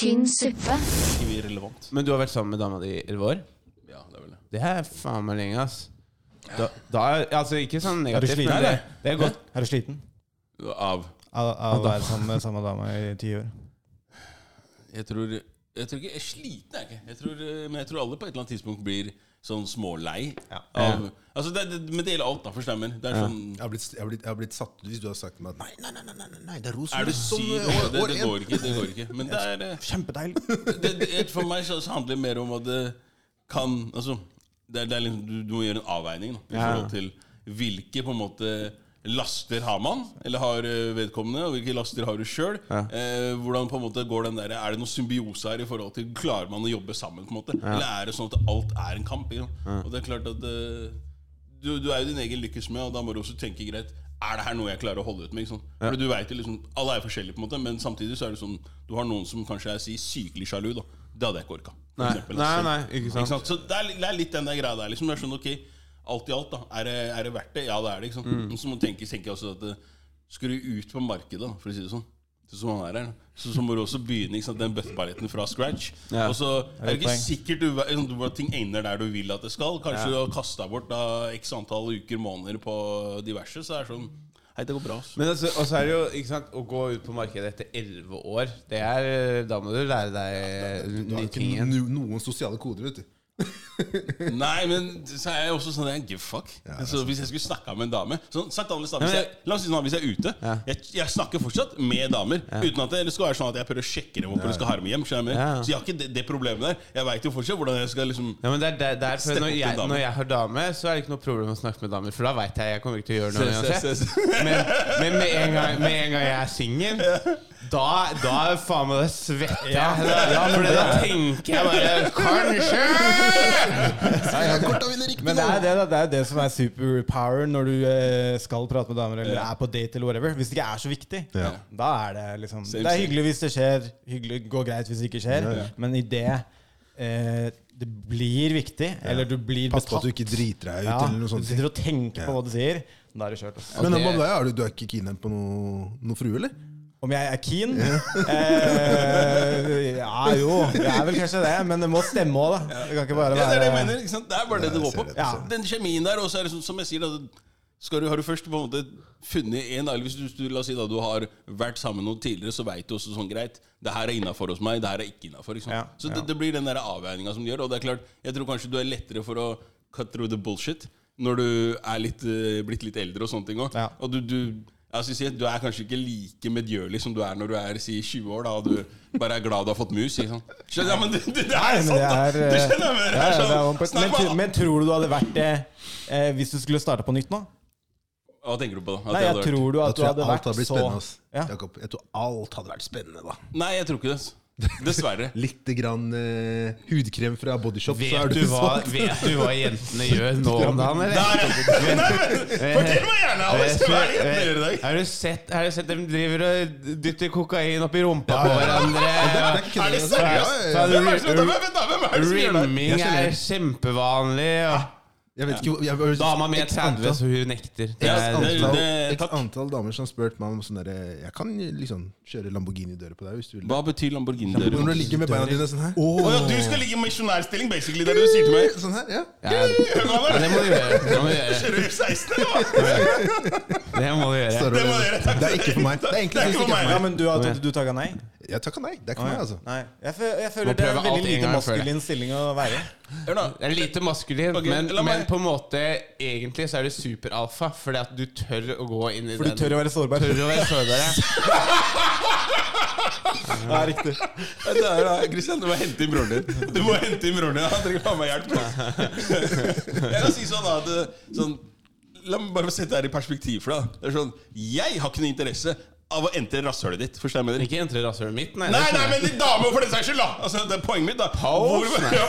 tynn suppe. Ikke vi. Men du har vært sammen med dama di i elleve år? Ja, det er vel det. Det er faen meg lenge, ass. Da, da er, altså Ikke sånn Er du negativt, sliten? men det, det er godt. Er du sliten Av av, av å være sammen med samme dame i ti år? Jeg tror Jeg tror ikke Jeg er sliten, jeg ikke. Jeg tror, eh, men jeg tror alle på et eller annet tidspunkt blir sånn smålei. Av, altså det, det, men det gjelder alt, da. for jeg. Det er sånn Jeg har, blitt, jeg, har blitt, jeg har blitt satt ut hvis du har sagt til meg at nei, nei, nei, nei, nei, nei det er Rosenborg Er du syk? eh, Det, det går ikke. Det går ikke. Men det er eh, Kjempedeilig. det, det, For meg så, så handler det mer om at det kan Altså, det er, det er liksom, du, du må gjøre en avveining da, i Ja. forhold til hvilke på en måte laster har man, eller har eh, vedkommende, og hvilke laster har du sjøl. Eh, hvordan på en måte går den der, Er det noe symbiose her i forhold til Klarer man å jobbe sammen? på en måte Eller er det sånn at alt er en kamp? Ja? Og det er klart at eh, du, du er jo din egen lykkes med, og da må du også tenke greit er det her noe jeg klarer å holde ut med? Sant? For du vet liksom, Alle er forskjellige, på en måte men samtidig så er det sånn du har noen som kanskje er si, sykelig sjalu. da Det hadde jeg ikke orka. Nei, eksempel, nei, altså. nei, ikke sant. Ikke sant? Så det er, det er litt den der greia der. Liksom. Det er sånn, ok, Alt i alt, da. Er det, er det verdt det? Ja, det er det. ikke sant? Mm. Så må du tenke, tenke også at skal du ut på markedet, da, for å si det sånn så, som er her, så, så må du også begynne ikke sant, den bøtteballetten fra scratch. Ja. Og så er det ikke poeng. sikkert du, du, at ting ender der du vil at det skal. Kanskje du har kasta bort da, x antall uker, måneder på diverse. Så er det sånn Hei, det går bra. Så. Men altså, og så er det jo ikke sant, å gå ut på markedet etter elleve år det er, Da må du lære deg Du har ikke noen sosiale koder, vet du. Nei, men så er jeg også sånn jeg give fuck. så hvis jeg skulle snakka med en dame sånn, sagt annerledes, da, hvis jeg, La oss si sånn, hvis jeg er ute jeg, jeg snakker fortsatt med damer. Uten at det skal være sånn at jeg prøver å sjekke dem opp eller skal ha dem hjem. Ja. Så jeg har ikke det, det problemet der. Jeg veit jo fortsatt hvordan jeg skal liksom Ja, men det er der, derfor for når jeg, når jeg har dame, så er det ikke noe problem å snakke med damer. For da veit jeg jeg kommer ikke til å gjøre noe Se, se, uansett. se, se. Men, men med, en gang, med en gang jeg er singel, da, da er faen meg det svetter jeg. Ja, for da tenker jeg bare Kanskje! Men det er det, da. det er det som er superpower når du eh, skal prate med damer eller er på date eller whatever. Hvis det ikke er så viktig, Ja. da er det liksom Det er hyggelig hvis det skjer, hyggelig går greit hvis det ikke skjer, men i det eh, det blir viktig, eller du blir Pass på at du ikke driter deg ut, ja, eller noe sånt. Du sitter og tenker på hva du sier, da er det kjørt. Altså. Men det- hva? Er du, du er ikke keen på noe, noe frue, eller? Om jeg er keen? Eh, ja jo, jeg er vel kanskje det, men det må stemme òg, da. Det kan ikke bare være Ja, det er det jeg mener. ikke sant? Det er bare det det går på. Ja. Den kjemien der, og så er det sånn, som jeg sier da skal du, Har du først på en måte funnet en eller Hvis du, du, la oss si da du har vært sammen med noen tidligere, så veit du også sånn greit Det her er innafor hos meg, det her er ikke innafor. Ja, så det, det blir den der avveininga som du gjør. Og det er klart, jeg tror kanskje du er lettere for å cut through the bullshit når du er litt, eh, blitt litt eldre og sånne ting òg. Og du, du jeg skal si at Du er kanskje ikke like medgjørlig som du er når du er si 20 år da og du bare er glad du har fått mus. Ikke sant? Skjønner, ja, men det, det, det er det da! Du eh, skjønner, men det er ja, sånn, det er men, men tror du du hadde vært det eh, hvis du skulle starte på nytt nå? Hva tenker du på, da? At Nei, jeg hadde tror du at du hadde alt vært hadde blitt så spennende. ass. Ja. Jakob, jeg tror alt hadde vært spennende, da. Nei, jeg tror ikke det. Dessverre. Litt grann uh, hudkrem fra Bodyshop, så er Vet du hva, vet du hva jentene gjør nå om dagen, eller? Fortell meg gjerne, Alex! Hva er det jentene gjør i dag? Har du sett, har du sett dem driver og dytter kokain oppi rumpa på hverandre? Er Er det seriøst? Ja, ja, ja. Hvem er det som gjør? Rimming er kjempevanlig. Og Jeg vet ikke jeg, jeg, dama mi er 30, så hun nekter. Det er, antall, X antall damer som har spurt meg om sånn derre Jeg kan liksom kjøre Lamborghini-dører på deg hvis du vil. Hva betyr Lamborghini-dører? Når du ligger med beina dine sånn her. Oh. ja, du skal ligge i misjonærstilling, basically, det er det du sier til meg? Sånn her, ja. ja, ja, det må du gjøre. Det må du gjøre. Kjører F-16, eller hva? Det må du gjøre. Det er ikke for meg. Det er egentlig ikke for meg. Ja, men du, har- du, du takka nei? Jeg takka nei. Det er ikke meg, altså. Nei. Jeg, føl, jeg Må føler det er prøve en alt veldig en lite gang maskulin stilling å være i. Hør. Det er lite maskulin, Ok, men, la meg- men på en måte egentlig så er du superalfa. Fordi at du tør å gå inn i For du den tør å være sårbar. Tør å være sårbar, ja. Ja, riktig. Det er, da, Christian, du må hente inn broren din. Du må hente inn broren din Han trenger faen meg hjelp. Jeg kan si sånn da at det- sånn, La meg bare sette det her i perspektiv for deg. da. Det er sånn, Jeg har ikke noe interesse av å entre rasshølet ditt. Forstår jeg med det? Ikke entre rasshølet mitt, nei. Nei, nei, men de damer for den saks skyld, da! Altså, det er poenget mitt, da. Pause, Hvor, nei. ja.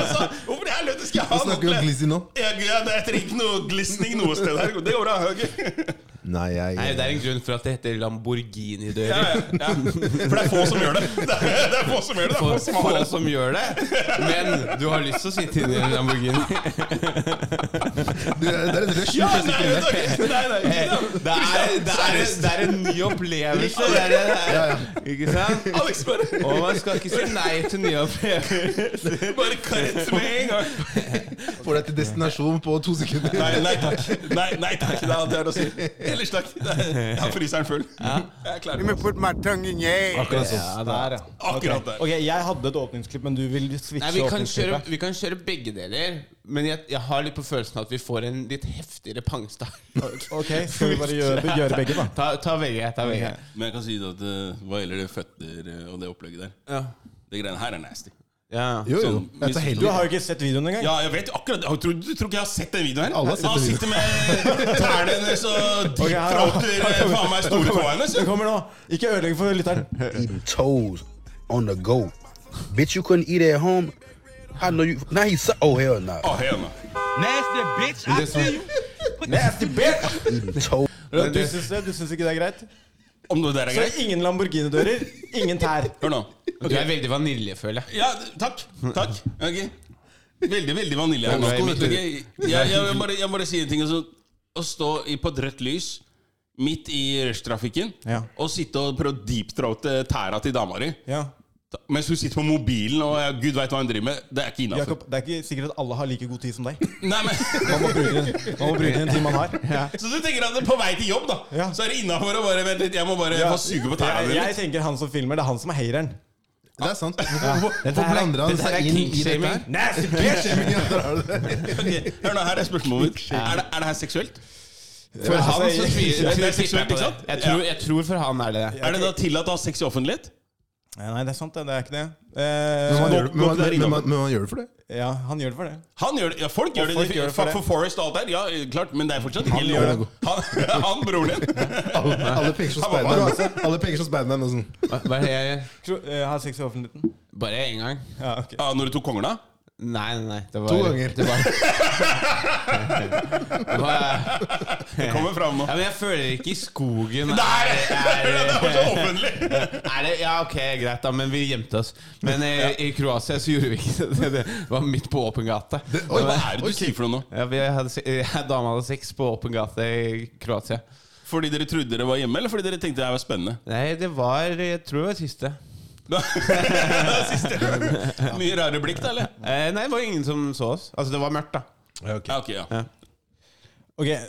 Altså, hvorfor i helvete skal jeg ha Vi snakker jo noe nå. Jeg, jeg, jeg trenger ikke noe glissning noe sted her. Det går bra. ok? Nei, jeg Nei, Det er en grunn for at det heter Lamborghini-dører. Ja, ja, ja. For det er få som gjør det. Det er, det er få som gjør det. det er Få få som gjør det. Men du har lyst til å sitte inni en Lamborghini. Du, Det er en rush. Ja, nei, nei, nei, nei, nei. Det er, det er, det er en ny opplevelse. Det er det er. Ikke sant? Alex, bare, Og man skal ikke si nei til nye opplevelser. bare karett med en gang. Får deg til destinasjon på to sekunder. Nei, nei takk. Nei, nei takk. Det er alt jeg har å si. Ellers takk. Det er- Jeg har fryseren full. Jeg er klar. Let me put my tongue in your. Akkurat sånn. Ja, der, ja. Akkurat der. Ok, Jeg hadde et åpningsklipp, men du vil switche Nei, vi kan, kjøre, vi kan kjøre begge deler. Men jeg, jeg har litt på følelsen at vi får en litt heftigere pangstart. Ok, Skal vi bare gjøre, gjøre begge, da? Ta, ta begge. ta begge Men jeg kan si at eh, hva gjelder det føtter eh, og det opplegget der Ja. Det greiene her er nasty. Ja. Jo, jo. Sånn, Du har jo ikke sett videoen engang. Ja, jeg vet akkurat Jeg tror, Du tror ikke jeg har sett den videoen her? Alle har Han sitter med tærne hennes og eh, faen meg store tåa hennes. Den kommer nå. Ikke ødelegg for lytteren. Eating toes on the go. Bitch, you couldn't eat at home. I know you. Now he's so. Oh hell no. Å, hei, nå. Nasty bitch, I see you. Nasty bitch! Eating toes. Du syns ikke det er greit? Om det der er Så greit? ingen Lamborghini-dører, ingen tær. Hør nå. Du er veldig vanilje, føler jeg. Ja, takk. Takk. Ok. Veldig, veldig vanilje her nå. du. Ok, Jeg, jeg, jeg, må bare, jeg må bare si en ting. Altså, å stå i, på et rødt lys midt i rushtrafikken Ja. og sitte og prøve å deepthroate tæra til dama di Ja. Mens hun sitter på mobilen og jeg, gud veit hva hun driver med, det er ikke innafor. Jakob, det er ikke sikkert at alle har like god tid som deg. Nei, men Man må bruke den, man må bruke den tid man har. Så du tenker at er på vei til jobb, da Ja. Så er det innafor å bare Vent litt, jeg må bare ja. suge på tærne Jeg, dine. jeg tenker han som filmer, det er han som er hateren. Det er sant. Hvorfor, er- blander han seg inn i dette! Ja. Ok, Hør nå, her er spørsmålet mitt. Er det, er det her seksuelt? For han så altså, tviler er jeg? Jeg tror, jeg tror for han er det det. Er det da tillatt å ha sex i offentlighet? Nei, det er sant, det. Det er ikke det. Men Eh, man gjør det- men man- men man- men man gjør det for det. ja, han gjør det for det. Han gjør det, ja, folk gjør det, folk gjør det for for, Forest og alt der. Ja, klart, men det er fortsatt ikke Han. Han, han broren din. Alle, alle peker som Spiderman. Alle peker som Spiderman og sånn. Hva, er det jeg gjør? Jeg Har sex i offentligheten? Bare én gang. Ja, okay. ah, når du tok kongeren, da? Nei, nei, nei. Det var, To ganger. Det var, det var, Det kommer fram nå. ja, men jeg føler ikke i skogen Der! er, Det er, var så offentlig! er det, Ja, ok, greit, da, men vi gjemte oss. Men ja. i Kroatia så gjorde vi ikke det. Det var midt på åpen gate. Oi, hva er det du sier for noe nå? Ja, vi hadde, eh, Dama hadde sex på åpen gate i Kroatia. Fordi dere trodde dere var hjemme, eller fordi dere tenkte det var spennende? Nei, det var Jeg tror det var siste. Siste. Mye rare blikk, da, eller? Eh, nei, det var ingen som så oss. Altså, det var mørkt, da. Ja, ok, ja. Ok,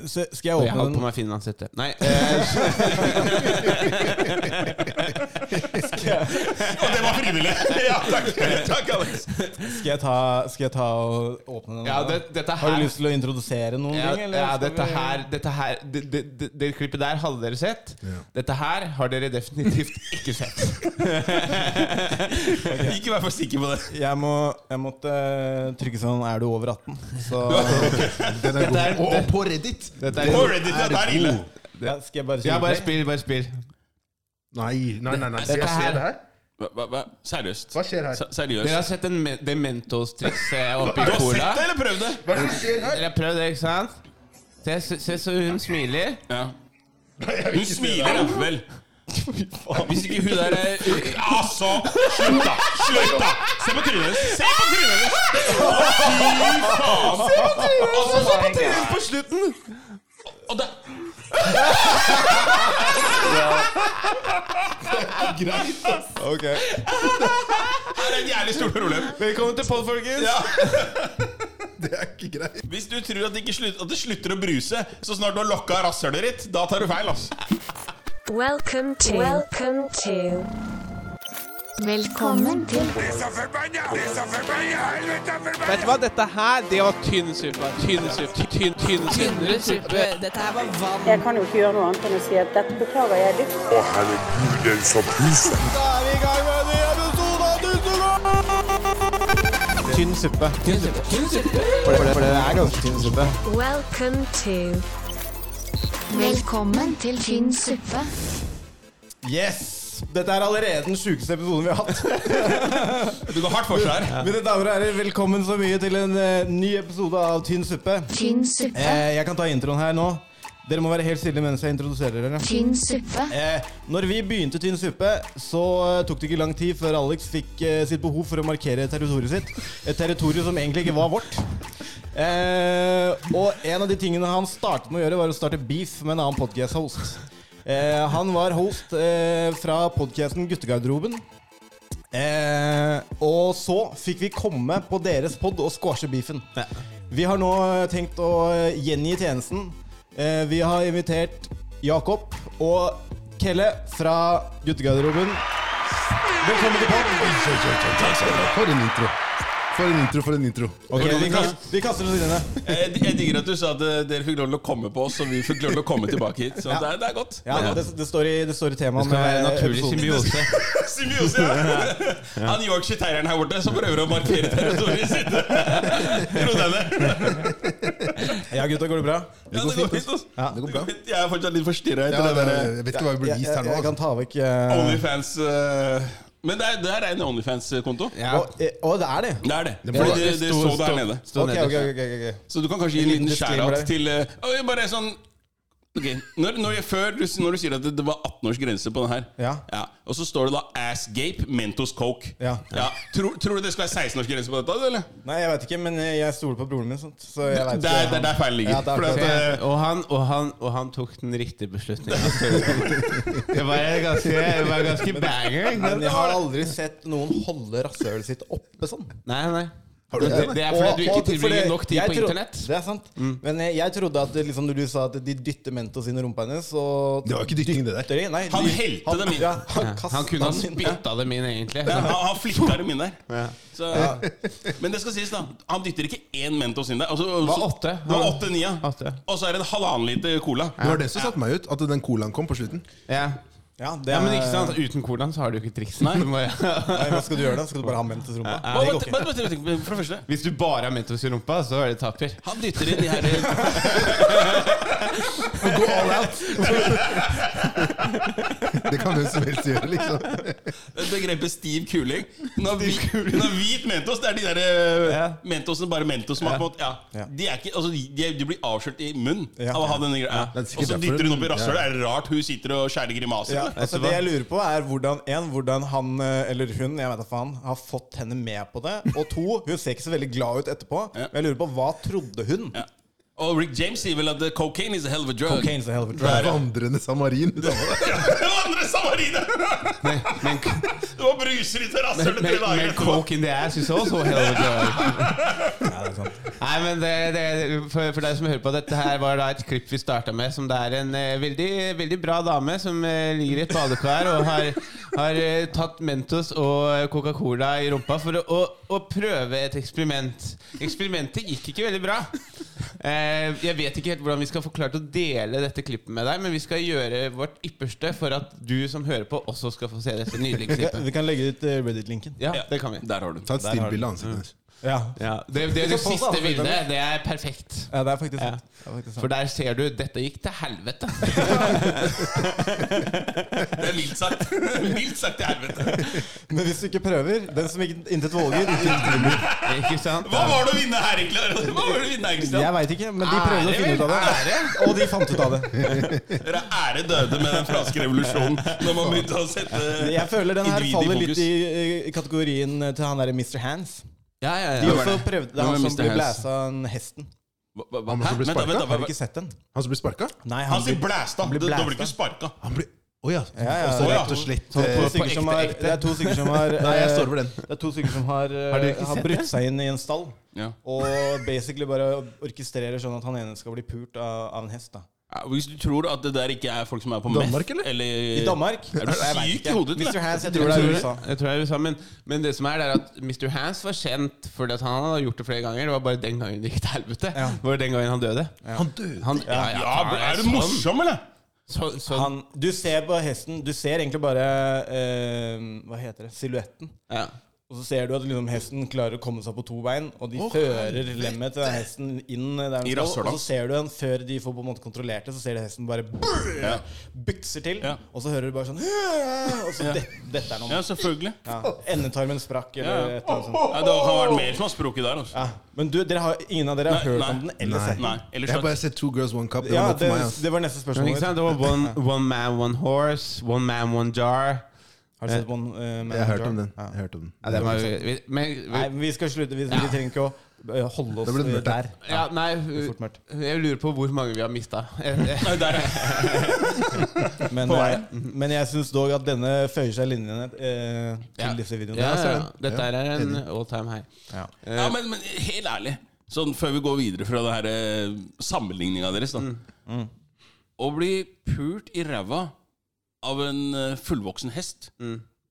så skal jeg Og jeg åpne holdt på den meg finlandshette. Nei, eh, Og det var frivillig! Ja, takk, takk Alex. Skal jeg ta, skal jeg ta og åpne den? ja, det, dette Har du lyst til å introdusere noen ja, ting? eller ja, dette her, dette her det, det, det, det klippet der hadde dere sett. Dette her har dere definitivt ikke sett. Ikke vær for sikker på det. Jeg, må, jeg måtte eh, trykke sånn Er du over 18? Så Den er god. er- Og, og på Reddit! Dette På er, Reddit, ja, er ille. ja, Skal jeg bare spille? ja, bare spill, bare spill. Nei, nei, nei. nei. Skal jeg se det her? Hva, hva, hva? Seriøst? Hva skjer her? Se- Dere har sett en me det Mentos-trikset oppi Du har sett cola? det, eller prøvd det? Hva er det som skjer her? Dere har prøvd det, ikke sant? Se, se, se så hun smiler. Ja. Hun smiler, ja. Vel. Hvis ikke hun der er Altså! Slutt, da! Slutt, da! Se på trynet hennes! Se på trynet hennes! Fy faen! Se på trynet hennes! Se på trynet hennes på slutten! Og det Ok. her er et jævlig stort problem. Velkommen til pod, folkens. Det er ikke greit. Hvis du tror at det, ikke slutter, at det slutter å bruse så snart du har lokka rasshølet ditt, da tar du feil. altså Welcome to. Welcome to. Velkommen til Vet du hva, dette her, det var tynn suppe. Tynn suppe. Tynn, tynn, tynnere suppe. Dette her var vann. Jeg kan jo ikke gjøre noe annet enn å si at dette beklager jeg dypt. Da er vi i gang med en ny episode av Dusseland! Tynn suppe. Tynn suppe. Tynn suppe. For det, for det er ganske tynn suppe. Welcome to. Velkommen til tynn suppe. Yes! Dette er allerede den sjukeste episoden vi har hatt. Du går hardt for seg her. Mine damer og herrer, velkommen så mye til en eh, ny episode av Tynn suppe. Tynn suppe. Eh, jeg kan ta introen her nå. Dere må være helt stille mens jeg introduserer dere. Tynn suppe. Eh, når vi begynte Tynn suppe, så eh, tok det ikke lang tid før Alex fikk eh, sitt behov for å markere territoriet sitt. Et territorium som egentlig ikke var vårt. Eh, og en av de tingene han startet med å gjøre, var å starte beef med en annen podcast-host. Eh, han var host eh, fra podcasten Guttegarderoben. Eh, og så fikk vi komme på deres pod og squashe beefen. Vi har nå eh, tenkt å eh, gjengi tjenesten. Eh, vi har invitert Jakob og Kelle fra guttegarderoben. Velkommen til pod. For en intro. For en intro, for en intro. Ok, vi, kaster, vi kaster oss inn i det. Jeg, jeg digger at du sa at eh, dere fikk lov til å komme på oss, og vi fikk lov til å komme tilbake hit. Så det, er, det er godt. Ja, det, det, står i, det står i temaet. Det skal være med naturlig symbiose. Symbiose, ja. Han Yorkshire terrieren her borte som prøver å markere territoriet sitt. Tro denne. Ja, gutta, går det bra? Ja, det går fint. altså. Ja. Det går bra. Jeg er fortsatt litt forstyrra Ja, etter det det, der jeg vet ikke hva vi blir vist her nå. jeg kan Altså. ta vekk uh... Onlyfans eh, Men det er, det er en Onlyfans-konto. Ja. Å, eh, det er det? Det er det. Det Fordi det, det, det sto der nede. Okay, Ok, okay, ok, ok, ok, ok. Så du kan kanskje gi en En liten der. til uh, Bare sånn Ok, når, når, jeg, før, du, når du sier at det, det var 18 års grense på den her Ja. Og så står det da Assgape, Mentos Coke. Ja. Tror, tror du det skal være 16 års grense på dette? eller? Nei, jeg vet ikke, men jeg stoler på broren min. Sånt, så jeg vet Det er, ikke. det er der feilen ligger. Ja, at, Og han, og, han, og han tok den riktige beslutningen. Det var ganske, det var ganske banger. Men jeg har aldri sett noen holde rasshølet sitt oppe sånn. Nei, nei. Har du Det, det? er fordi Og- du ikke tilbringer nok tid på tro- internett. Det er sant. Men jeg, jeg trodde at liksom, når du sa at de dytter Mentos inn i rumpa hennes og Det var ikke dytting, det der. Nei, Han de- helte dem inn. Ja, han, Ja, Han kunne ha spytta dem inn, egentlig. ja, han, han flikka dem inn der. Ja. Så, Men det skal sies, da. Han dytter ikke én Mentos inn der. Altså, Det var åtte. Det var åtte, nia. Åtte. Og så er det en halvannen liter cola. Det var det som satte meg ut, at den colaen kom på slutten. Ja. Ja, det ja, men ikke sant? Uten colaen så har du ikke triks. Nei. Nei, hva skal du gjøre da? Skal du bare ha Mentos i rumpa? Hva, Det går ikke. for det første, Hvis du bare har Mentos i rumpa, så er det taper. han dytter inn de her Gå all out! det kan hvem som helst gjøre, liksom. begrepet stiv kuling. Når hvit, når hvit Mentos, det er de der Ja. uh, Mentosene bare Mentos som har fått. Ja. De, er ikke, altså, de, de blir avslørt i munnen av å ha denne greia. Og så dytter hun opp i rasshølet. Er det rart hun sitter og skjærer grimaser? Ja, altså det jeg lurer på er hvordan En, hvordan han eh, eller hun jeg vet da faen, har fått henne med på det. Og to, hun ser ikke så veldig glad ut etterpå. Men jeg lurer på hva trodde hun? Ja. Og Rick James sier vel at cocaine is a hell of a drug. Cocaine's a hell of a Det drug. er. Vandrende samarin. Det var samariner! Men, men, Det var bruser i terrassene til tre dager men coke in the ass is also hell of a drug. Ja, det er sant. Nei, men det, det, for, for deg som hører på, dette her var da et klipp vi starta med, som det er en eh, veldig, veldig bra dame som eh, ligger i et badekar og har, har eh, tatt Mentos og Coca-Cola i rumpa for å, å, prøve et eksperiment. Eksperimentet gikk ikke veldig bra. Eh, jeg vet ikke helt hvordan vi skal få klart å dele dette klippet med deg, men vi skal gjøre vårt ypperste for at du som hører på, også skal få se dette nydelige klippet. vi kan legge ut eh, Reddit-linken. Ja, det kan vi. Der har du. Ta et stillbilde av ansiktet hennes. Ja. Ja, det, det, det siste bildet, det er perfekt. ja, det er faktisk Ja. sant. Det er faktisk sant. For der ser du dette gikk til helvete. Det er mildt sagt. mildt sagt til helvete. Men hvis du ikke prøver Den som gikk intet våger, intet vinner. Ikke sant? Hva var det å vinne her, egentlig? Hva var det å vinne her, Kristian? Jeg veit ikke, men de prøvde å finne ut av det. Og de fant ut av det. Dere ære døde med den franske revolusjonen når man begynte å sette Jeg føler den her faller litt i kategorien til han derre Mr. Hands. Ja, ja, De ja. også prøvde Det er han som blir blæsa av hesten. Hva- hva- Han som blir sparka? Har du ikke sett den? Han som ble sparka? Nei, Han han blir- blæsta. blir Da blir ikke sparka. Han Å ja. Ja, ja, Også ja. rett og slett eh, det er to stykker som har Nei, jeg eh, står over den. Det er to stykker som har, eh, Har har brutt seg inn i en stall. Ja. Og basically bare orkestrerer sånn at han ene skal bli pult av, av en hest. da Ja, hvis du tror at det der ikke er folk som er på Danmark, meth eller? eller I Danmark? Er du syk ikke. i hodet, Mr. Hans, jeg tror det er USA. Jeg tror det er USA, men, men det som er, det er at Mr. Hans var kjent fordi at han hadde gjort det flere ganger. Det var bare den gangen det gikk til helvete. Ja. Det var den gangen han døde. Han døde. Han, ja, ja, Ja, er du sånn. morsom, eller? Så, så, Han, du ser på hesten Du ser egentlig bare uh, Hva heter det? Silhuetten. ja. Og så ser du at liksom hesten klarer å komme seg på to bein, og de fører lemmet til den hesten inn der den I skal. Og så ser du den før de får på en måte kontrollert det, så ser du hesten bare Ja. bykser til. Ja. Og så hører du bare sånn Og så Ja. det, dette er noe. Ja, selvfølgelig. Ja. Endetarmen sprakk, Ja. eller et eller annet sånt. Ja, det har vært mer som har sprukket der. Altså. Ja. Men du, dere har, ingen av dere har Nei, hørt nei. om den eller sett den? Jeg har bare sett Two Girls One Cup. Det Ja, var det, meg. ass. det var neste spørsmål. Det var one, one man, one horse. One man, one jar. Har du sett på den? Uh, Jeg har hørt om den. Ja. Hørt om den. Ja, det var, vi, men, vi, Nei, vi skal slutte. Vi, vi trenger ikke å eh, holde oss Det mørkt, der. ja, nei, Det mørkt. jeg lurer på hvor mange vi har mista. Men, eh, men jeg syns dog at denne føyer seg linjene eh, til Ja. disse videoene. Ja, ja. Dette er en all time high. Ja. ja men, men helt ærlig, sånn før vi går videre fra det her eh, sammenligninga deres, da. Mm. Å bli pult i ræva av en eh, fullvoksen hest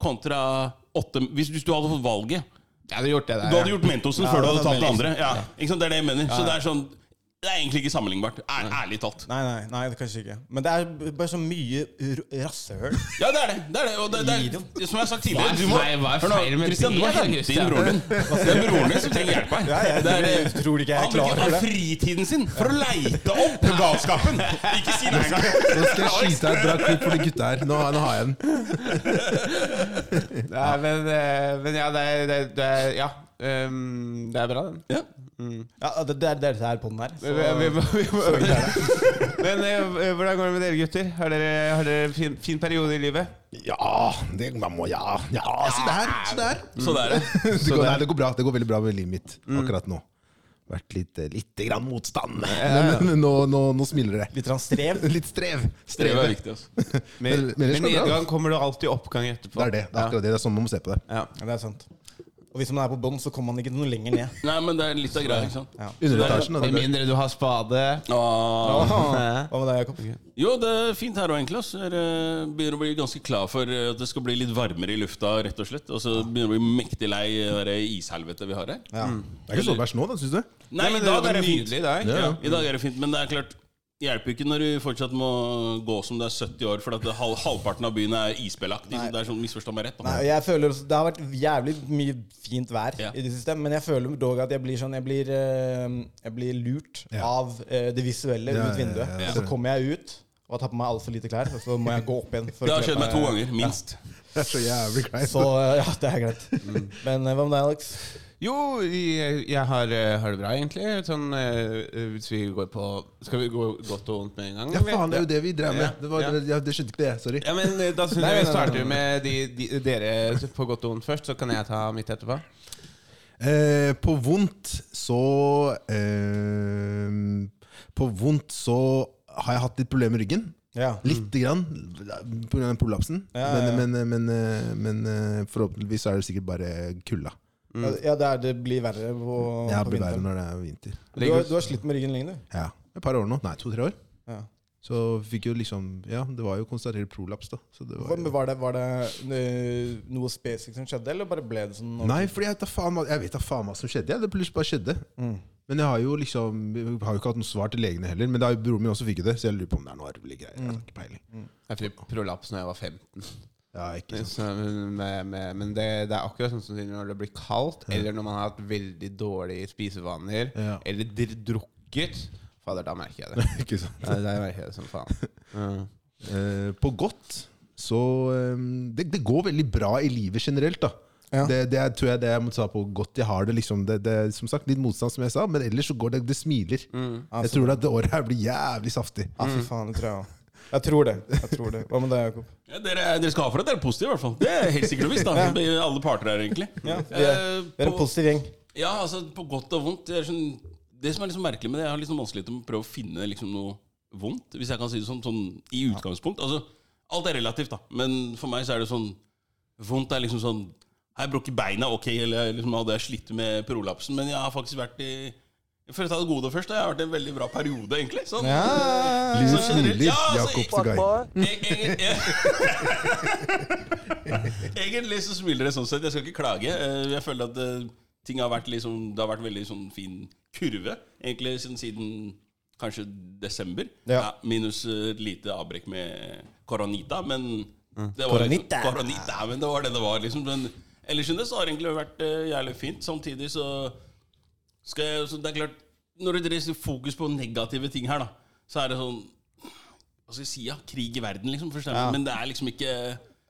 kontra åtte Hvis, hvis du hadde fått valget Jeg hadde gjort det der. Du hadde gjort Mentosen før du hadde tatt det andre. Ja, ikke sant? Det er det jeg mener. Så det er sånn Det er egentlig ikke sammenlignbart. Ær, ærlig talt. Nei, nei, nei, det kanskje ikke. Men det er bare så mye rassehøl. Ja, det er det. det, er det. Og det, det er, det som jeg har sagt tidligere er du må, er Hør nå, feil med Christian, du må hente inn broren din. Det er broren din som trenger hjelp her. Ja, jeg Det er, tror- tror ikke jeg er han klar bruker over det. fritiden sin for å leite opp galskapen. Ikke si det engang. Nå skal jeg skyte deg et bra klipp for de gutta her. Nå, nå har jeg den. Nei, men, eh, men ja, det det, er- det er Ja. Ehm, det er bra, den. Ja. Ja, det, det er det her på den her. Vi, vi, vi, vi, vi, men eh, hvordan går det med dere gutter? Har dere, har dere fin, fin periode i livet? Ja, det, man må, ja, ja, se der. Se der. Så det er det. Det går, nei, det går bra. Det går veldig bra med livet mitt akkurat nå. Vært litt, eh, litt grann motstand. Ja, men nå, nå, nå smiler det. Litt strev. Litt strev. Strev er viktig. Altså. Med, Men- nedgang kommer det alltid oppgang etterpå. Det er det. Det er akkurat det. Det er sånn man må se på det. Ja. Ja, det er sant. Og hvis man er på bånn, så kommer man ikke noe lenger ned. Nei, men det er litt av greia. ikke sant? Ja. Underetasjen. Med mindre du har spade. Åh. Hva med deg, Jakob? Jo, det er fint her òg, egentlig. ass. Jeg eh, begynner å bli ganske klar for eh, at det skal bli litt varmere i lufta, rett og slett. Og så begynner jeg å bli mektig lei det ishelvetet vi har her. Ja. Det er ikke så verst nå, da, syns du? Nei, men i dag er det fint. nydelig. Ja, I dag er det fint, men det er klart det hjelper ikke når du fortsatt må gå som du er 70 år, for at halv, halvparten av byen er isbelagt. Nei. Det er sånn, Misforstå meg rett. Nei, jeg føler Det har vært jævlig mye fint vær Ja. i det siste, men jeg føler dog at jeg blir sånn Jeg blir, eh, jeg blir lurt Ja. av eh, det visuelle Ja, ut ja, vinduet. ja. Så kommer jeg ut og har tatt på meg altfor lite klær, og så må jeg gå opp igjen. for Det har skjedd meg to ganger, minst. Det er så jævlig kleint. Så eh, ja, det er greit. Men eh, hva med deg, Alex? Jo, jeg, jeg har, eh, har det bra, egentlig. Sånn, eh, hvis vi går på Skal vi gå godt og vondt med en gang? Ja, faen, det er jo det vi drev med. Ja, Det, var, ja. ja, det skjønte ikke det. Sorry. Ja, men eh, Da syns jeg vi starter med de, de, dere på godt og vondt først, så kan jeg ta mitt etterpå. Eh, på vondt så eh, På vondt så har jeg hatt litt problemer med ryggen. Ja. Lite grann pga. prolapsen. Ja, ja, ja. Men, men, men, men forhåpentligvis er det sikkert bare kulda. Ja, det, er, det blir verre på, Ja, det blir verre når det er vinter. Du har, du har slitt med ryggen lenge, du. Ja, Et par år nå. Nei, to-tre år. Ja. Så fikk jo liksom Ja, det var jo konstatert prolaps, da. Så det var jo, var det, var det eh, noe spesifikt som skjedde, eller bare ble det sånn? Nei, for jeg vet da faen, hva- jeg vet da faen hva som skjedde. Ja. Det plutselig bare skjedde. Mm. Men jeg har jo liksom Jeg har jo ikke hatt noe svar til legene heller. Men da broren min også fikk jo det, så jeg lurer på om det er noe arvelig greier. Jeg har ikke peiling. Jeg fikk prolaps når jeg var 15. Ja, ikke sant. Så, med, med, men det, det er akkurat sånn som når det blir kaldt, eller når man har hatt veldig dårlige spisevaner, Ja. eller dr drukket. Fader, da merker jeg det. ikke sant. Da, da merker jeg det som faen. Ja. Eh, på godt så eh, det, det går veldig bra i livet generelt, da. Ja. Det, det er, tror jeg det jeg må ta på godt. Jeg har det liksom det, det, er Som sagt, litt motstand, som jeg sa, men ellers så går det Det smiler. Ja, Jeg tror at det året her blir jævlig saftig. Ja, for faen, det tror jeg òg. Jeg tror det. jeg tror det Hva med deg, Jakob? Ja, dere, dere skal ha for at dere er positive, i hvert fall. Det er helt sikkert og visst. da Alle parter her, egentlig. Ja, vi er, Eh, vi er en positiv gjeng. Ja, altså på godt og vondt. Det, er sånn, det som er liksom merkelig med det, jeg har liksom vanskelig til å prøve å finne liksom noe vondt, hvis jeg kan si det sånn, sånn i utgangspunkt. Altså, alt er relativt, da. Men for meg så er det sånn Vondt er liksom sånn Har jeg brukket beina, ok, eller liksom hadde jeg slitt med prolapsen, men jeg har faktisk vært i For å ta det gode først, Det har vært en veldig bra periode, egentlig. Sånn, Ja, Så smiler. ja, altså, jeg- Egentlig så smiler det sånn sett. Jeg skal ikke klage. Eh, Jeg føler at eh, ting har vært liksom, det har vært veldig sånn fin kurve. Egentlig siden, siden kanskje desember. Ja. minus eh, et lite avbrekk med koronita. Men Mm. det var Koronita. Koronita, men det var det det var. Liksom. Men ellers så har det egentlig vært eh, jævlig fint. Samtidig så skal jeg så Det er klart, når det dreier fokus på negative ting her, da, så er det sånn Hva skal jeg si? ja, Krig i verden, liksom. For eksempel. Ja. Men det er liksom ikke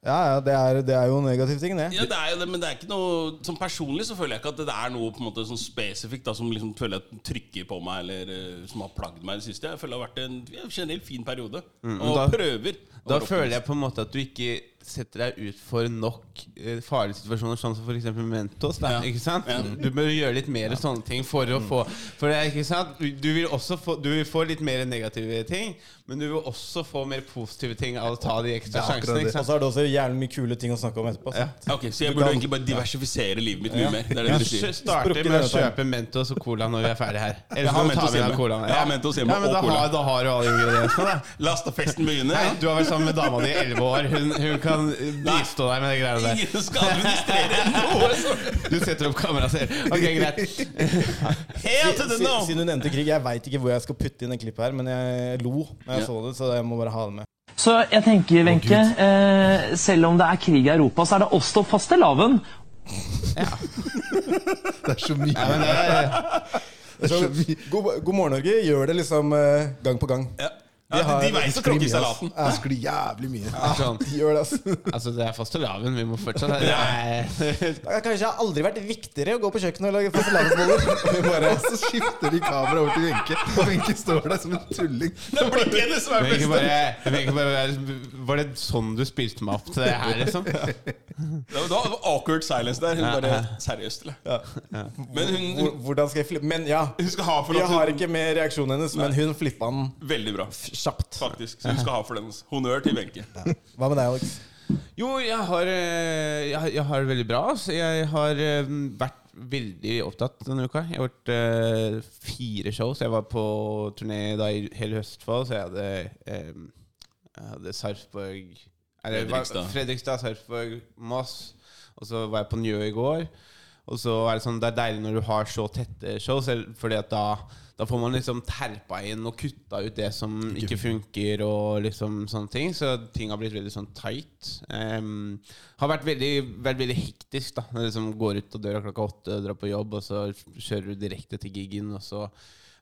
Ja, ja, det er, det er jo en negativ ting, det. ja, det er jo det, men det er ikke noe Sånn personlig så føler jeg ikke at det er noe på en måte sånn spesifikt da, som liksom føler jeg trykker på meg, eller eh, som har plagd meg i det siste. Jeg føler det har vært en generelt fin periode. Mm, og da- prøver. Da føler jeg på en måte at du ikke setter deg ut for nok eh, farlige situasjoner, sånn som f.eks. Mentos. Da, Ja. ikke sant? Ja. Du bør gjøre litt mer sånne ting for å få For det er ikke sant? Du vil også få, du vil få litt mer negative ting, men du vil også få mer positive ting av å ta de ekstra sjansene. Og så er det også jævlig mye kule ting å snakke om etterpå. Ja. Ok, Så jeg burde kan- egentlig bare diversifisere livet mitt mye Ja. mer. Det er det du sier. Starte med å kjøpe Mentos og Cola når vi er ferdige her. Eller så kan du ta med colaen. Jeg Mentos hjemme ja, men og da Cola. har, da har du alle ingrediensene. La festen begynne. Nei, Ja. du har vært sammen med dama di i elleve år. Hun, hun kan bistå deg med de greiene der. Ingen skal administrere noe sånt. Du setter opp kameraet selv. Ok, greit. Helt til nå! Siden du nevnte krig, jeg veit ikke hvor jeg skal putte inn det klippet her, men jeg lo når jeg så det, så jeg må bare ha det med. Så jeg tenker, Wenche, eh, selv om det er krig i Europa, så er det oss til Ja. Det er så mye. Ja, men det er, Så, god, god morgen, Norge gjør det liksom eh, gang på gang. Ja. Ja, de veit å tråkke i salaten. Det sklir jævlig mye. sånn. De gjør det, altså. Altså, det er fastelavn. Vi må fortsatt det er, Det har kanskje aldri vært viktigere å gå på kjøkkenet og lage fastelavnsboller. Og så skifter de kameraet over til Wenche, og Wenche står der som en tulling. Det er blikket hennes som er Jeg best. bare, bare Var det sånn du spilte meg opp til det her, liksom? Det var, det var awkward silence der. Hun Ja, bare. Seriøst, eller? Ja. Men hun, Hvordan skal jeg flippe Men ja. hun skal ha for Jeg har ikke med reaksjonen hennes, men hun flippa den Veldig bra, kjapt. faktisk. Så hun skal ha for den. Honnør til Wenche. Hva med deg, Alex? Jo, jeg har, eh, jeg, har- jeg har det veldig bra. Altså. Jeg har eh, vært veldig opptatt denne uka. Jeg har gjort eh, fire shows. Jeg var på turné da i hele Østfold, så jeg hadde, eh, jeg hadde Sarpsborg eller, Fredrikstad. Fredrikstad, Sarpsborg, Moss. Og så var jeg på Njø i går. Og så er det sånn Det er deilig når du har så tette shows, fordi at da da får man liksom terpa inn og kutta ut det som ikke funker, og liksom sånne ting. Så ting har blitt veldig sånn tight. Um, har vært veldig, vært veldig hektisk, da. Når liksom går ut av døra klokka åtte, drar på jobb, og så kjører du direkte til gigen, og så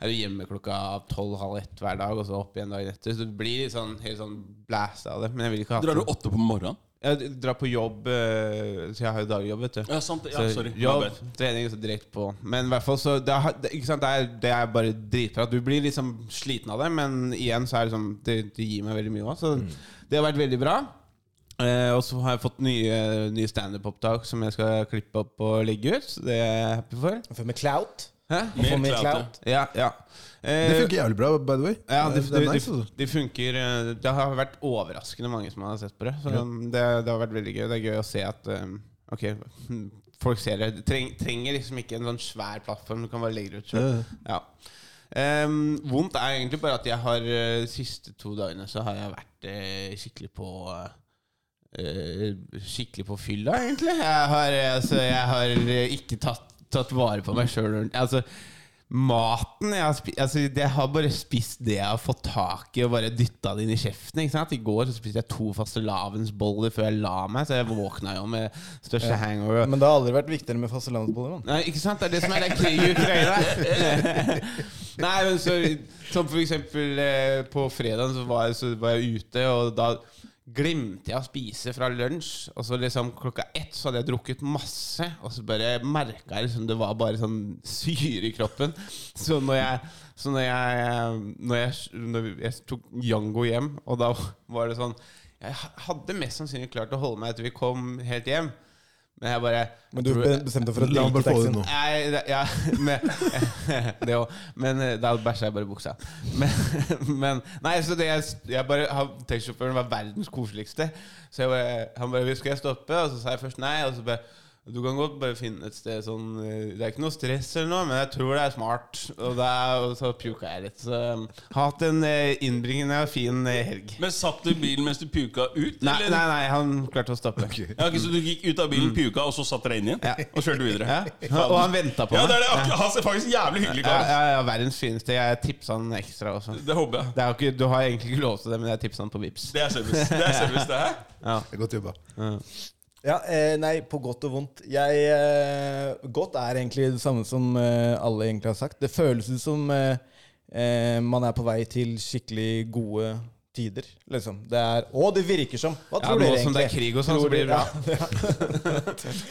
er du hjemme klokka tolv-halv ett hver dag, og så opp igjen dagen etter. Så du blir litt sånn, helt sånn blæst av det. Men jeg vil ikke ha Drar du åtte på morgenen? Jeg drar på jobb, eh, så jeg har jo dagjobb, vet du. Ja, sant. Ja, Så sorry. Jobb, trening så direkte på. Men i hvert fall så det, er- det, ikke sant? Det, er, det er bare dritbra. Du blir liksom sliten av det, men igjen så er det sånn Det, det gir meg veldig mye òg. Så det har vært veldig bra. Eh, og så har jeg fått nye, nye standup-opptak som jeg skal klippe opp og legge ut. Så det er jeg happy for. For med clout. Hæ? Mer clout. Ja, ja. Eh, Det funker jævlig bra, by the way. ja, det, det det, nice, det, altså. funker eh, Det har vært overraskende mange som har sett på det. Så det, det har vært veldig gøy. Det er gøy å se at eh, Ok, folk ser det. Du treng, trenger liksom ikke en sånn svær plattform. Du kan bare legge det ut sjøl. Ja. Um, vondt er egentlig bare at jeg har eh, de siste to dagene så har jeg vært eh, skikkelig på eh, Skikkelig på fylla, egentlig. Jeg har, altså, jeg har eh, ikke tatt, tatt vare på meg sjøl. Altså, maten jeg har, spist, altså, jeg har bare spist det jeg har fått tak i, og bare dytta det inn i kjeften. I går så spiste jeg to fastelavnsboller før jeg la meg, så jeg våkna jo med største hangover. Men det har aldri vært viktigere med fastelavnsboller. Nei, ikke sant? Det er det som er det krig i Ukraina. Nei, men så Som for eksempel eh, på fredag så var, jeg, så var jeg ute, og da glemte jeg å spise fra lunsj. Og så liksom klokka ett så hadde jeg drukket masse, og så bare merka jeg liksom det var bare sånn syre i kroppen. Så når jeg så når jeg, når jeg, når jeg tok Jango hjem, og da var det sånn Jeg hadde mest sannsynlig klart å holde meg til vi kom helt hjem. Men jeg bare Men du bestemte deg for å drite taxien. Nei, ja, men, det òg. Men eh, da bæsja jeg bare i buksa. Men, men Nei, så det jeg, jeg bare Taxisjåføren var verdens koseligste. Så jeg bare, han bare 'Skal jeg stoppe?' Og så sa jeg først nei. Og så bare du kan godt bare finne et sted sånn eh, Det er ikke noe stress eller noe, men jeg tror det er smart. Og, da, og så puka jeg litt. Så um, har hatt en eh, innbringende og fin eh, helg. Men satt du i bilen mens du puka ut? Nei, eller? nei, nei, han klarte å stoppe. Ja, okay, så du gikk ut av bilen, puka, og så satt dere inn igjen? Ja. Og kjørte videre? Ja. Og han venta på Ja, det er det. Han er faktisk jævlig hyggelig Ja, kar. ja, ja, verdens fineste. Jeg tipsa han ekstra også. Det håper jeg. Det er ikke, du har egentlig ikke lov til det, men jeg tipsa han på Vips Det er service. Det er service, det her. Ja. Det er godt jobba. Ja, eh, nei, på godt og vondt. Jeg, eh, godt er egentlig det samme som eh, alle egentlig har sagt. Det føles ut som eh, eh, man er på vei til skikkelig gode tider, liksom. Det er Og det virker som. Hva Ja, tror nå dere som det er krig og sånn, så blir det bra.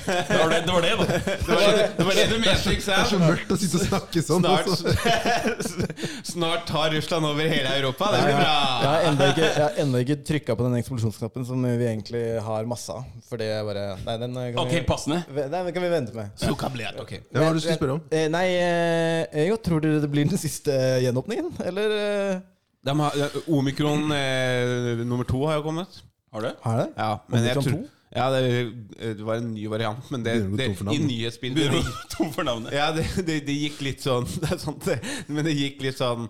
Det var det, det, var det da. Det var det, det, var det du mente, ikke Det er så mørkt å sitte og snakke sånn. Snart, altså. snart tar Russland over hele Europa. Det Ja, blir Jeg bra. har ennå ikke, jeg har ennå ikke trykka på den eksplosjonsknappen som vi egentlig har masse av. For det er bare Nei, den eh, kan Ok, vi passende. Nei, den kan vi vente med. Så kablet, ok. Ja, hva har du skulle spørre om? Eh, Nei, eh, jeg tror dere det blir den siste gjenåpningen? Eller eh, De har, Omikron eh, nummer to har jo kommet. Har det? Har det? Ja, men jeg tror ja, det, det var en ny variant, men det, det, i nyhetsbildet Begynner du tom for navnet. Ja, det, det, det gikk litt sånn Det er sant, det. Men det gikk litt sånn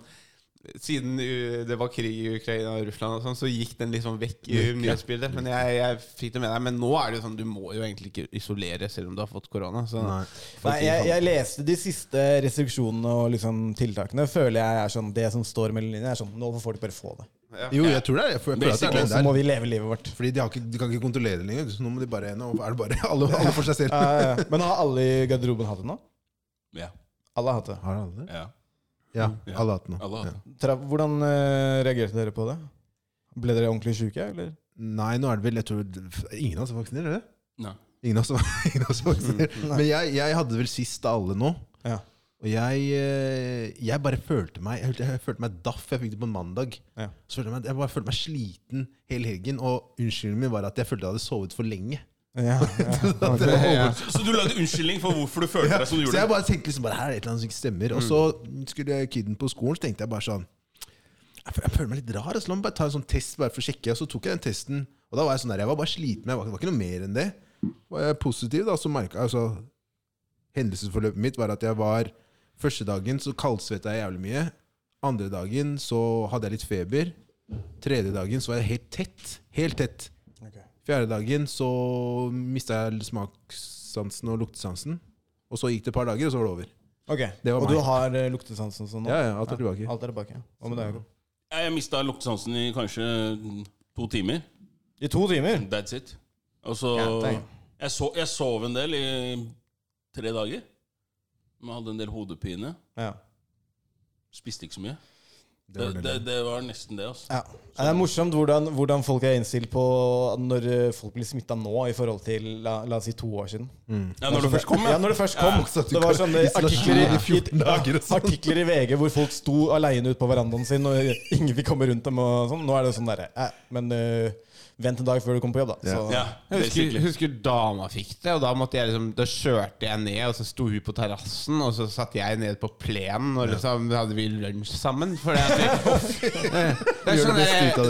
Siden det var krig i Ukraina og Russland, og sånn så gikk den sånn vekk i nyhetsbildet. Men jeg, jeg fikk det med deg. Men nå er det jo sånn du må jo egentlig ikke isolere selv om du har fått korona. Så Nei. Nei, jeg, jeg leste de siste restriksjonene og liksom tiltakene. Føler jeg er sånn Det som står mellom linjene, er sånn Nå får folk bare få det. Jo, jeg tror det er jeg det er den så må vi leve livet vårt. Fordi de, har ikke, de kan ikke kontrollere det lenger. Så nå må de bare Nå er det bare alle, alle for seg selv. Ja, ja, ja. Men har alle i garderoben hatt det nå? Ja. Alle har hatt det. Har alle det? ja. Ja, alle har hatt det nå. Alle har Ja. det. Tra hvordan eh, reagerte dere på det? Ble dere ordentlig syke, eller? Nei, nå er det vel Jeg tror Ingen av oss er vaksinert, er det? Nei. Ingen av oss, ingen av oss er vaksinert. Men jeg, jeg hadde vel sist av alle nå. Ja. Og jeg, eh, jeg bare følte meg Jeg, følte- jeg følte meg daff. Jeg fikk det på en mandag. Ja. Så følte jeg, meg, jeg bare følte meg sliten hele helgen. Og unnskyldningen min var at jeg følte jeg hadde sovet for lenge. Ja, ja. Det ja. Så du lagde unnskyldning for hvorfor du følte Ja, deg som du gjorde? så jeg bare tenkte liksom bare, her er det et eller annet som ikke stemmer. Og så skulle kiden på skolen, så tenkte jeg bare sånn Jeg føler, meg litt rar. Så la meg bare ta en sånn test bare for å sjekke. Og så tok jeg den testen, og da var jeg sånn der, jeg var bare sliten. Jeg var, det var ikke noe mer enn det. Var jeg positiv, da, så merka altså, Hendelsesforløpet mitt var at jeg var Første dagen så kaldsvetta jeg jævlig mye. Andre dagen så hadde jeg litt feber. Tredje dagen så var jeg helt tett. Helt tett. Fjerde dagen så mista jeg smakssansen og luktesansen. Og så gikk det et par dager, og så var det over. Ok, Det var Og meg. du har eh, luktesansen sånn nå? Ja, ja, alt er tilbake. Alt er tilbake. Hva med deg, Jakob? Jeg mista luktesansen i kanskje to timer. I to timer? That's it. Og så Ja, jeg, so, jeg sov en del i tre dager. Men hadde en del hodepine. Ja. Spiste ikke så mye. Det Det, var det. det, det var nesten det, altså. Ja. Det er morsomt hvordan, hvordan folk er innstilt på når eh, folk blir smitta nå, i forhold til la, la oss si to år siden. Ja, når det først kom, Ja, når det først kom. Ja, det var sånne artikler i i, 14 dager sånn. artikler i VG hvor folk sto aleine ute på verandaen sin, og ingen fikk komme rundt dem. og sånn. Nå er det sånn derre eh, Men eh, vent en dag før du kommer på jobb, da. Så, Ja, Jeg husker, husker dama fikk det, og da måtte jeg liksom Da kjørte jeg ned, og så sto hun på terrassen, og så satt jeg ned på plenen, og liksom hadde vi lunsj sammen. For det, det, det er sånn det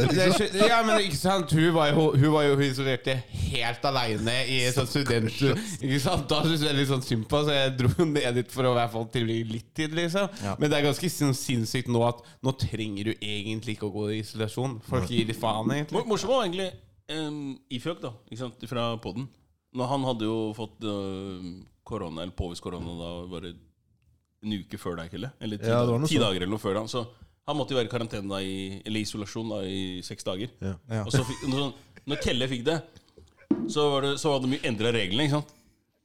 det er Ja, men ikke sant Hun var jo, hun var jo isolert helt aleine i et sånt student... Ikke sant? Da syntes jeg litt sånn synd på så jeg dro ned dit for å i hvert fall tilbringe litt tid, liksom. Ja. Men det er ganske sånn sinnssykt nå at nå trenger du egentlig ikke å gå i isolasjon. Folk gir litt faen, egentlig. Mor- Morsomt var egentlig um, Ifjok, da, ikke sant, fra podden. Når han hadde jo fått øh, korona, eller påvist korona da bare en uke før deg, Kelle. Eller ti, Ja, ti dager eller noe før da. Så han måtte jo være i karantene da, i, eller isolasjon da, i seks dager. Ja. Ja. Og så fikk, når, når Kelle fikk det, så var det, så var det mye endra reglene. ikke sant?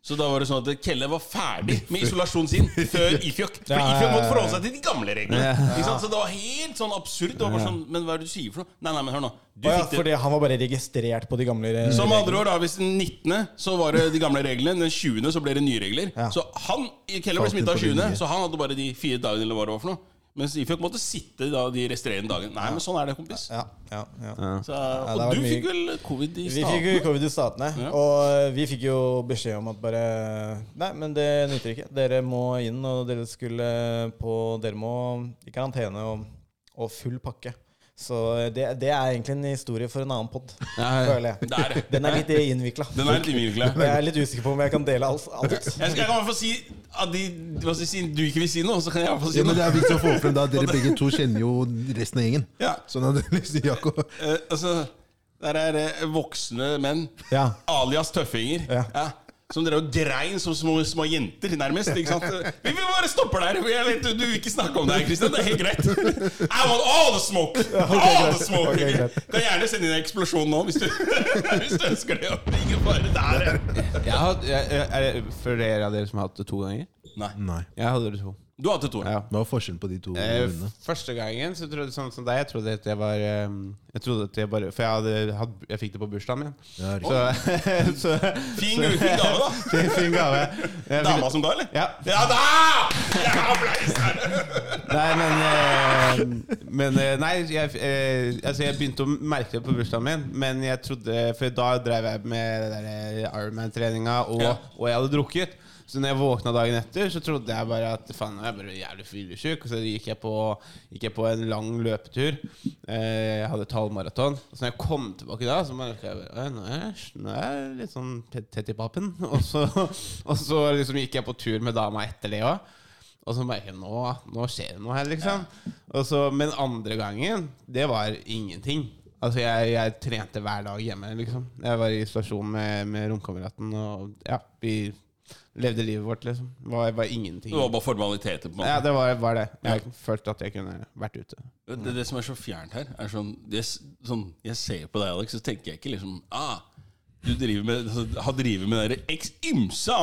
Så da var det sånn at Kelle var ferdig med isolasjonen sin før Ifjok. For Ifjok måtte forholde seg til de gamle reglene. Så det var helt sånn absurd. Det var bare sånn, Men hva er det du sier for noe? Nei, nei, men hør nå. Du ja, fikk det fordi han var bare registrert på de gamle reglene. som andre år, da, hvis den 19. så var det de gamle reglene. Den 20. så ble det nye regler. Så han Kelle ble smitta inn 20., så han hadde bare de fire dagene eller hva det var for noe. Mens Ifjok måtte sitte da de resterende dagene. Nei, men sånn er det, kompis. Ja, ja, ja. Så, og har du mye- fikk vel covid i statene? Vi fikk jo covid i statene, Ja. og eh, vi fikk jo beskjed om at bare Nei, men det nytter ikke. Dere må inn, og dere skulle på Dere må i karantene og, og full pakke. Så det, det er egentlig en historie for en annen pod, føler jeg. Det er. Den er litt innvikla. Den er litt innvikla. Jeg er litt usikker på om jeg kan dele alt. alt. Jeg, skal, kan i hvert fall si at de, hva skal si, du ikke vil si noe, så kan jeg i hvert fall si Ja, men det er viktig å få frem da Dere begge to kjenner jo resten av gjengen. Ja. Sånn at liksom, Jakob uh, altså, der er det voksne menn, Ja. alias tøffinger. Ja. Ja. Som dere grein som små, små jenter, nærmest. Ikke sant? Vi vil bare stoppe der. Vet, du, du vil ikke snakke om det her, Kristian. Det er helt greit. I want all the smoke! All the smoke! Okay, greit. Kan gjerne sende inn en eksplosjon nå, hvis du, hvis du ønsker det. Ikke bare der. Jeg har, jeg, jeg, er det flere av dere som har hatt det to ganger? Nei. Nei. Jeg hadde det to. Du hadde to. Ja. Hva var forskjellen på de to Eh, rundene? første gangen så trodde jeg sånn som deg Jeg trodde at jeg var eh, Jeg trodde at jeg bare For jeg, hadde, hatt, jeg fikk det på bursdagen min. Ja. Så, så Fin, fin gave, da. fin, fin gave. Dama som ga, eller? Ja. Ja da! Nei, men eh, Men eh, Nei, jeg, eh, altså jeg begynte å merke det på bursdagen min, men jeg trodde For da drev jeg med Ironman-treninga, og, Ja. og jeg hadde drukket. Så når jeg våkna dagen etter, så trodde jeg bare at faen, jeg er bare jævlig fyllesyk. Og så gikk jeg, på, gikk jeg på en lang løpetur. Eh, jeg hadde et halvmaraton. Og så når jeg kom tilbake da, så merka jeg bare, nå er jeg, nå er jeg litt sånn tett, i pappen. Og så, og så liksom gikk jeg på tur med dama etter det òg. Og så merker jeg nå, nå skjer det noe her, liksom. Så, men andre gangen, det var ingenting. Altså, jeg, jeg trente hver dag hjemme, liksom. Jeg var i isolasjon med, med romkameraten, og ja, vi levde livet vårt, liksom. Det var, var ingenting. Det var bare formaliteter. på en måte Ja, det var, var det. Jeg følte at jeg kunne vært ute. Det, det som er så fjernt her, er sånn, det, sånn Jeg ser på deg, Alex, så tenker jeg ikke liksom ah, Du driver med, altså, har drevet med de eks ymse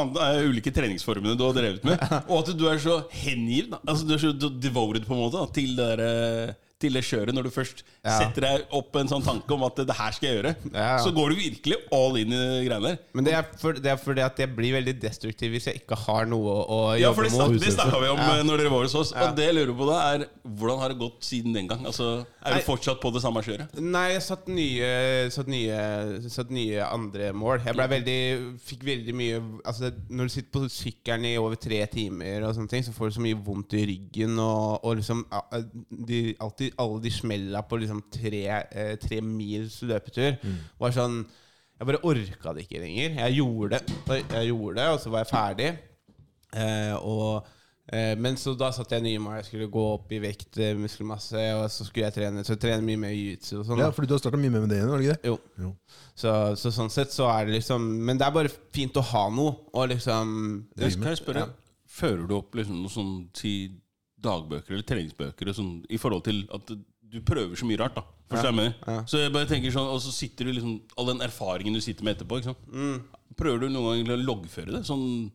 ulike treningsformene du har drevet med. Og at du er så hengiven. Altså, du er så devoted på en måte til det der, eh, til det kjøret. Når du først Ja. setter deg opp en sånn tanke om at det her skal jeg gjøre, Ja. så går du virkelig all in i greiene der. Men det er, for, det er fordi at jeg blir veldig destruktiv hvis jeg ikke har noe å Ja, for jobbe det, mot. det snakka vi om Ja. eh, når dere var hos oss. Og det jeg lurer på da er hvordan har det gått siden den gang? Altså, Er Nei. du fortsatt på det samme kjøret? Nei, jeg satt nye, satt nye, satt nye andre mål. Jeg ble veldig, fikk veldig mye altså, Når du sitter på sykkelen i over tre timer, og sånne ting så får du så mye vondt i ryggen. Og, og liksom de, alltid, Alle de smella på liksom tre, eh, tre mils løpetur var sånn Jeg bare orka det ikke lenger. Jeg gjorde det, jeg gjorde det og så var jeg ferdig. Eh, og men så da satte jeg nye mål. Jeg skulle gå opp i vekt, eh, muskelmasse, og så skulle jeg trene Så jeg trener mye mer jiu-jitsu og sånn. Ja, fordi du har starta mye mer med det igjen, var det ikke det? Jo. Jo. Så, så sånn sett så er det liksom Men det er bare fint å ha noe, og liksom Jeg kan jeg spørre, Fører du opp liksom noen sånn til dagbøker eller treningsbøker og sånn, i forhold til at du prøver så mye rart? da Forstår Ja. jeg? Ja. Så jeg bare tenker sånn Og så sitter du liksom all den erfaringen du sitter med etterpå. Ikke sant? Mm. Prøver du noen gang å loggføre det? Sånn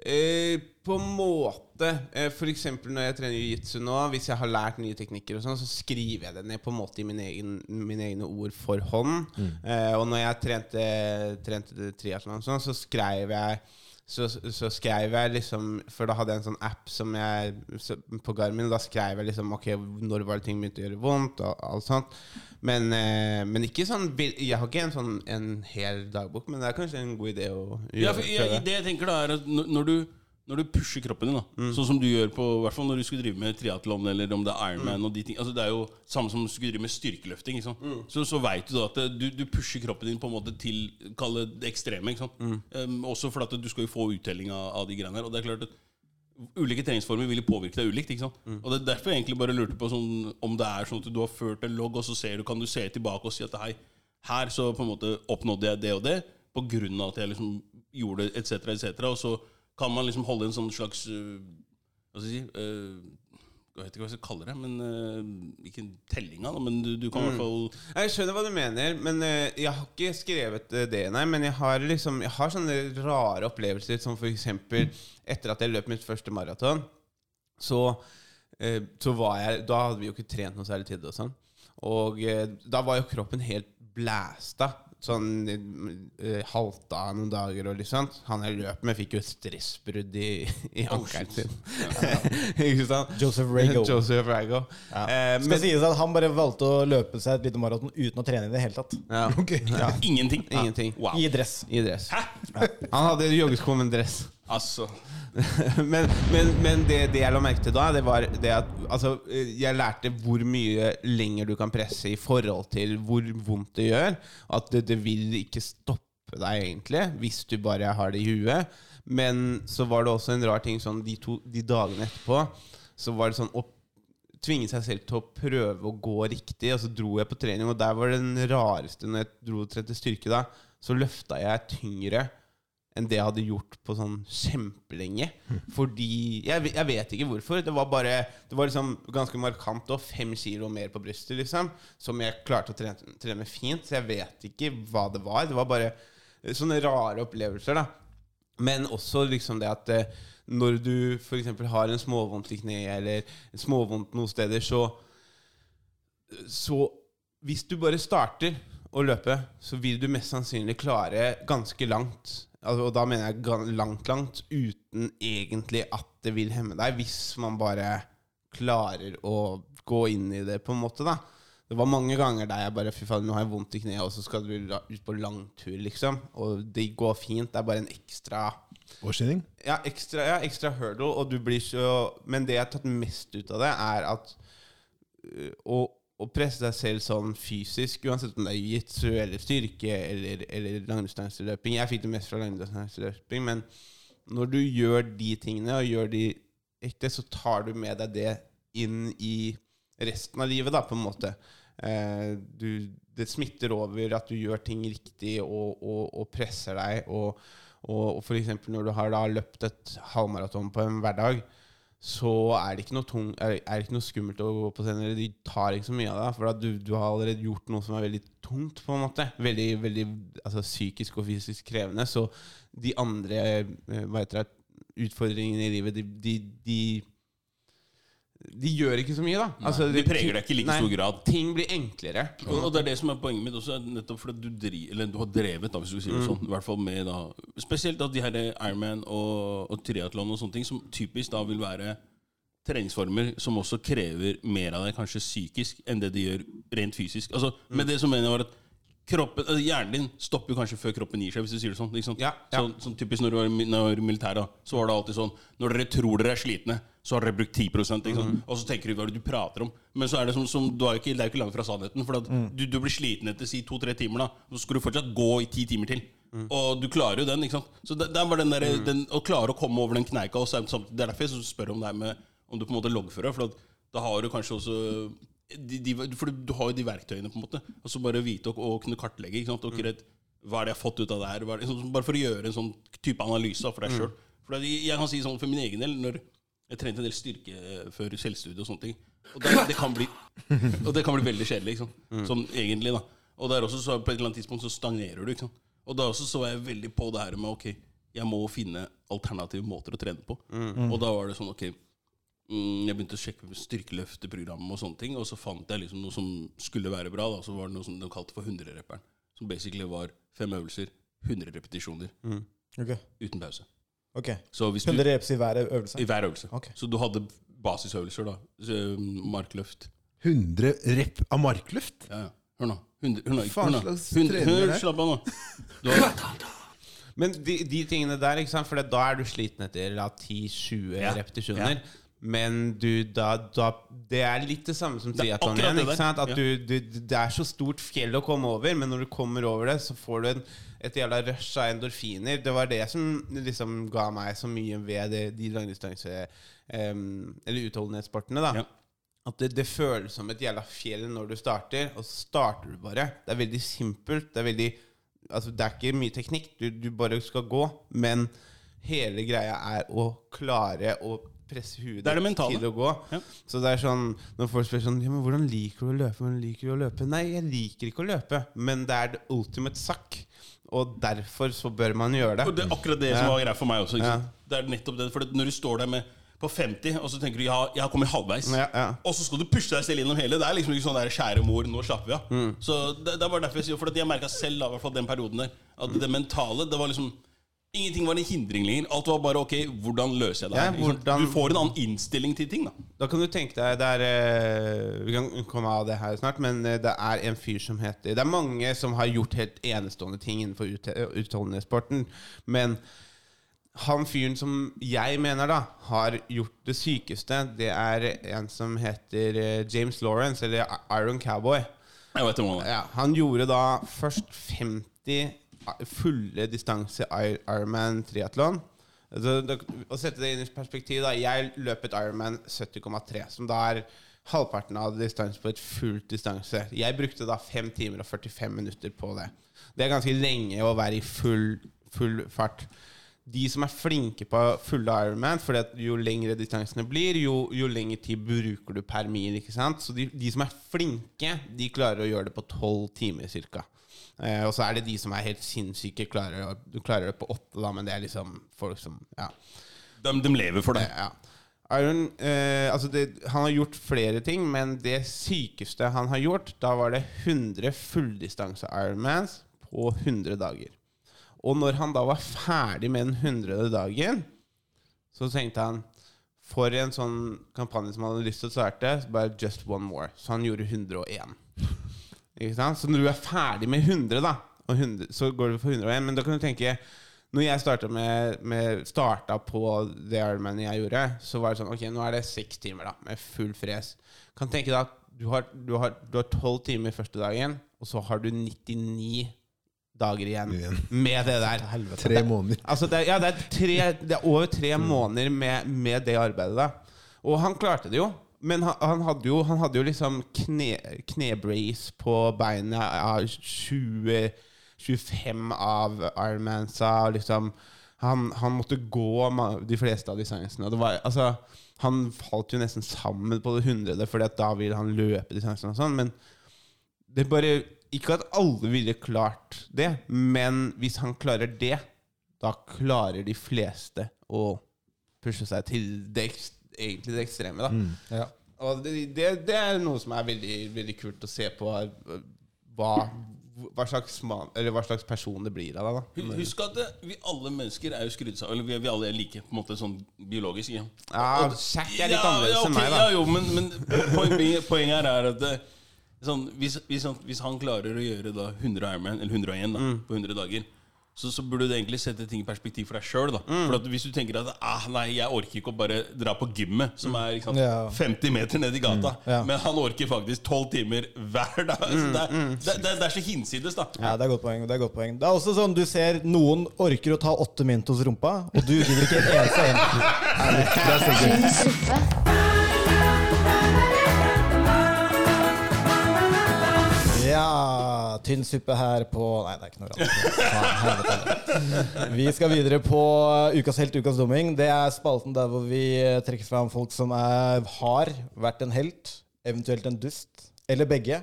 Eh, på en måte. Eh, for eksempel når jeg trener jiu-jitsu nå, hvis jeg har lært nye teknikker, og sånn, så skriver jeg det ned på en måte i mine, egen, mine egne ord for hånd. Mm. Eh, og når jeg trente, trente triatlon, sånn, så skrev jeg så, så skrev jeg liksom For da hadde jeg en sånn app som jeg så, på Garmin. Da skrev jeg liksom Ok, når var det ting begynte å gjøre vondt, og alt sånt. Men, eh, men ikke sånn Jeg har ikke en sånn en hel dagbok, men det er kanskje en god idé å gjøre. Ja, for jeg, det jeg tenker da er at når du, når du pusher kroppen din, da Mm. sånn som du gjør på hvert fall når du skulle drive med triatlon eller om det er Ironman Mm. og de ting, altså Det er jo samme som du skulle drive med styrkeløfting. Ikke sant? Så, så veit du da at du, du pusher kroppen din på en måte til Kall det det ekstreme. Ikke sant? Mm. Um, også fordi at du skal jo få uttelling av, av de greiene her. Og det er klart at Ulike treningsformer vil påvirke deg ulikt. ikke sant? Mm. Og Det er derfor jeg egentlig bare lurte på sånn, om det er sånn at du har ført en logg, og så ser du, kan du se tilbake og si at hei, her så på en måte oppnådde jeg det og det på grunn av at jeg liksom gjorde det, etc., etc. Og så kan man liksom holde en sånn slags øh, Hva skal jeg si øh, Jeg vet ikke hva jeg skal kalle det, men uh, ikke en telling av det, men du, du kan i hvert fall Jeg skjønner hva du mener, men uh, jeg har ikke skrevet eh, det, nei. Men jeg har liksom Jeg har sånne rare opplevelser, som eksempel etter at jeg løp mitt første maraton, så, uh, så var jeg Da hadde vi jo ikke trent noe særlig tid og sånn. Og eh, da var jo kroppen helt blæsta. Sånn uh, halta noen dager og litt sånt. Han jeg løp med, fikk jo stressbrudd i, i ankelen sin. ikke sant? Joseph Rago. Joseph Rago. Ja. Eh, Skal men- sies at han bare valgte å løpe seg et lite maraton uten å trene i det hele tatt. Ja. Ja. Ingenting. Ingenting. Wow. I dress. I dress. Han hadde joggesko med en dress. Altså men men, men det, det jeg la merke til da, det var det at altså, jeg lærte hvor mye lenger du kan presse i forhold til hvor vondt det gjør. At det, det vil ikke stoppe deg egentlig, hvis du bare har det i huet. Men så var det også en rar ting sånn de, to, de dagene etterpå, så var det sånn å tvinge seg selv til å prøve å gå riktig. Og så dro jeg på trening, og der var det den rareste Når jeg dro og trente styrke, da, så løfta jeg tyngre enn det jeg hadde gjort på sånn kjempelenge. Fordi jeg, jeg vet ikke hvorfor. Det var bare Det var liksom ganske markant og fem kilo mer på brystet, liksom. Som jeg klarte å trene, trene fint. Så jeg vet ikke hva det var. Det var bare eh, sånne rare opplevelser, da. Men også liksom det at eh, når du f.eks. har en småvondt i kneet eller småvondt noen steder, så Så hvis du bare starter å løpe, så vil du mest sannsynlig klare ganske langt. Altså, og da mener jeg langt, langt, uten egentlig at det vil hemme deg, hvis man bare klarer å gå inn i det, på en måte, da. Det var mange ganger der jeg bare Fy faen, nå har jeg vondt i kneet, og så skal du ut på langtur, liksom. Og det går fint. Det er bare en ekstra Påkjenning? ja, ekstra, ja, ekstra hurdle, og du blir så Men det jeg har tatt mest ut av det, er at øh, å, å presse deg selv sånn fysisk, uansett om det er jitsu eller styrke eller, eller langdistanseløping Jeg fikk det mest fra langdistanseløping, men når du gjør de tingene, og gjør de ekte, så tar du med deg det inn i resten av livet, da, på en måte. Eh, du, det smitter over at du gjør ting riktig og, og, og presser deg. Og, og, og eksempel når du har da løpt et halvmaraton på en hverdag, så er det tung, er, det ikke noe skummelt å gå på scenen. De tar ikke så mye av deg, for du, du har allerede gjort noe som er veldig tungt. på en måte Veldig, veldig altså, psykisk og fysisk krevende. Så de andre eh, hva heter det, utfordringene i livet, de, de, de de gjør ikke så mye, da. Altså, de preger deg ikke i like Nei, stor grad. Ting blir enklere. Og, og det er det som er poenget mitt også, nettopp fordi du, dri, eller du har drevet, da, hvis du sier det Mm. sånn, i hvert fall med da, spesielt da de her Ironman og, og triatlon og sånne ting, som typisk da vil være treningsformer som også krever mer av deg, kanskje psykisk, enn det de gjør rent fysisk. Altså, Mm. Med det som mener jeg var at kroppen, altså, hjernen din stopper jo kanskje før kroppen gir seg, hvis du sier det sånn. Ikke sant? Ja, ja. Så, sånn typisk når du var i når var militæret, da, så var det alltid sånn Når dere tror dere er slitne, så har dere brukt 10 ikke sant? Mm. Og så tenker du hva er det du prater om. Men så er det som, som du er jo ikke, det er jo ikke langt fra sannheten. For Mm. du, du blir sliten etter si to-tre timer, da. Så skal du fortsatt gå i ti timer til. Mm. Og du klarer jo den. ikke sant? Så det, det bare den der, den, Å klare å komme over den kneika. Og så er det er derfor jeg spør om det her med om du på en måte loggfører. For da har du kanskje også de, de, For du har jo de verktøyene, på en måte. Og så bare vite og, og kunne kartlegge. ikke sant? Og ikke rett, hva er det jeg har fått ut av det her? Er sånn, bare for å gjøre en sånn type analyse for deg sjøl. For jeg jeg kan si sånn for min egen del når jeg trente en del styrke eh, før selvstudie og sånne ting. Og det, det, kan, bli, og det kan bli veldig kjedelig. Sant? Sånn egentlig, da. Og der også så på et eller annet tidspunkt så stagnerer du. ikke sant? Og da også så jeg veldig på det her med ok, jeg må finne alternative måter å trene på. Og da var det sånn ok mm, Jeg begynte å sjekke styrkeløfteprogrammet og sånne ting, og så fant jeg liksom noe som skulle være bra. da Så var det noe som de kalte for 100-repperen. Som basically var fem øvelser, 100 repetisjoner, Ok. uten pause. Ok Så hvis 100 reps i hver øvelse? i hver øvelse. Okay. Så du hadde basisøvelser, da. Markløft. 100 rep av markløft? Ja, ja. Hør nå. 100, hør nå. Faen hør slapp av nå. Men de, de tingene der, ikke sant? For da er du sliten etter 10-20 Ja. repetisjoner. Ja. Men du, da, da Det er litt det samme som triatlon igjen. Ikke sant? At du, du, det er så stort fjell å komme over, men når du kommer over det, så får du en, et jævla rush av endorfiner. Det var det som liksom ga meg så mye ved det, de langdistanse Um, Eller utholdenhetssportene. da Ja. At det, det føles som et jævla fjell når du starter, og så starter du bare. Det er veldig simpelt. Det er veldig Altså, det er ikke mye teknikk. Du, du bare skal gå. Men hele greia er å klare å presse huet Det er det mentale. til å gå. Ja. Så det er sånn Når folk spør sånn Ja, men hvordan liker du å løpe? Hvordan liker du å løpe? Nei, jeg liker ikke å løpe, men det er the ultimate suck. Og derfor så bør man gjøre det. og det er akkurat det som var greia for meg også. Ja. Det er nettopp det. For når du står der med på 50, og så tenker du ja, jeg har kommet halvveis. Ja, ja. Og så skal du pushe deg selv gjennom hele. Det er liksom ikke sånn der kjære mor, nå slapper vi av. Mm. Så det, det var derfor jeg sier For at jeg merka selv, da, i hvert fall den perioden der, at det mentale Det var liksom Ingenting var en hindring lenger. Alt var bare ok, hvordan løser jeg det Ja, her? Ikke hvordan- Du får en annen innstilling til ting, da. Da kan du tenke deg det er, eh, Vi kan komme av det her snart, men eh, det er en fyr som heter Det er mange som har gjort helt enestående ting innenfor ut- utholdenhetssporten, men han fyren som jeg mener da har gjort det sykeste, det er en som heter eh, James Lawrence, eller Iron Cowboy. Jeg vet om han, Ja, han gjorde da først 50 fulle distanse Ironman triatlon. Å sette det inn i perspektiv, da. Jeg løp et Ironman 70,3, som da er halvparten av distanse på et fullt distanse. Jeg brukte da 5 timer og 45 minutter på det. Det er ganske lenge å være i full, full fart. De som er flinke på fulle Ironman, for jo lengre distansene blir, jo, jo lengre tid bruker du per mil. ikke sant? Så de, de som er flinke, de klarer å gjøre det på tolv timer ca. Eh, og så er det de som er helt sinnssyke, klarer, du klarer det på åtte, da, men det er liksom folk som Ja. De, de lever for det. Ja. Iron, eh, altså det, han har gjort flere ting, men det sykeste han har gjort, da var det 100 fulldistanse Ironmans på 100 dager. Og når han da var ferdig med den 100. dagen, så tenkte han for en sånn kampanje som han hadde lyst til å starte, bare just one more. Så han gjorde 101. Ikke sant? Så når du er ferdig med 100, da, og 100, så går du for 101. Men da kan du tenke Når jeg starta med, med starta på det Ironman jeg gjorde, så var det sånn Ok, nå er det seks timer da med full fres. Kan tenke deg at du har, du har, du har 12 timer første dagen, og så har du 99 dager igjen, med det der. Tre måneder. Altså det, er- ja, det er, tre, det er over tre måneder med, med det arbeidet. da Og han klarte det jo. Men han, han, hadde, jo, han hadde jo liksom kne, knebrace på beinet av 20, 25 av Ironmansa. Liksom, han, han måtte gå de fleste av distansene. og altså, han falt jo nesten sammen på det hundrede, for da ville han løpe de og sånn. Men det er bare Ikke at alle ville klart det, men hvis han klarer det, da klarer de fleste å pushe seg til det, egentlig det ekstreme. Da. Mm, ja. Og det, det, det er noe som er veldig, veldig kult å se på. Hva, hva, slags, man, eller hva slags person det blir av deg. Da. Husk at eh, vi alle mennesker er jo skrudd sammen Eller vi, vi alle er like på en måte sånn biologisk. Ja, Ja, Jack er litt annerledes ja, enn meg, da. Ja, jo, men, men poenget, poenget her er at eh, sånn, hvis, hvis, han, hvis han klarer å gjøre da 100 Ironman, eller 101 da, Mm. på 100 dager så, så burde du egentlig sette ting i perspektiv for deg sjøl. Mm. For hvis du tenker at ah, nei, jeg orker ikke å bare dra på gymmet, som er ikke sant, Ja. 50 meter ned i gata, Mm, ja. men han orker faktisk 12 timer hver dag. Så Mm, det, er, det, det, det er så hinsides, da. Ja, det er godt poeng. Det er godt poeng Det er også sånn du ser noen orker å ta åtte Mentos hos rumpa, og du gidder ikke en eneste en. Det er. Ja, tynn suppe her på Nei, det er ikke noe rart. Vi skal videre på Ukas helt, ukas dumming. Det er spalten der hvor vi trekker fram folk som er, har vært en helt, eventuelt en dust, eller begge.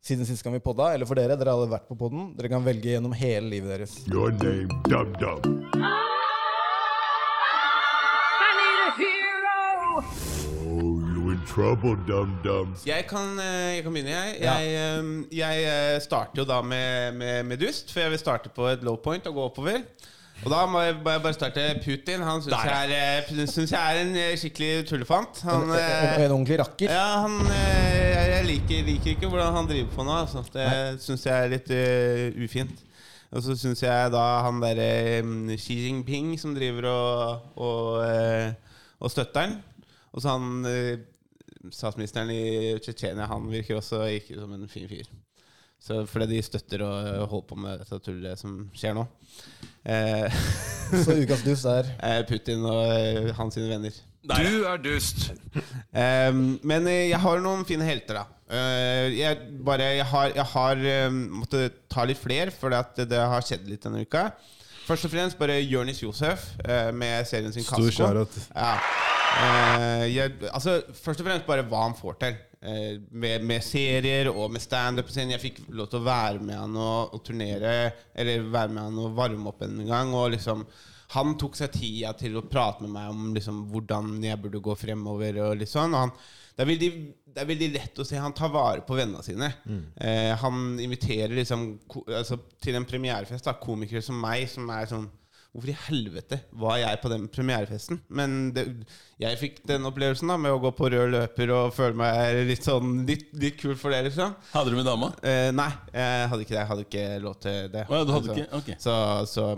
Siden sist gang vi podda, eller for dere, dere har alle vært på podden. Dere kan velge gjennom hele livet deres. Your name, Dum Dum. Trouble, Dum Dum. Jeg kan, eh, jeg kan begynne, jeg. Jeg, eh, jeg eh, starter jo da med, med, med dust, for jeg vil starte på et low point og gå oppover. Og da må jeg bare starte Putin. Han syns jeg, er, synes jeg er en skikkelig tullefant. Han, En, en, en ordentlig rakker. ja, han Jeg, jeg liker, liker ikke hvordan han driver på nå. Altså. Det syns jeg er litt uh, ufint. Og så syns jeg da han derre um, Xi Jinping som driver og, og, uh, og støtter han. Og så han statsministeren i Tsjetsjenia, han virker også ikke som en fin fyr. Så fordi de støtter og eh, holder på med dette tullet som skjer nå. Eh, Så ukas dust er eh, Putin og eh, hans sine venner. Du er dust. Eh, men jeg har noen fine helter, da. Eh, jeg, bare, jeg har, jeg har um, måttet ta litt flere, for det, det har skjedd litt denne uka. Først og fremst bare Jonis Josef eh, med serien sin Stor Kasko. shout-out. Ja. Eh, jeg, altså, først og fremst bare hva han får til. Eh, med, med serier og med standup. Jeg fikk lov til å være med han og, og turnere, eller være med han og varme opp en gang. Og liksom han tok seg tida til å prate med meg om liksom, hvordan jeg burde gå fremover. Og litt sånn og han, det, er veldig, det er veldig lett å se han tar vare på vennene sine. Eh, han inviterer liksom ko, altså, til en premierefest da, komikere som meg, som er sånn Hvorfor i helvete var jeg på den premierefesten? Men det, jeg fikk den opplevelsen da med å gå på rød løper og føle meg litt sånn Litt, litt kul for det, liksom. Hadde du med dama? Eh, nei, jeg hadde ikke det. Jeg hadde ikke lov til det. Oh, ja, du hadde så, ikke? Ok. Så, så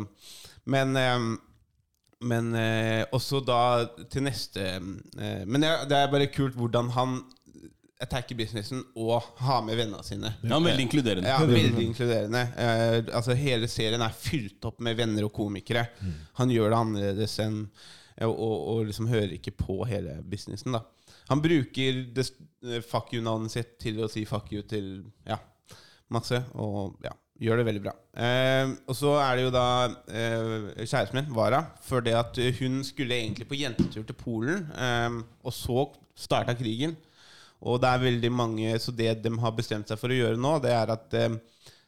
Men eh, men eh, også da til neste eh, Men det det er bare kult hvordan han attacker businessen og ha med vennene sine. Ja, veldig inkluderende. Ja, veldig inkluderende. Eh, altså Hele serien er fylt opp med venner og komikere. Han gjør det annerledes enn og, og, og liksom hører ikke på hele businessen. da Han bruker det, eh, fuck you-navnet sitt til å si fuck you til ja, masse. Og ja, Gjør det veldig bra. Eh, og så er det jo da eh, kjæresten min, Vara, for det at hun skulle egentlig på jentetur til Polen, eh, og så starta krigen. Og det er veldig mange Så det de har bestemt seg for å gjøre nå, det er at eh,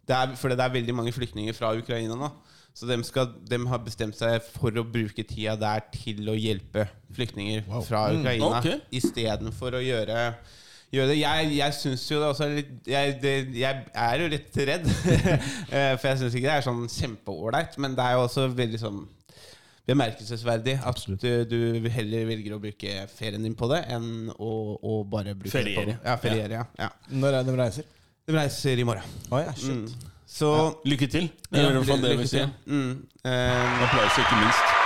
det er, For det er veldig mange flyktninger fra Ukraina nå. Så de, skal, de har bestemt seg for å bruke tida der til å hjelpe flyktninger fra Mm, okay. ok. istedenfor å gjøre gjøre det. Jeg, jeg syns jo det også er litt jeg, det, jeg er jo litt redd. Eh, For jeg syns ikke det er sånn kjempeålreit. Men det er jo også veldig sånn bemerkelsesverdig at du, du heller velger å bruke ferien din på det enn å, å bare bruke det Feriere. på Ja, feriere, ja. ja. Når er det de reiser? De reiser i morgen. Oh, ja, shit. Mm. Så Lykke til. Det er i hvert fall det. Mm. Eh, Applaus, ikke minst.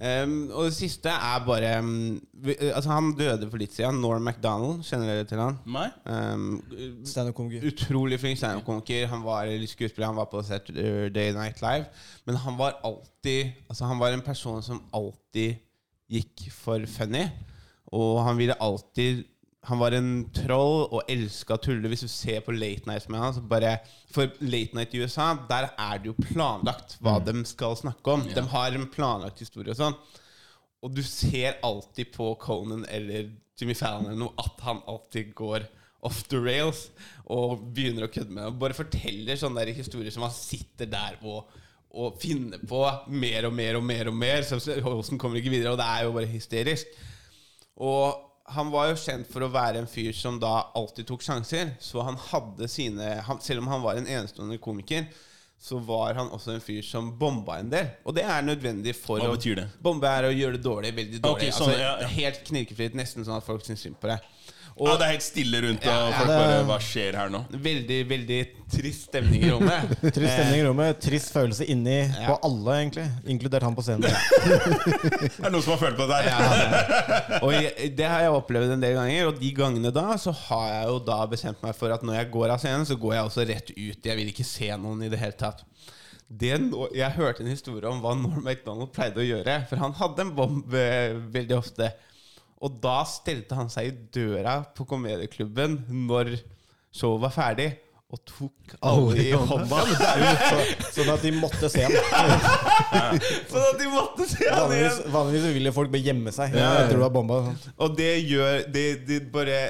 Um, og det siste er bare um, vi, uh, Altså Han døde for litt siden. Norm MacDonald, kjenner dere til han? Nei? Um, Standup-komiker. utrolig flink standup-komiker. Han var litt skuespiller, han var på Saturday Night Live. Men han var alltid Altså Han var en person som alltid gikk for funny. Og han ville alltid Han var en troll og elska å tulle. Hvis du ser på Late Night med han så bare For Late Night i USA, der er det jo planlagt hva de skal snakke om. De har en planlagt historie og sånn. Og du ser alltid på Conan eller Jimmy Fallon eller noe at han alltid går off the rails og begynner å kødde med det. Og bare forteller sånne der historier som han sitter der og, og finner på mer og mer og mer. og mer Så Holsen kommer ikke videre, og det er jo bare hysterisk. Og han var jo kjent for å være en fyr som da alltid tok sjanser. Så han hadde sine han, Selv om han var en enestående komiker, så var han også en fyr som bomba en del. Og det er nødvendig for Hva betyr det? Bombe er å gjøre det dårlig, veldig dårlig. Okay, sånn, altså, ja, ja. Helt knirkefritt, nesten sånn at folk syns synd på deg. Ja, det er helt stille rundt, og Ja, ja. folk bare Hva skjer her nå? Veldig, veldig trist stemning i rommet. Trist stemning i rommet, trist følelse inni på alle, egentlig. Inkludert han på scenen. det Er noen som har følt på det der? Ja, og jeg, det har jeg opplevd en del ganger, og de gangene da så har jeg jo da bestemt meg for at når jeg går av scenen, så går jeg også rett ut. Jeg vil ikke se noen i det hele tatt. Det, nå- jeg hørte en historie om hva Norm MacDonald pleide å gjøre, for han hadde en bomb eh, veldig ofte. Og da stelte han seg i døra på komedieklubben når showet var ferdig, og tok alle i hånda. Sånn at de måtte se ham. Sånn at de måtte se ham Vanligvis, igjen! vanligvis så vil jo folk bare gjemme seg Ja, tror det du bomba. og. Og det gjør det, det bare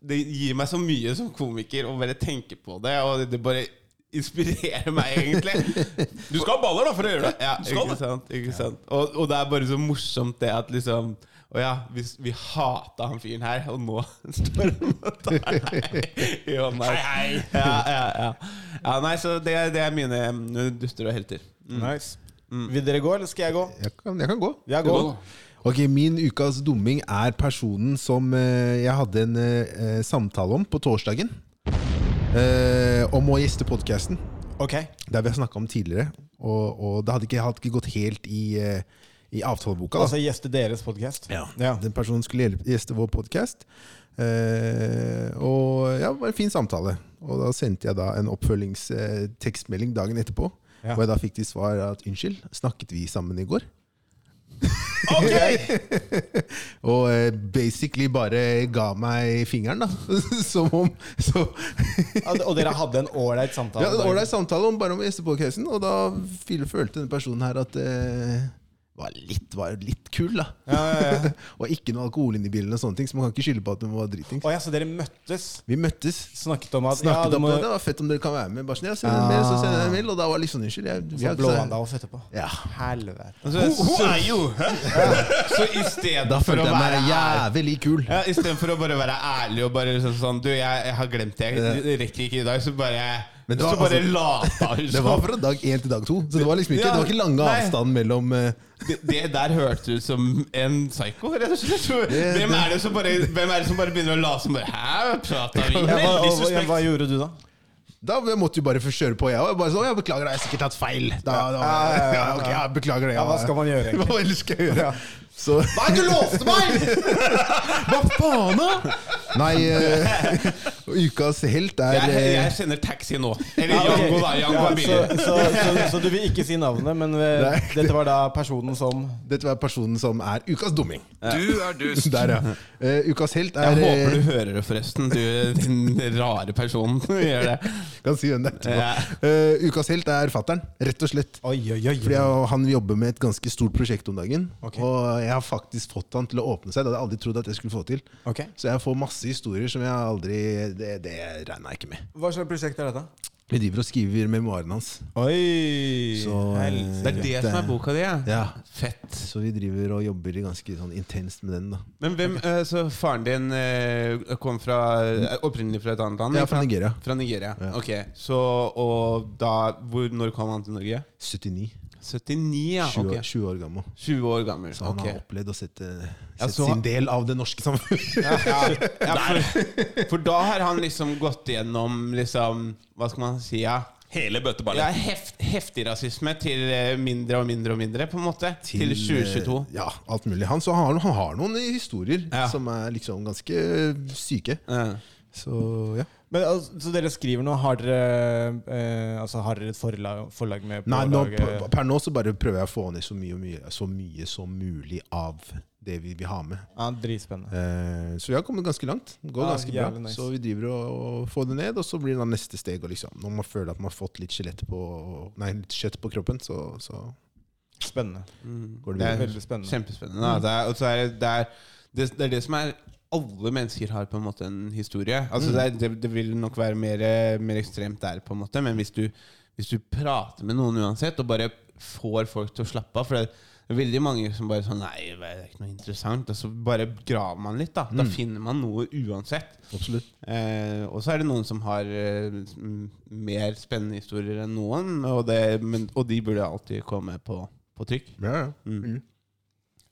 Det gir meg så mye som komiker å bare tenke på det, og det bare inspirerer meg, egentlig. Du skal ha baller, da, for å gjøre det. Ja, ikke sant, ikke sant? Og, og det er bare så morsomt det at liksom Å ja, vi, vi hata han fyren her, og nå står han og tar deg i hånda. Hei, hei. Ja, ja, ja. ja nei, så det, det er mine dutter og helter. Mm. Nice. Vil dere gå, eller skal jeg gå? Jeg kan, jeg kan gå. Jeg går. Ok, Min ukas dumming er personen som eh, jeg hadde en eh, samtale om på torsdagen. Eh, om å gjeste podkasten. Ok. Det har vi snakka om tidligere. Og, og det hadde ikke, hadde ikke gått helt i, eh, i avtaleboka. Da. Altså gjeste deres podkast? Ja. Den personen skulle gjeste vår podkast. Eh, og ja, det var en fin samtale. Og da sendte jeg da en oppfølgingstekstmelding dagen etterpå. Ja. Hvor jeg da fikk til svar at unnskyld, snakket vi sammen i går? og eh, basically bare ga meg fingeren, da. Som om så, Og dere hadde en ålreit samtale? Ja, en ålreit samtale om, bare om gjestepodkasten. og da følte denne personen her at det var litt, var litt kul, da. Ja, ja, ja. og ikke noe alkohol inni bilen, og sånne ting så man kan ikke skylde på at de var dritings. Oh, ja, så dere møttes? Vi møttes. Snakket om at Snakket ja, du om må, det. Det var fett om dere kan være med. Bare sånn, ja, send en mail, så sender jeg mail, og da var det liksom unnskyld. Jeg, vi Så har blå han deg off etterpå? Ja. Helvete. Altså, Who så, are you? Hæ? så i stedet Da for følte å jeg meg være jævlig kul. Ja, Istedenfor å bare være ærlig og bare sånn, sånn Du, jeg, jeg har glemt det. Jeg rekker ikke i dag. Så bare Men det Så var- bare altså, lata hun Det var fra dag én til dag to, så det var liksom ikke, Ja, det var ikke lange nei. avstand mellom eh, Det, det der hørtes ut som en psyko, rett og slett. Hvem er det som bare, hvem er det som bare begynner å late som bare Hæ, prata vi? Ja, hva, Veldig hva, suspekt. hva gjorde du da? Da jeg måtte jo bare få kjøre på, jeg òg. Bare sånn, jeg beklager, jeg har sikkert tatt feil. Da, da, Ja, ja, ja, ja. ja, ok, jeg beklager det. Ja, hva skal man gjøre, egentlig? Hva ellers skal jeg gjøre? Så Hva er det du lovte meg?! Hva faen, da?! Nei, uh, ukas helt er Jeg, eh, jeg sender taxi nå. Eller Ja. Jango, da. Jango Ja, er så, billig. så, så, så du vil ikke si navnet, men eh, Nei. dette var da personen som Dette var personen som er ukas dumming. Du er dust. Der, ja. Uh, ukas helt er Jeg håper eh, du hører det, forresten. Du din rare person. Gjør det. Kan si hvem det er Uh, Eh, ukas helt er fattern, rett og slett. Oi, oi, oi. Fordi han jobber med et ganske stort prosjekt om dagen. Ok. Og jeg har faktisk fått han til å åpne seg. Det hadde jeg aldri trodd at jeg skulle få til. Okay. Så jeg får masse historier som jeg aldri Det, det regna jeg ikke med. Hva slags prosjekt er dette? Vi driver og skriver memoarene hans. Oi! Så, eh. Det er det som er boka di, ja. Ja. Fett. Så vi driver og jobber ganske sånn intenst med den. da Men hvem, eh, Så faren din eh, kom fra opprinnelig fra et annet land? Ja, fra? Nigeria. Fra Nigeria, Ja. ok Så, Og da hvor, Når kom han til Norge? 79. 79, ja. 20, okay. år- 20 år gammel. 20 år gammel. Så han okay. har opplevd å sette, Ja, sette så- sin del av det norske samfunnet. ja, ja, for, for da har han liksom gått gjennom liksom Hva skal man si? Ja, Hele ja heft, heftig rasisme til eh, mindre og mindre og mindre, på en måte. Til, 2022. eh, Ja, alt mulig. Han, så har, han har noen historier Ja. som er liksom ganske syke. Ja. Så ja. Men, altså, så dere skriver nå? Har dere, eh, altså, har dere et forlag, forlag med på Nei, nå, per, nå så bare prøver jeg å få ned så mye, mye, så mye som mulig av det vi vil ha med. Ja, Dritspennende. Eh, så vi har kommet ganske langt. Det går Ja, ganske bra. jævlig nice. Så vi driver og, og får det ned, og så blir det da neste steg. Og liksom, når man føler at man har fått litt, skjelett på, nei, litt kjøtt på kroppen, så, så Spennende. går det Det er videre. Veldig spennende. Kjempespennende. Da. Det, er, og så er det, det, er, det, det er det som er Alle mennesker har på en måte en historie. Altså det, er, det, det vil nok være mer, mer ekstremt der, på en måte men hvis du, hvis du prater med noen uansett, og bare får folk til å slappe av For det er veldig mange som bare sånn Nei, det er ikke noe interessant. Og så bare graver man litt. Da Da finner man noe uansett. Absolutt. Eh, og så er det noen som har eh, mer spennende historier enn noen, og, det, men, og de burde alltid komme på, på trykk. Ja, ja. Mm.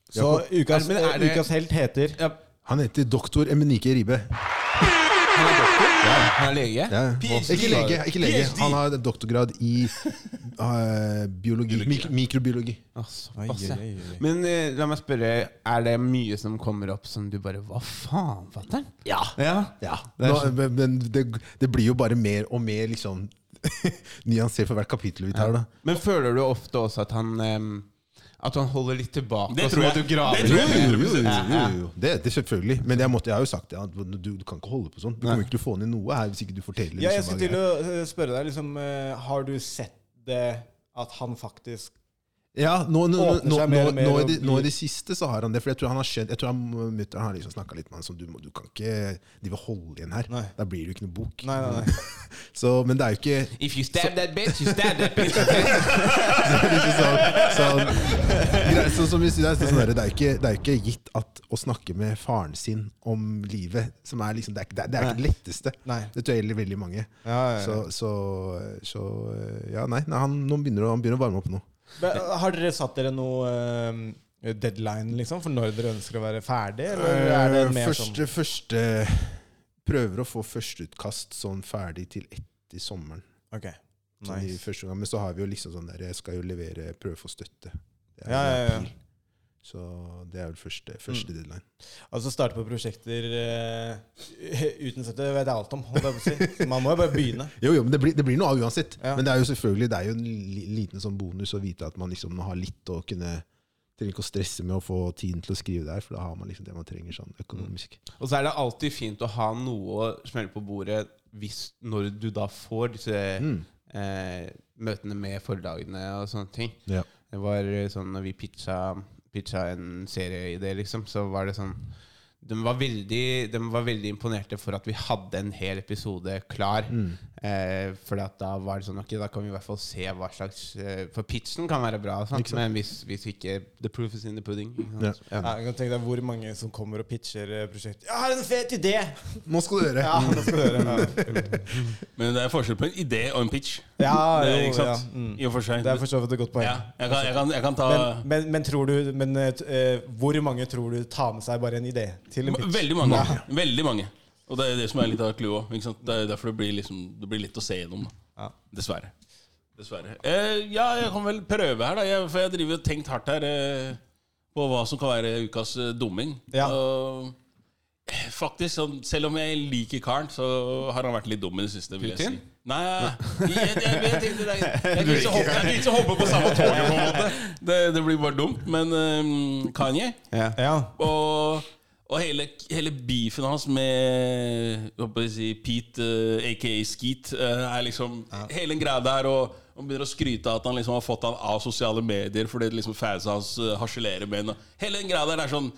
Så ukas, Men er det- ukas helt heter Ja, Han heter doktor Emenike Ribe. han er doktor? Han er lege? Ja. Ikke lege. ikke lege PhD. Han har doktorgrad i uh, biologi. Mik mikrobiologi. Å, såpass, Oi, oi. Men eh, la meg spørre, er det mye som kommer opp som du bare Hva faen, fatter'n? Ja. Ja. Ja, Det er Nå, men men det, det blir jo bare mer og mer liksom nyansert for hvert kapittel vi tar. da Men føler du ofte også at han em, At han holder litt tilbake? Det tror jeg. du Det tror jeg. Jo, jo, jo, jo, jo. Det, det selvfølgelig. Men jeg, måtte, jeg har jo sagt det, Ja, du, du kan ikke holde på sånn. Du kommer ikke til å få ned noe her hvis ikke du forteller. Ja, jeg liksom, skulle til å eh, spørre deg, liksom, eh, har du sett det at han faktisk Ja, nå, nå, nå, nå, i det, nå i det siste så har han det. For jeg tror han har skjønt Jeg tror han mutter'n har liksom snakka litt med han sånn du, du kan ikke drive vil holde igjen her. Nei. Da blir det jo ikke noe bok. Nei, nei, nei. Så, men det er jo ikke If you stab that bitch, you stab that bitch. det er ikke som vi sier, det, er sånn det, er ikke, det er ikke gitt at å snakke med faren sin om livet som er liksom, Det er, ikke- det er, det er ikke det letteste. Nei. Det tror jeg gjelder veldig mange. Ja, ja, ja. Så, så, så Ja, nei, nei han, begynner han begynner å varme opp nå. Men, eh, Har dere satt dere noe eh, deadline liksom, for når dere ønsker å være ferdig? Eller er det mer sånn første, første Prøver å få førsteutkast sånn ferdig til etter sommeren. Ok, Sånn i nice. første gang, Men så har vi jo liksom sånn der Jeg skal jo levere prøve å få støtte. Ja, ja, ja. Så det er vel første, første deadline. Altså starte på prosjekter uh, uten støtte vet jeg alt om. si. Man må jo bare begynne. Jo, jo, men det blir, det blir noe av uansett. Ja. Men det er jo selvfølgelig Det er jo en liten sånn bonus å vite at man liksom har litt å kunne Trenger ikke å stresse med å få tiden til å skrive der, for da har man liksom det man trenger sånn økonomisk. Og så er det alltid fint å ha noe å smelle på bordet hvis, når du da får disse Mm. eh, møtene med forlagene og sånne ting. Ja. Det var eh, sånn når vi pitcha, pitcha en serieidé, liksom, så var det sånn de var, veldig, de var veldig imponerte for at vi hadde en hel episode klar. Mm. Eh, for da var det sånn Ok, da kan vi i hvert fall se hva slags eh, For pitchen kan være bra, sant? Ikke sant. men hvis, hvis ikke The proof is in the pudding. Ja. Ja, jeg kan tenke deg hvor mange som kommer og pitcher eh, prosjekt. 'Jeg har en fet idé!' Nå skal du høre! Ja, det skal du høre. Ja, Men det er forskjell på en idé og en pitch. Ja, Det, jo, ikke sant? ja. Mm. I og for seg. Det er for så vidt et godt poeng. ja, jeg, kan, jeg, kan, jeg kan ta Men, men, men tror du Men hvor mange tror du tar med seg bare en idé til en pitch? Veldig mange. Veldig mange. Og det er det som er litt av clouet òg. Det er derfor det blir, liksom, det blir litt å se gjennom. Ja. Dessverre. Dessverre. Eh, ja, jeg kan vel prøve her, da. Jeg, for jeg driver og tenkt hardt her. Eh, på hva som kan være ukas eh, dumming. Og, eh, faktisk, sånn, selv om jeg liker karen, så har han vært litt dum i det siste. jeg si Putin? Nei, jeg, jeg, jeg, jeg tenkte det Jeg kan ikke hoppe, ikke hoppe på samme toget, på en måte. Det, det blir bare dumt. Men um, Kanye Ja. og, og hele, hele beefen hans med jeg si, Pete, uh, aka Skeet, uh, er liksom Hele den greia der. Og han begynner å skryte av at han liksom har fått han av sosiale medier fordi liksom fansa hans uh, harselerer med ham. Hele den greia der er sånn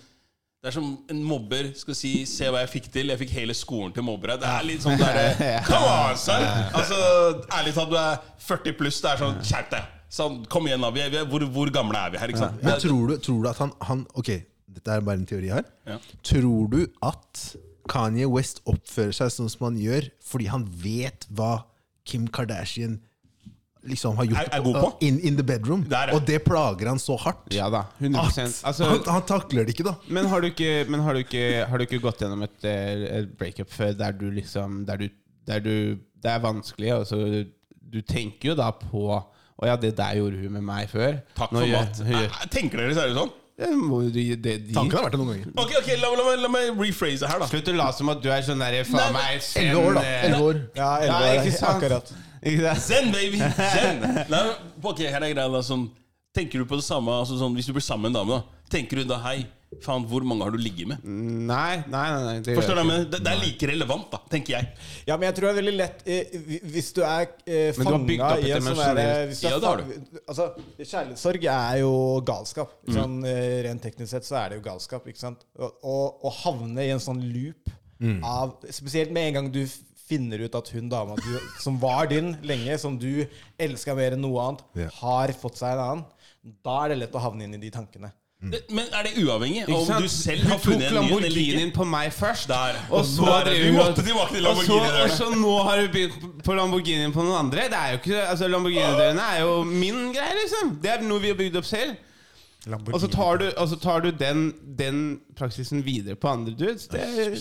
det er som en mobber skal si 'se hva jeg fikk til'. Jeg fikk hele skolen til mobbere. Det er litt sånn derre Come on, son! Altså, ærlig talt, du er 40 pluss. Det er sånn Skjerp deg! Sånn, kom igjen, da. Hvor, hvor gamle er vi her? Ikke sant? Men tror du, tror du at han, han Ok, dette er bare en teori her. Ja. Tror du at Kanye West oppfører seg sånn som han gjør fordi han vet hva Kim Kardashian liksom har gjort Er- er god på? in, in the bedroom? Der, ja. Og det plager han så hardt Ja da, 100 at altså, han, han takler det ikke, da. Men har du ikke, men har du ikke, har du ikke gått gjennom et, eh, et breakup før der du liksom Der du, der du Det er vanskelig, Altså, så Du tenker jo da på Å ja, det der gjorde hun med meg før. Takk for mat. Eh, Tenker dere seriøst sånn? De. Tanken har vært det noen ganger. Ok, ok, la, la, meg- la meg rephrase her, da. Slutt å late som at du er sånn der faen meg Elleve år, da. eh, Elleve år. Ja, elleve Ja, ikke sant? akkurat. Zen, baby! Zen! Nei, ok, her er greia da sånn Tenker du på det samme altså sånn, Hvis du blir sammen med en dame, da tenker du da Hei, faen, hvor mange har du ligget med? Nei, nei, nei. nei det Forstår du? det, det er like relevant, da, tenker jeg. Ja, men jeg tror det er veldig lett eh, Hvis du er eh, fanga i en sånn derre er Ja, det har fang- Altså, Kjærlighetssorg er jo galskap. Mm. Eh, Rent teknisk sett så er det jo galskap. Ikke sant? Og- og Å havne i en sånn loop Mm. av Spesielt med en gang du finner ut at hun dama du, som var din lenge, som du elska mer enn noe annet, Ja. har fått seg en annen, da er det lett å havne inn i de tankene. Det, men er det uavhengig av om du selv har funnet tok en ny en eller Lamborghinien ikke? på meg først. Der. Og så Der, du Vi måtte tilbake til og så, og Lamborghini. så nå har du begynt på Lamborghinien på noen andre. Det er jo ikke altså Lamborghini-dørene er jo min greie, liksom. Det er noe vi har bygd opp selv. Og så tar du, og så tar du den, den praksisen videre på andre dudes. Det er,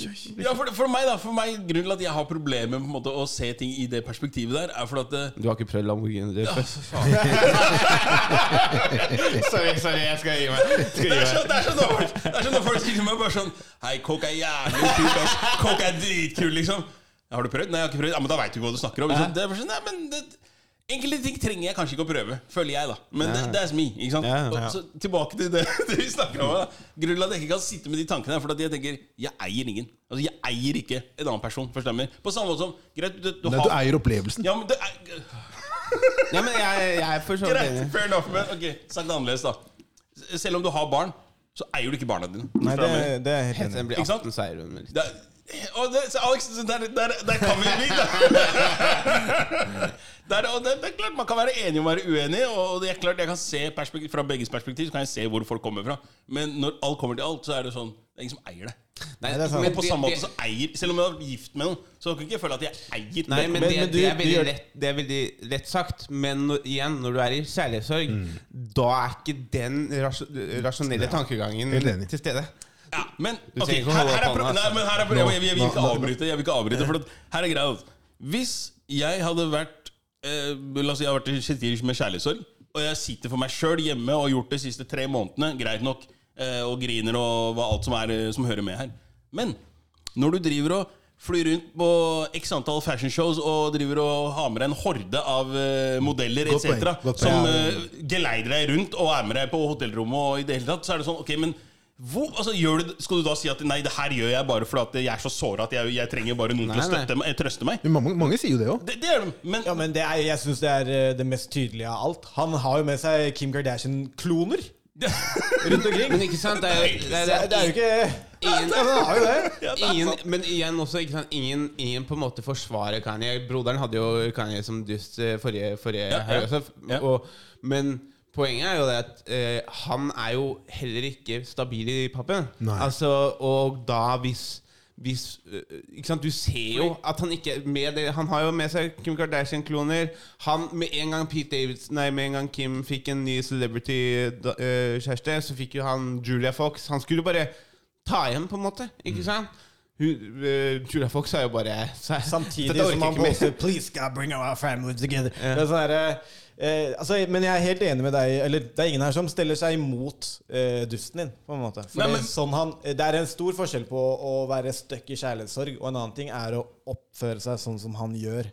Ja, for, for meg da For meg Grunnen til at jeg har problemer med på en måte å se ting i det perspektivet der, er fordi at det, du har ikke prøvd Lamborghini-dør Ja, før? for faen. sorry, sorry, jeg skal gi meg. Skal Det gi er meg. det er sånn når det er sånn når folk sier til meg bare sånn Hei, coke er jævlig kult. ass. Coke er dritkul, liksom. Har du prøvd? Nei, jeg har ikke prøvd. Ja, Men da veit du ikke hva du snakker om. Liksom. Det er bare sånn, nei, men det, Enkelte ting trenger jeg kanskje ikke å prøve, føler jeg, da. Men det, that's me. ikke sant? Ja, ja. Og så Tilbake til det, det vi snakker om. da Grunnen til at jeg ikke kan sitte med de tankene, er fordi at jeg tenker jeg eier ingen. Altså, Jeg eier ikke en annen person. Forstemmer. du? På samme måte som Greit, du, du, Nei, har du eier opplevelsen. Ja, men du er Ja, men jeg, jeg er for så vidt Greit, enig. fair enough. Men ok, sagt det annerledes, da. Selv om du har barn, så eier du ikke barna dine. Nei, du det, det er helt enig Ikke sant? 18, så eier hun litt. Og det, så Alex, der, der, der kan vi bli, da. Der, og det, det er klart Man kan være enig om å være uenig. Og det er klart jeg kan se Fra begges perspektiv Så kan jeg se hvor folk kommer fra. Men når alt kommer til alt, så er det sånn Det er ingen som eier det. Nei, det er sant. Og på samme måte så eier Selv om jeg er gift med noen, så kan jeg ikke føle at jeg eier Nei, det. men, Men- det, men du- det, er veldig lett, det er veldig lett sagt. Men når, igjen, når du er i kjærlighetssorg, da er ikke den ras rasjonelle tankegangen til stede. Ja, men ok, trenger ikke å her, her er pro- Nei, men her er pro- jeg, jeg, jeg vil ikke avbryte. Jeg vil ikke avbryte For at her er greia at Hvis jeg hadde vært eh, La oss si jeg har vært i med kjærlighetssorg, og jeg sitter for meg sjøl hjemme og har gjort det de siste tre månedene, greit nok, eh, og griner og hva alt som, er, eh, som hører med her Men når du driver og flyr rundt på x antall fashion shows og driver og har med deg en horde av eh, modeller Godt etc. poeng, som eh, geleider deg rundt og er med deg på hotellrommet, og i det hele tatt, så er det sånn Ok, men hvor, altså, gjør du, skal du da si at nei, det her gjør jeg bare fordi at jeg er så såra at jeg, jeg trenger bare noen til å Nei, nei. støtte meg, trøste meg? Men mange, mange sier jo det òg. Det, det er. Men Ja, men det er, jeg syns det er eh, det mest tydelige av alt. Han har jo med seg Kim Kardashian-kloner rundt omkring. Men ikke sant? Det er, det er, Det er, det er jo ikke ingen, men han har jo det. ingen, men igjen også, ikke sant? Ingen, ingen på en måte forsvarer Kanye. Broderen hadde jo Kanye som dust eh, forrige, forrige Ja, ja. også. Ja. Og, men poenget er jo det at eh, han er jo heller ikke stabil i pappen. Nei. Altså, og da hvis hvis, øh, ikke sant? Du ser jo at han ikke med det, Han har jo med seg Kim Kardashian-kloner. Han Med en gang Pete Davidson Nei, med en gang Kim fikk en ny celebrity-kjæreste, så fikk jo han Julia Fox. Han skulle bare ta igjen, på en måte. Ikke sant? Hun, eh, Julia Fox er jo bare Samtidig Dette orker som han ikke mer. 'Please God, bring our family together'. Ja. Det er sånn her, eh, altså, men jeg er helt enig med deg. Eller det er ingen her som stiller seg imot eh, dusten din. På en måte For Nei, det, men- er sånn han, det er en stor forskjell på å være stuck i kjærlighetssorg, og en annen ting er å oppføre seg sånn som han gjør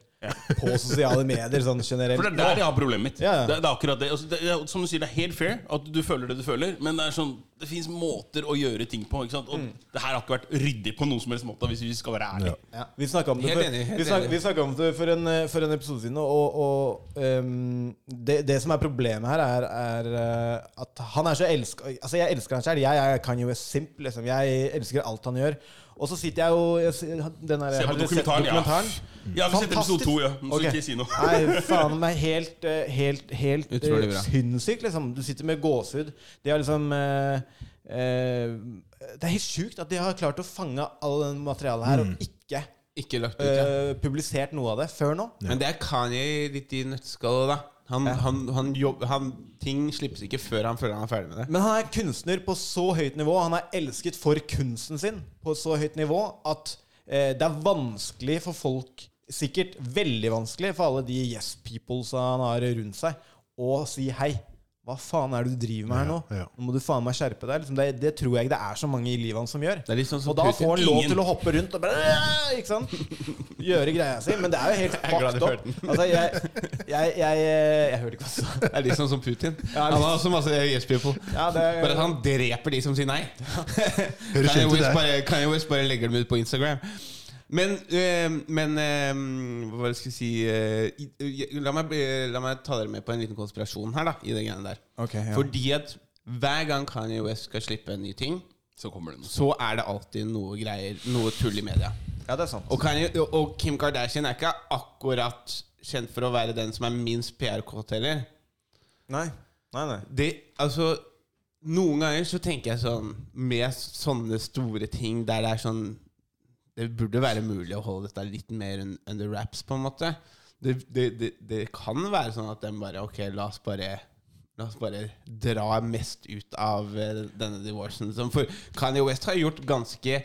på sosiale medier. Sånn generelt. For det er der jeg har problemet mitt. Ja, ja. Det, det er akkurat det. Altså, det er, som du sier, det er helt fair at du føler det du føler, men det er sånn Det fins måter å gjøre ting på. Ikke sant? Og Mm. det her har ikke vært ryddig på noen som helst måte, hvis vi skal være ærlige. Ja. Vi snakka om det, for, enig, vi snak, vi snakket om det for, en, for en episode siden, og, og um, det, det som er problemet her, er, er eh, at han er så elska Altså, jeg elsker han selv. Jeg kan jo simp, liksom. Jeg elsker alt han gjør. Og så sitter jeg jo jeg, den Se på dokumentaren, dokumentaren, ja. Ja, vi setter sett episode to, ja. Nå skal okay. ikke si noe. Nei, faen meg helt, eh, helt, helt eh, sinnssykt, liksom. Du sitter med gåsehud. Det er liksom eh, eh, Det er helt sjukt at de har klart å fange all den materialet her, og ikke Ikke lagt ut, ja. eh, publisert noe av det før nå. Men det er Kanye litt i nøttskallet, da. Han, han, han jobb, han, ting slippes ikke før han føler han er ferdig med det. Men han er kunstner på så høyt nivå. Han er elsket for kunsten sin på så høyt nivå at eh, det er vanskelig for folk Sikkert veldig vanskelig for alle de yes peoples han har rundt seg, å si hei. Hva faen er det du driver med her nå? Ja, ja. Nå må du faen meg skjerpe deg. Liksom, det, det tror jeg ikke det er så mange i livet hans som gjør. Er sånn som og da Putin. får han lov til å hoppe rundt og bare Ikke sant? Gjøre greia si. Men det er jo helt er glad fucked up. Altså, jeg, jeg, jeg, jeg hørte ikke hva du sa. Det er litt sånn som Putin. Ja, Han har også masse yes people. Ja, det er- Bare at han dreper de som sier nei. Kanye West bare, bare legger dem ut på Instagram. Men, øh, men øh, hva skal jeg si øh, la, meg, la meg ta dere med på en liten konspirasjon her, da. I det greiene der. Okay, ja. Fordi at hver gang Kanye West skal slippe en ny ting, Så kommer det noe. så er det alltid noe greier Noe tull i media. Ja, det er sant. Og, Kanye, og Kim Kardashian er ikke akkurat kjent for å være den som er minst PR-kåt heller. Nei. Nei, nei. Det, altså Noen ganger så tenker jeg sånn Med sånne store ting der det er sånn Det burde være mulig å holde dette litt mer under wraps, på en måte. Det, det, det, det kan være sånn at de bare Ok, la oss bare La oss bare dra mest ut av eh, denne divorcen. For Kanye West har gjort ganske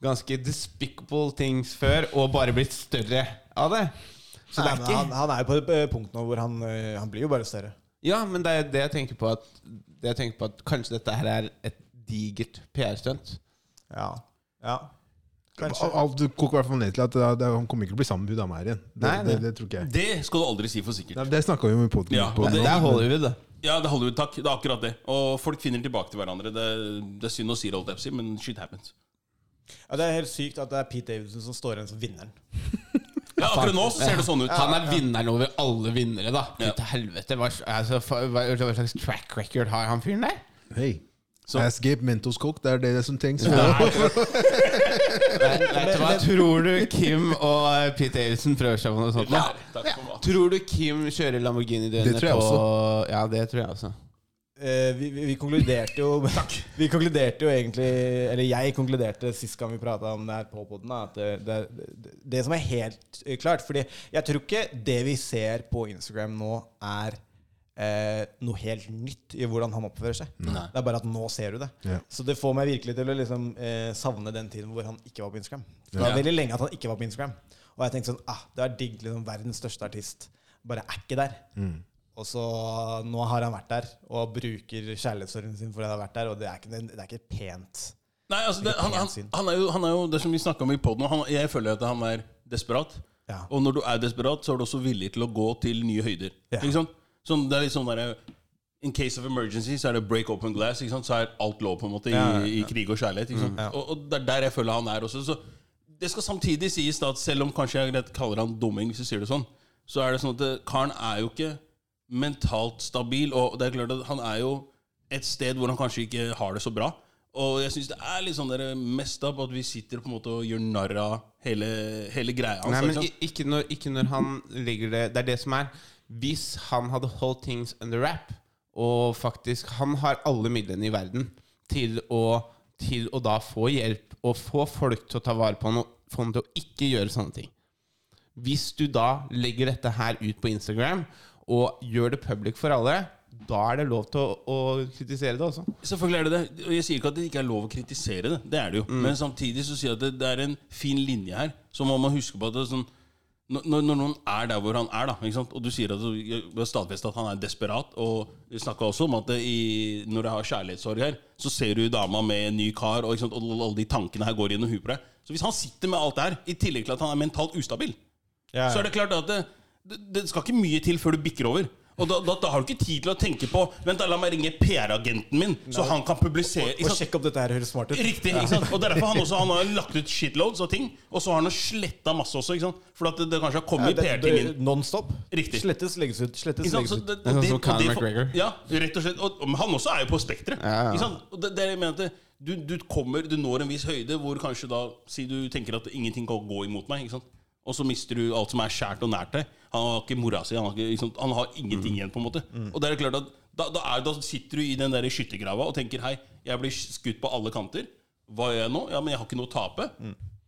Ganske despicable things før, og bare blitt større av det. Så Nei, ikke han, han er jo på et eh, punkt nå hvor han, eh, han blir jo bare større. Ja, men det er det jeg tenker på at Det jeg tenker på at Kanskje dette her er et digert PR-stunt. Ja. ja. Alt du koker i hvert fall ned til at det, det, han kommer ikke til å bli sammen med hun dama her igjen. Det, Nei, det, nei. det tror ikke jeg. Det skal du aldri si for sikkert. Nei, det snakka vi om i podkasten. Ja, det- Det er Hollywood. Ja, det er Hollywood, takk. Det er akkurat det. Og folk finner tilbake til hverandre. Det, det er synd å si det, holdt jeg men shit happens. Ja, det er helt sykt at det er Pete Davidson som står igjen som vinneren. Ja, akkurat nå så ser det sånn ut. Han er vinneren over alle vinnere, da. Ja. Til helvete. Hva, altså, hva, hva slags track record har han fyren der? Hei. Ass Gabe Mentos Coke, det er det som trengs. Vet du hva? Tror du Kim og eh, Pete Davidson prøver seg på noe sånt? Da? Takk for mat. Tror du Kim kjører Lamborghini dørene Det tror jeg på også. Ja, det tror jeg også. Eh, vi, vi, vi konkluderte jo Vi konkluderte jo egentlig Eller jeg konkluderte sist gang vi prata om det her på poden, at det, det, det, det som er helt eh, klart Fordi jeg tror ikke det vi ser på Instagram nå, er eh, noe helt nytt i hvordan han oppfører seg. Det er bare at nå ser du det. Ja. Så det får meg virkelig til å liksom, eh, savne den tiden hvor han ikke var på Instagram. Det var Ja. veldig lenge at han ikke var på Instagram. Og jeg tenkte sånn ah, Det er digg. Liksom, verdens største artist bare er ikke der. Og så nå har han vært der og bruker kjærlighetssorgen sin For at han har vært der, og det er ikke, det er ikke pent. Nei, altså det, han, han, han, er jo, han er jo det som vi snakka om i poden. Jeg føler at han er desperat. Ja. Og når du er desperat, så er du også villig til å gå til nye høyder. Ja. Ikke sant? Sånn, det er litt sånn der, In case of emergency så er det break open glass. Så er alt lov på en måte i, Ja, ja, ja. i krig og kjærlighet. Sant? Og, og det er der jeg føler han er også. Så det skal samtidig sies da at selv om kanskje jeg kaller han dumming, hvis du sier det sånn, så er det sånn at det- karen er jo ikke mentalt stabil. Og det er klart at han er jo et sted hvor han kanskje ikke har det så bra. Og jeg syns det er litt sånn der mest opp at vi sitter på en måte og gjør narr av hele, hele greia. Nei, men ikke ikke når, ikke når han legger det Det er det som er Hvis han hadde holdt things under wrap, og faktisk Han har alle midlene i verden til å, til å da få hjelp og få folk til å ta vare på han og få han til å ikke gjøre sånne ting. Hvis du da legger dette her ut på Instagram og gjør det public for alle, da er det lov til å, å kritisere det også. Selvfølgelig er det det. Og jeg sier ikke at det ikke er lov å kritisere det. Det er det jo. Men samtidig så sier jeg at det, det er en fin linje her. Så må man huske på at det er sånn når, når noen er der hvor han er, da og du sier at du har at han er desperat Og vi snakka også om at i, når jeg har kjærlighetssorg her, så ser du dama med en ny kar, og, og alle de tankene her går gjennom huet på deg. Så hvis han sitter med alt det her, i tillegg til at han er mentalt ustabil, Ja, ja. så er det klart at det, det, det skal ikke mye til før du bikker over. Og da, da, da har du ikke tid til å tenke på Vent, da, la meg ringe PR-agenten min, så han kan publisere Og, Og sjekke om dette her høres smart ut. Riktig. ikke sant? Og derfor han også Han har lagt ut shitloads av ting, og så har han sletta masse også. ikke sant? For at det, det kanskje har kommet ja, PR-ting inn. Nonstop. Riktig. Slettes, legges ut. Slettes, Ikke sant? legges Så ut. det, Det er sånn som Conor McGregor. Ja, rett og slett. Og, og han også er jo på spekteret. Ja, ja. Og det, det jeg mener at det- du, du kommer Du når en viss høyde hvor kanskje da Si du tenker at ingenting kan gå imot meg. Ikke sant? Og så mister du alt som er skjært og nært deg. Han har ikke mora si. Han har, ikke, liksom, han har ingenting igjen. på en måte Og det er klart at da, da, er, da sitter du i den der skyttergrava og tenker Hei, jeg blir skutt på alle kanter. Hva gjør jeg nå? Ja, men jeg har ikke noe å tape.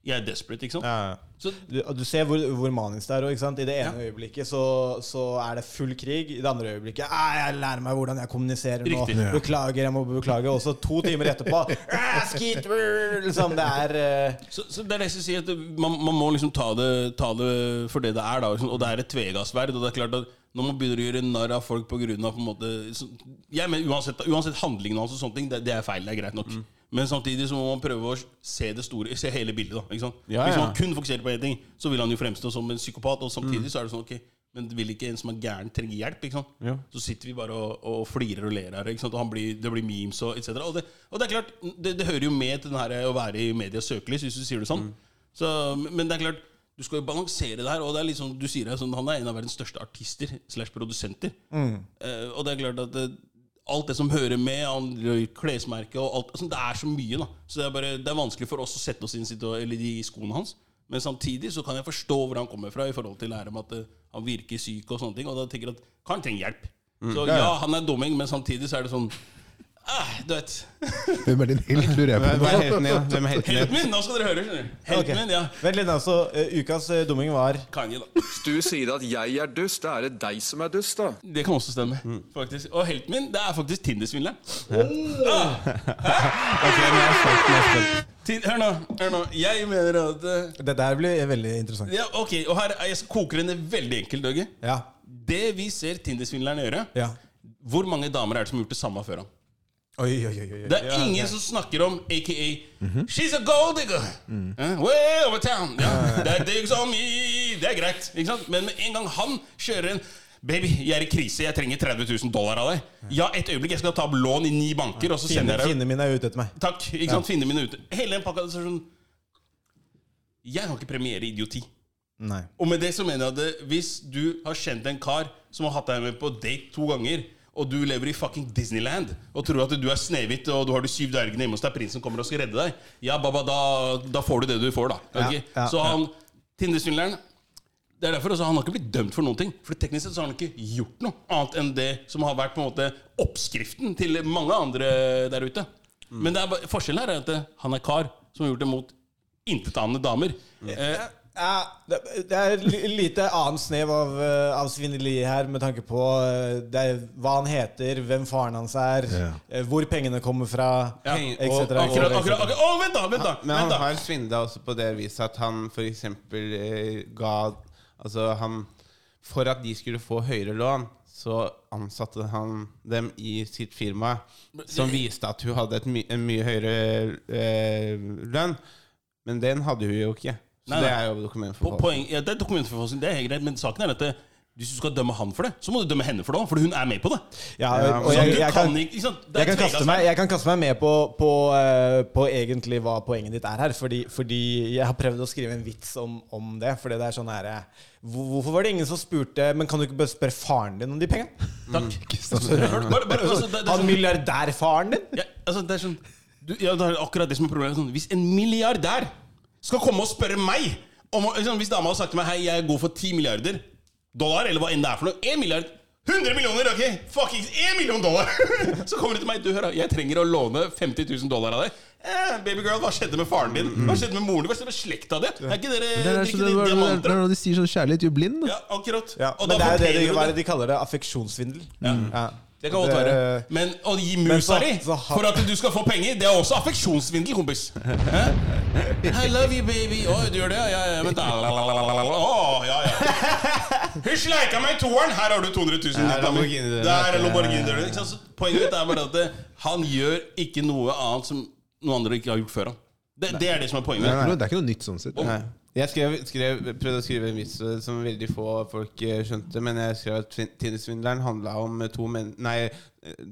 Jeg er desperate, ikke sant? Ja. Så Du, du ser hvor, hvor manisk det er. Ikke sant? I det ene øyeblikket så, så er det full krig. I det andre øyeblikket «Ah, Jeg lærer meg hvordan jeg kommuniserer nå. Riktig. Ja. Beklager, jeg må beklage. Og så to timer etterpå «Ah, skit, liksom, Det er uh... Så, så det er det jeg sier at man, man må liksom ta det, ta det for det det er. da liksom, Og det er et tvegassverd. Og det er klart at når man begynner å gjøre narr av folk på grunn av på en måte så, jeg mener, uansett, uansett handlingen hans og sånne ting, det, det er feil. Det er greit nok. Men samtidig så må man prøve å se det store Se hele bildet. da ikke sant? Hvis man kun fokuserer på én ting, så vil han jo fremstå som en psykopat. Og samtidig så er det sånn ok men vil ikke en som er gæren, trenge hjelp? ikke? Ja. Så sitter vi bare og, og flirer og ler her. ikke sant? Og han blir, det blir memes og etc. Og det, og det er klart, det, det hører jo med til den her å være i medias søkelys, hvis du sier det sånn. Så, men det er klart, du skal jo balansere det her. Og det er liksom, du sier det, sånn, Han er en av verdens største artister slash produsenter. Eh, og det er klart at det, alt det som hører med, klesmerket og alt altså, Det er så mye. da Så det er, bare, det er vanskelig for oss å sette oss inn eller i skoene hans. Men samtidig så kan jeg forstå hvor han kommer fra i forhold til lære om at eh, han virker syk og sånne ting. Og da tenker jeg at han trenger hjelp. Så ja, han er dumming, men samtidig så er det sånn ah, Du vet. Hvem er din helt, lurer jeg Hvem er helten din? Hvem er helten Helten min! Nå skal dere høre. skjønner du. Helten min, ja. Vent litt, altså. eh, ukas eh, dumming var Kanye, da. Hvis du sier at jeg er dust, da er det deg som er dust, da. Det kan også stemme. faktisk Og helten min, det er faktisk Tinder-svindleren. Er er. Tin- Hør nå. hør nå Jeg mener at eh, Dette der blir veldig interessant. ja, Ok, og her er- jeg koker den ned veldig enkelt, Døgge. Ja. Det vi ser Tinder-svindleren gjøre ja. Hvor mange damer er det som har gjort det samme før han? Oi, oi, oi. Det er ingen som snakker om aka She's a gold digger! Eh, way over town! Ja, det on me! Det er greit. Men med en gang han kjører en Baby, jeg er i krise, jeg trenger 30 000 dollar av deg. Ja, et øyeblikk, jeg skal ta opp lån i ni banker, og så sender jeg deg fiendene mine er ute etter meg. Takk. ikke sant, Finne mine ute. Hele den pakka så det sånn Jeg kan ikke premiere idioti. Nei. Og med det så mener jeg at hvis du har kjent en kar som har hatt deg med på date to ganger, og du lever i fucking Disneyland og tror at du er Snehvit og du har de syv dvergene hjemme hos deg, prinsen kommer og skal redde deg, ja, baba, da, da får du det du får, da. Okay? Ja, ja, så han Tinder-svindleren det er derfor også, Han har ikke blitt dømt for noen ting. For teknisk sett så har han ikke gjort noe annet enn det som har vært på en måte oppskriften til mange andre der ute. Men det er forskjellen her er at han er kar som har gjort det mot intetanende damer. Eh, Ja, det, er et lite annet snev av, eh, av svindeli her, med tanke på eh, det er, hva han heter, hvem faren hans er, Ja. eh, hvor pengene kommer fra, Ja, etc. og- akkurat, akkurat, akkurat, Å, vent, da! vent da, Men han har svindla også på det viset at han f.eks. Eh, ga Altså, han For at de skulle få høyere lån, så ansatte han dem i sitt firma, som viste at hun hadde et my en mye høyere eh, lønn. Men den hadde hun jo ikke. Så Nei, det er jo dokumentforfalskning. Poeng, ja, det er dokumentforfalskning, det er helt greit, men saken er at det, hvis du skal dømme han for det, så må du dømme henne for det òg, for hun er med på det. Ja, og jeg, jeg, kan jeg, kan kaste meg, jeg kan kaste meg med på, på, eh, på egentlig hva poenget ditt er her. Fordi, fordi jeg har prøvd å skrive en vits om, om det. Fordi det er sånn her eh, Hvorfor var det ingen som spurte Men kan du ikke bare spørre faren din om de pengene? Takk. Det, det er Han sånn, milliardærfaren din? ja, altså, det er sånn du, ja, det er akkurat det som er problemet. Sånn, hvis en milliardær skal komme og spørre meg om, liksom, Hvis dama hadde sagt til meg Hei, jeg er god for 10 milliarder dollar, eller hva enn det er for noe 1 milliard 100 millioner, ok! Fuckings 1 million dollar! Så kommer de til meg. Du, hør jeg trenger å låne 50 000 dollar av deg. Eh, babygirl, hva skjedde med faren din? Hva skjedde med moren din? Hva skjedde med slekta di? Er ikke dere Det er drikker det de det er diamanter? når de sier sånn kjærlighet gjør blind. Ja, akkurat. Ja, Og men da det er jo det de, du det. det de kaller det. Affeksjonssvindel. Ja. Det kan godt være. Men å gi musa di for at du skal få penger, det er også affeksjonssvindel, kompis. I love you, baby. Å, du gjør det? Ja, ja, vent da. Å, ja, ja. Hysj, leika meg i toeren! Her har du 200 000. Ja, det. Er Lamborghini. Poenget mitt er bare at det, han gjør ikke noe annet som noen andre ikke har gjort før han. Det, det er det som er poenget. Det ikke noe- det er ikke noe nytt sånn sett. Nei. Jeg skrev, skrev, prøvde å skrive en vits som veldig få folk eh, skjønte, men jeg skrev at Tin- Tinder-svindleren handla om eh, to menn... Nei. eh,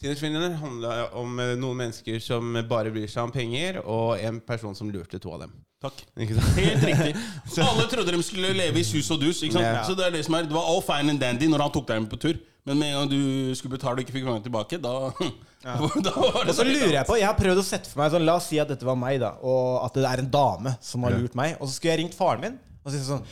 Tinder-svindleren handla om noen mennesker som bare bryr seg om penger, og en person som lurte to av dem. Takk. Helt riktig. Alle trodde de skulle leve i sus og dus. Ikke sant? Ja. Så Det er det som er Det var all fine and dandy når han tok deg med på tur. Men med en gang du skulle betale og ikke fikk pengene tilbake, da, da var det Og så lurer jeg på Jeg har prøvd å sette for meg sånn, La oss si at dette var meg, da og at det er en dame som har lurt meg. Og så skulle jeg ringt faren min og si sånn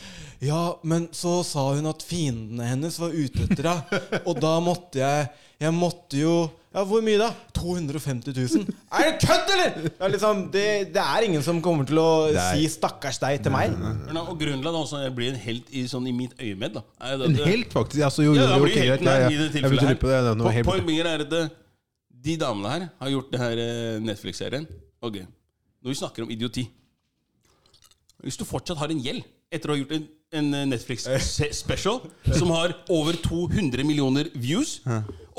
Ja, men så sa hun at fiendene hennes var ute etter henne. Og da måtte jeg Jeg måtte jo Ja, hvor mye da? 250 000. Er det kødd, eller?! Det er, liksom, det, det er ingen som kommer til å Nei. si 'stakkars deg' til meg. Nei, nei, nei. Og grunnen til at også jeg blir en helt i, sånn, i mitt øyemed, da er det at En helt, faktisk. Altså, jo, jo, Ja, jo, da blir ok, helten her i det tilfellet her. på det. det helt. Poenget er at de damene her har gjort det her eh, Netflix-serien. Ok, Når vi snakker om idioti Hvis du fortsatt har en gjeld etter å ha gjort en, en eh, Netflix-special som har over 200 millioner views,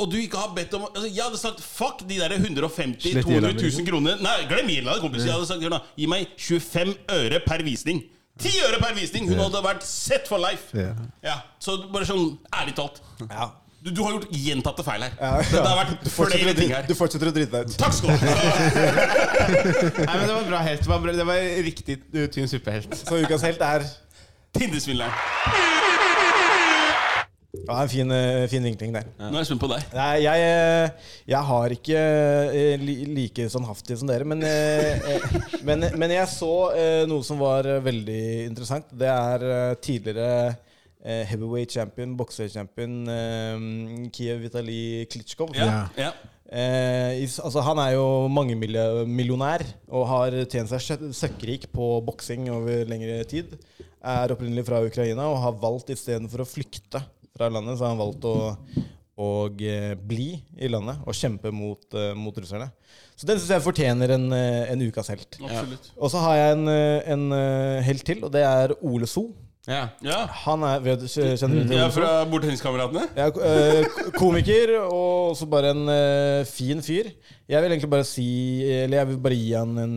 og du ikke har bedt om altså, Jeg hadde sagt fuck de der 150 200 000 kroner. Nei, glem gjelda, kompis. Jeg hadde sagt da, gi meg 25 øre per visning. 10 øre per visning! Hun hadde vært set for life. Ja. Ja, Så bare sånn ærlig talt. Ja. Du, du har gjort gjentatte feil her. Ja, ja. Det, det har vært Du fortsetter flere ting her. Du fortsetter å drite deg ut. Takk skal du ha. Nei, men Det var bra helt. Det var, bra, det var riktig tynn suppehelt. Så ukas helt er Tindersvindleren. Ja, en fin, eh, fin vinkling der. Nå er jeg spent på deg. Nei, jeg, eh, jeg har ikke eh, li- like sånnhaftig som dere, men, men, men jeg så noe som var veldig interessant. Det er tidligere heavyweight champion, boksechampion Kiev Vitali Klitsjkov. Ja, ja. Eh, altså, han er jo mangemillionær og har tjent seg sø- søkkrik på boksing over lengre tid. Er opprinnelig fra Ukraina og har valgt istedenfor å flykte fra landet, så har han valgt å, å eh, bli i landet og kjempe mot, eh, mot russerne. Så den syns jeg fortjener en, eh, en ukas helt. Absolutt. Og så har jeg en, en helt til, og det er Ole So. Ja. Ja. Han er vet, Kjenner du til Ja, fra Bordtenniskameratene. Ja, komiker og også bare en fin fyr. Jeg vil egentlig bare si Eller jeg vil bare gi han en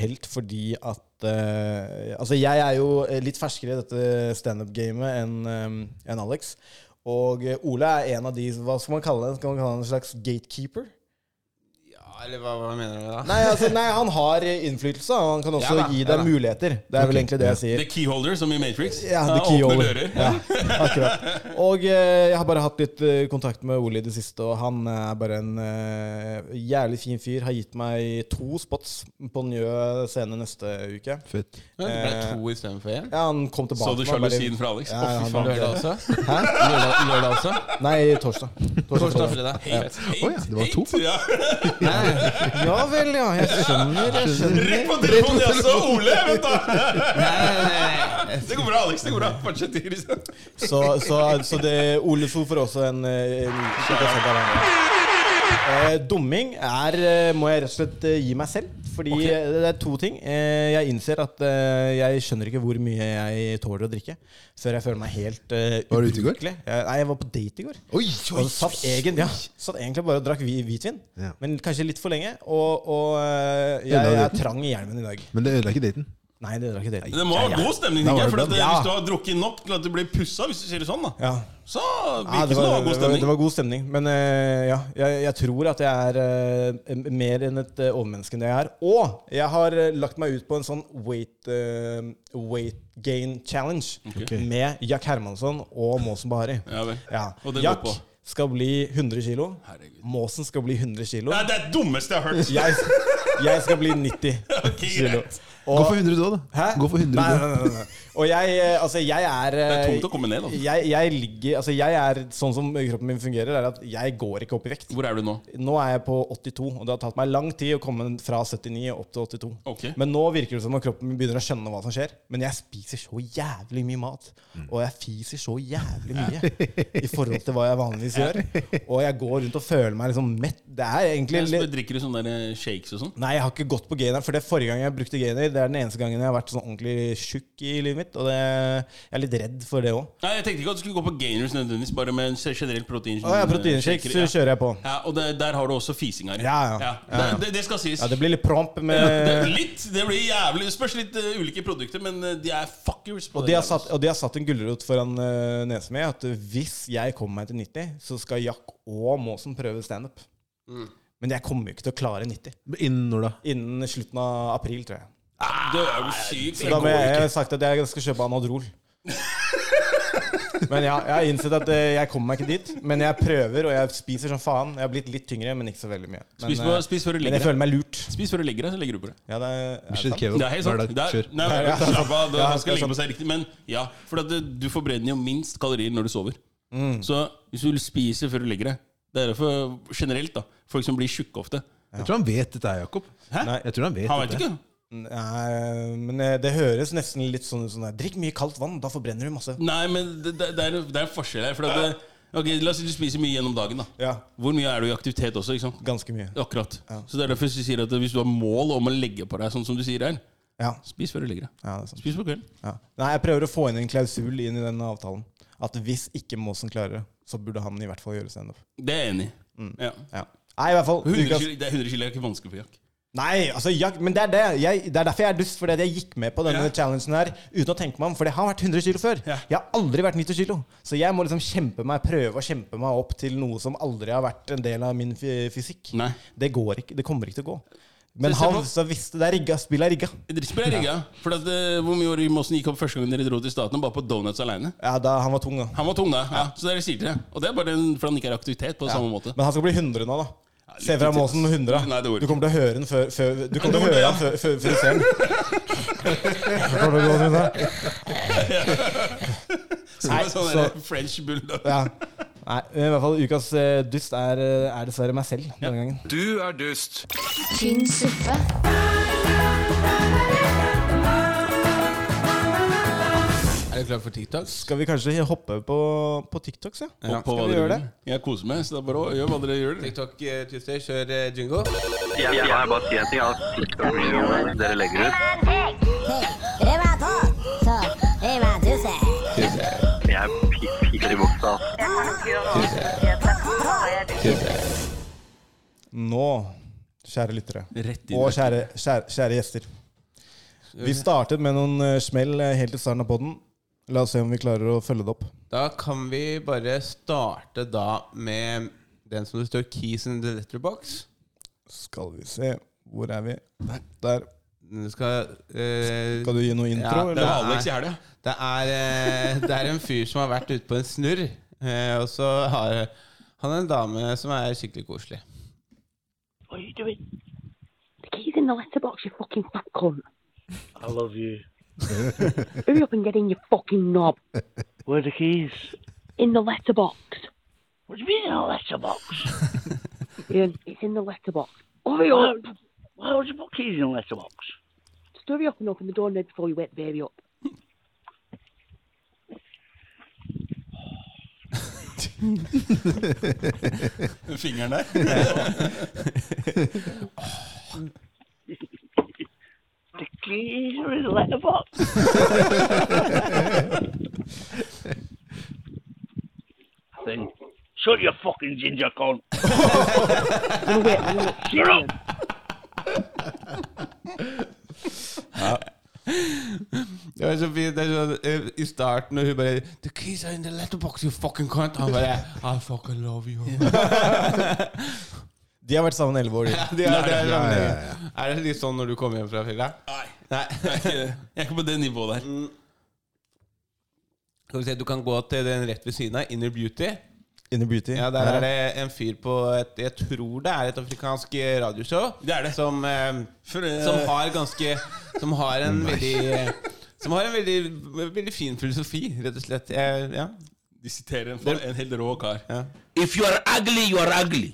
helt fordi at eh, Altså, jeg er jo litt ferskere i dette standup-gamet enn eh, enn Alex. Og eh, Ole er en av de Hva skal man kalle det? Skal man kalle det en slags gatekeeper? Eller hva, hva mener du da? Nei, altså, nei, han har innflytelse. og Han kan også Ja da, gi deg ja, muligheter. Det er vel egentlig det jeg sier. The keyholder, som i Matrix. Ja, the key åpner holder. dører. Ja, akkurat. Og eh, jeg har bare hatt litt eh, kontakt med Ole i det siste, og han er bare en eh, jævlig fin fyr. Har gitt meg to spots på Njø scene neste uke. Fett. Ja, det ble Eh, to istedenfor én? Ja, han kom tilbake. Så du sjalusien fra Alex? Ja, Å, fy faen. Lørdag også? Hæ? Lørdag, lørdag også? Nei, torsdag. Torsdag, fredag? Hate, hate, oh, ja, det var to, faktisk. Ja. Ja vel, ja. Jeg skjønner. Jeg skjønner. Rett på telefonen, jeg så Ole! Vent da nei, nei. Det går bra, Alex. det går bra Fortsett. Christian. Så, så, så det Ole So får også en, en, en en. Eh, dumming er eh, må jeg rett og slett eh, gi meg selv. Fordi okay. det er to ting. Eh, jeg innser at eh, jeg skjønner ikke hvor mye jeg tåler å drikke før jeg føler meg helt uh, Var du ute i går? Jeg, nei, jeg var på date i går. Oi, oi, Og satt, egen, ja, satt egentlig bare og drakk hvitvin. Ja. Men kanskje litt for lenge. Og, og eh, jeg, jeg er trang i hjelmen i dag. Men det ødela ikke daten. Nei, det drakk ikke daten. Det må ha god stemning, tenker jeg. For at, Ja. Hvis du har drukket nok til at du blir pussa, hvis du sier det sånn, da Ja. så Ja, virker det, det som det var, god god det, var, stemning. det var god stemning. Men uh, ja, jeg, jeg tror at jeg er uh, mer enn et uh, overmenneske enn det jeg er. Og jeg har lagt meg ut på en sånn weight, weight gain challenge okay. med Jack Hermansson og Måsen Bahari. Ja vel. Ja. Og det går Jack på? skal bli 100 kilo. Herregud. Måsen skal bli 100 kilo. Det er det dummeste jeg har hørt. Jeg, jeg skal bli 90. kilo. Gå for 100 da, da. Hæ? Gå for 100 Nei, nei, nei, nei. Og jeg, eh, altså, jeg er Det er eh, tungt å komme ned, da. Jeg, jeg ligger Altså, jeg er sånn som kroppen min fungerer, er at jeg går ikke opp i vekt. Hvor er du nå? Nå er jeg på 82, og det har tatt meg lang tid å komme fra 79 opp til 82. Okay. Men nå virker det som om kroppen min begynner å skjønne hva som skjer. Men jeg spiser så jævlig mye mat, Mm. og jeg fiser så jævlig mye i forhold til hva jeg vanligvis gjør. Og jeg går rundt og føler meg liksom mett. Det er egentlig Men så Drikker du sånne der shakes og sånn? Nei, jeg har ikke gått på gainer. For det er forrige gang jeg brukte gainer, det er den eneste gangen jeg har vært sånn ordentlig tjukk i livet mitt. Og det, jeg er litt redd for det òg. Nei, Jeg tenkte ikke at du skulle gå på gainers nødvendigvis, bare med en generell proteinshake. Ja, proteinshakes ja. kjører jeg på. Ja, og det, der har du også fisinga. Ja, ja. Ja, ja. Det, det, skal sies. Ja, det blir litt promp med Ja, det, litt. Det blir jævlig Det spørs litt uh, ulike produkter, men eh, de er fuckers. på Og det de har satt, og de har satt en gulrot foran uh, nesa mi at hvis jeg kommer meg til 90, så skal Jack og Maasen prøve standup. Mm. Men jeg kommer jo ikke til å klare 90. Innen når da? Innen slutten av april, tror jeg. Det er jo syk. Så da må jeg, jeg har sagt at jeg skal kjøpe Anadrol. Men ja, jeg har innsett at eh, jeg kommer meg ikke dit. Men jeg prøver, og jeg spiser som faen. Jeg har blitt litt tyngre, men ikke så veldig mye. Men, Spis, på, eh, spis før du men jeg føler meg lurt. Spis før du legger deg, så legger du på det. Ja, det er, er det Bislett sant? kebab. Det er helt sant. Dag. Det er, Kjør. nei, Ja, slapp av, det, Ja, man skal er legge på seg riktig. Men ja, for at det, du forbrenner jo minst kalorier når du sover. Mm. Så hvis du spiser før du legger deg Det er derfor generelt, da. Folk som blir tjukke ofte. Jeg tror han vet dette, her, Jakob. Hæ? Nei. Jeg tror han vet Han vet dette. ikke. Nei, men eh, det høres nesten litt sånn ut som sånn, Drikk mye kaldt vann, da forbrenner du masse. Nei, men det, det, er, det er en forskjell her. For at det, ok, La oss si du spiser mye gjennom dagen. da Ja, Hvor mye er du i aktivitet også? ikke sant? ganske mye. Akkurat. Ja. Så det er derfor jeg sier at hvis du har mål om å legge på deg, sånn som du sier her, Ja, spis før du legger deg. ja det sant. Spis på kvelden. Ja. Nei, jeg prøver å få inn en klausul inn i den avtalen. At hvis ikke Måsen klarer det, så burde han i hvert fall gjøre standup. Det er jeg enig i. Mm. Ja. Ja. Nei, i hvert fall 100 kilo, det er 100 kilo er ikke vanskelig for Jack. Nei, altså, jeg, men det er det. Jeg, det er derfor jeg er dust. Fordi jeg gikk med på denne Ja. challengen her uten å tenke meg om. For det har vært 100 kilo før. Ja. Jeg har aldri vært 90 kilo. Så jeg må liksom kjempe meg, prøve å kjempe meg opp til noe som aldri har vært en del av min fysikk. Nei. Det går ikke. Det kommer ikke til å gå. Men han så visste det er rigga. Spillet er rigga. Drittspill er rigga. For at, eh, hvor mye år Mossen gikk opp første gang dere dro til staten? Bare på donuts alene? Ja, da, han var tung, da. Han var tung, da. Ja. Så dere sier til det. Og det er bare en, fordi han ikke er aktivitet på samme måte. Men han skal bli 100 nå, da. Se fra ass. 100. Nei, Du kommer til å høre den før, før Du kommer til å høre den før, før, før du ser den. Nei, sånn så- French bulldog. Ja. Nei, i hvert fall ukas eh, dust er, eh, er dessverre meg selv denne gangen. Du er dust. Tynn suppe. Er du klar for TikToks? Skal vi kanskje hoppe på, på TikToks, ja? ja. på Skal vi gjøre det? Jeg koser meg, så det er bare å gjøre hva dere gjør. TikTok eh, Tuesday, kjør eh, jingo. Jeg, jeg må bare sier en ting. At TikTok-videoene dere legger ut Jeg pi- i buksa. Nå, kjære lyttere, og kjære, kjære, kjære gjester. Vi startet med noen eh, smell eh, helt i starten av podden. La oss se om vi klarer å følge det opp. Da kan vi bare starte da med den som det står 'Keys in the letterbox'. Skal vi se Hvor er vi? Der. Der. skal eh, Skal du gi noe intro? Ja, Det eller? Alex i helga. Det er, eh, det er en fyr som har vært ute på en snurr, eh, og så har han en dame som er skikkelig koselig. What are you doing? The key's in the letterbox, you fucking fat cunt. I love you. Hurry up and get in, you fucking knob. Where are the keys? In the letterbox. What do you mean in the letterbox? Ian, it's in the letterbox. Hurry up! Why would you put keys in a letterbox? Just hurry up and open the door now before you wake the baby up. Fingeren der. The keys are in the letterbox. Thing. Shut your fucking ginger cunt. I'm gonna wait, I'm gonna Shut up. Det var så fint. Det er sånn, eh, I starten, når hun bare 'The keys are in the letterbox, you fucking cunt'. Han bare 'I fucking love you'. De har vært sammen elleve år. Ja, er, det er litt sånn når du kommer hjem fra fjellet? Nei, Nei. jeg er ikke, jeg er ikke på det nivået der. Skal vi se, Du kan gå til den rett ved siden av, Inner Beauty. Inner Beauty. Ja, Der er det en fyr på et Jeg tror det er et afrikansk radioshow. Det er det. Som, eh, eh, som har ganske Som har en veldig Som har en veldig, veldig fin filosofi, rett og slett. Jeg, ja. De siterer en, en helt rå kar. Ja. If you are ugly, you are ugly.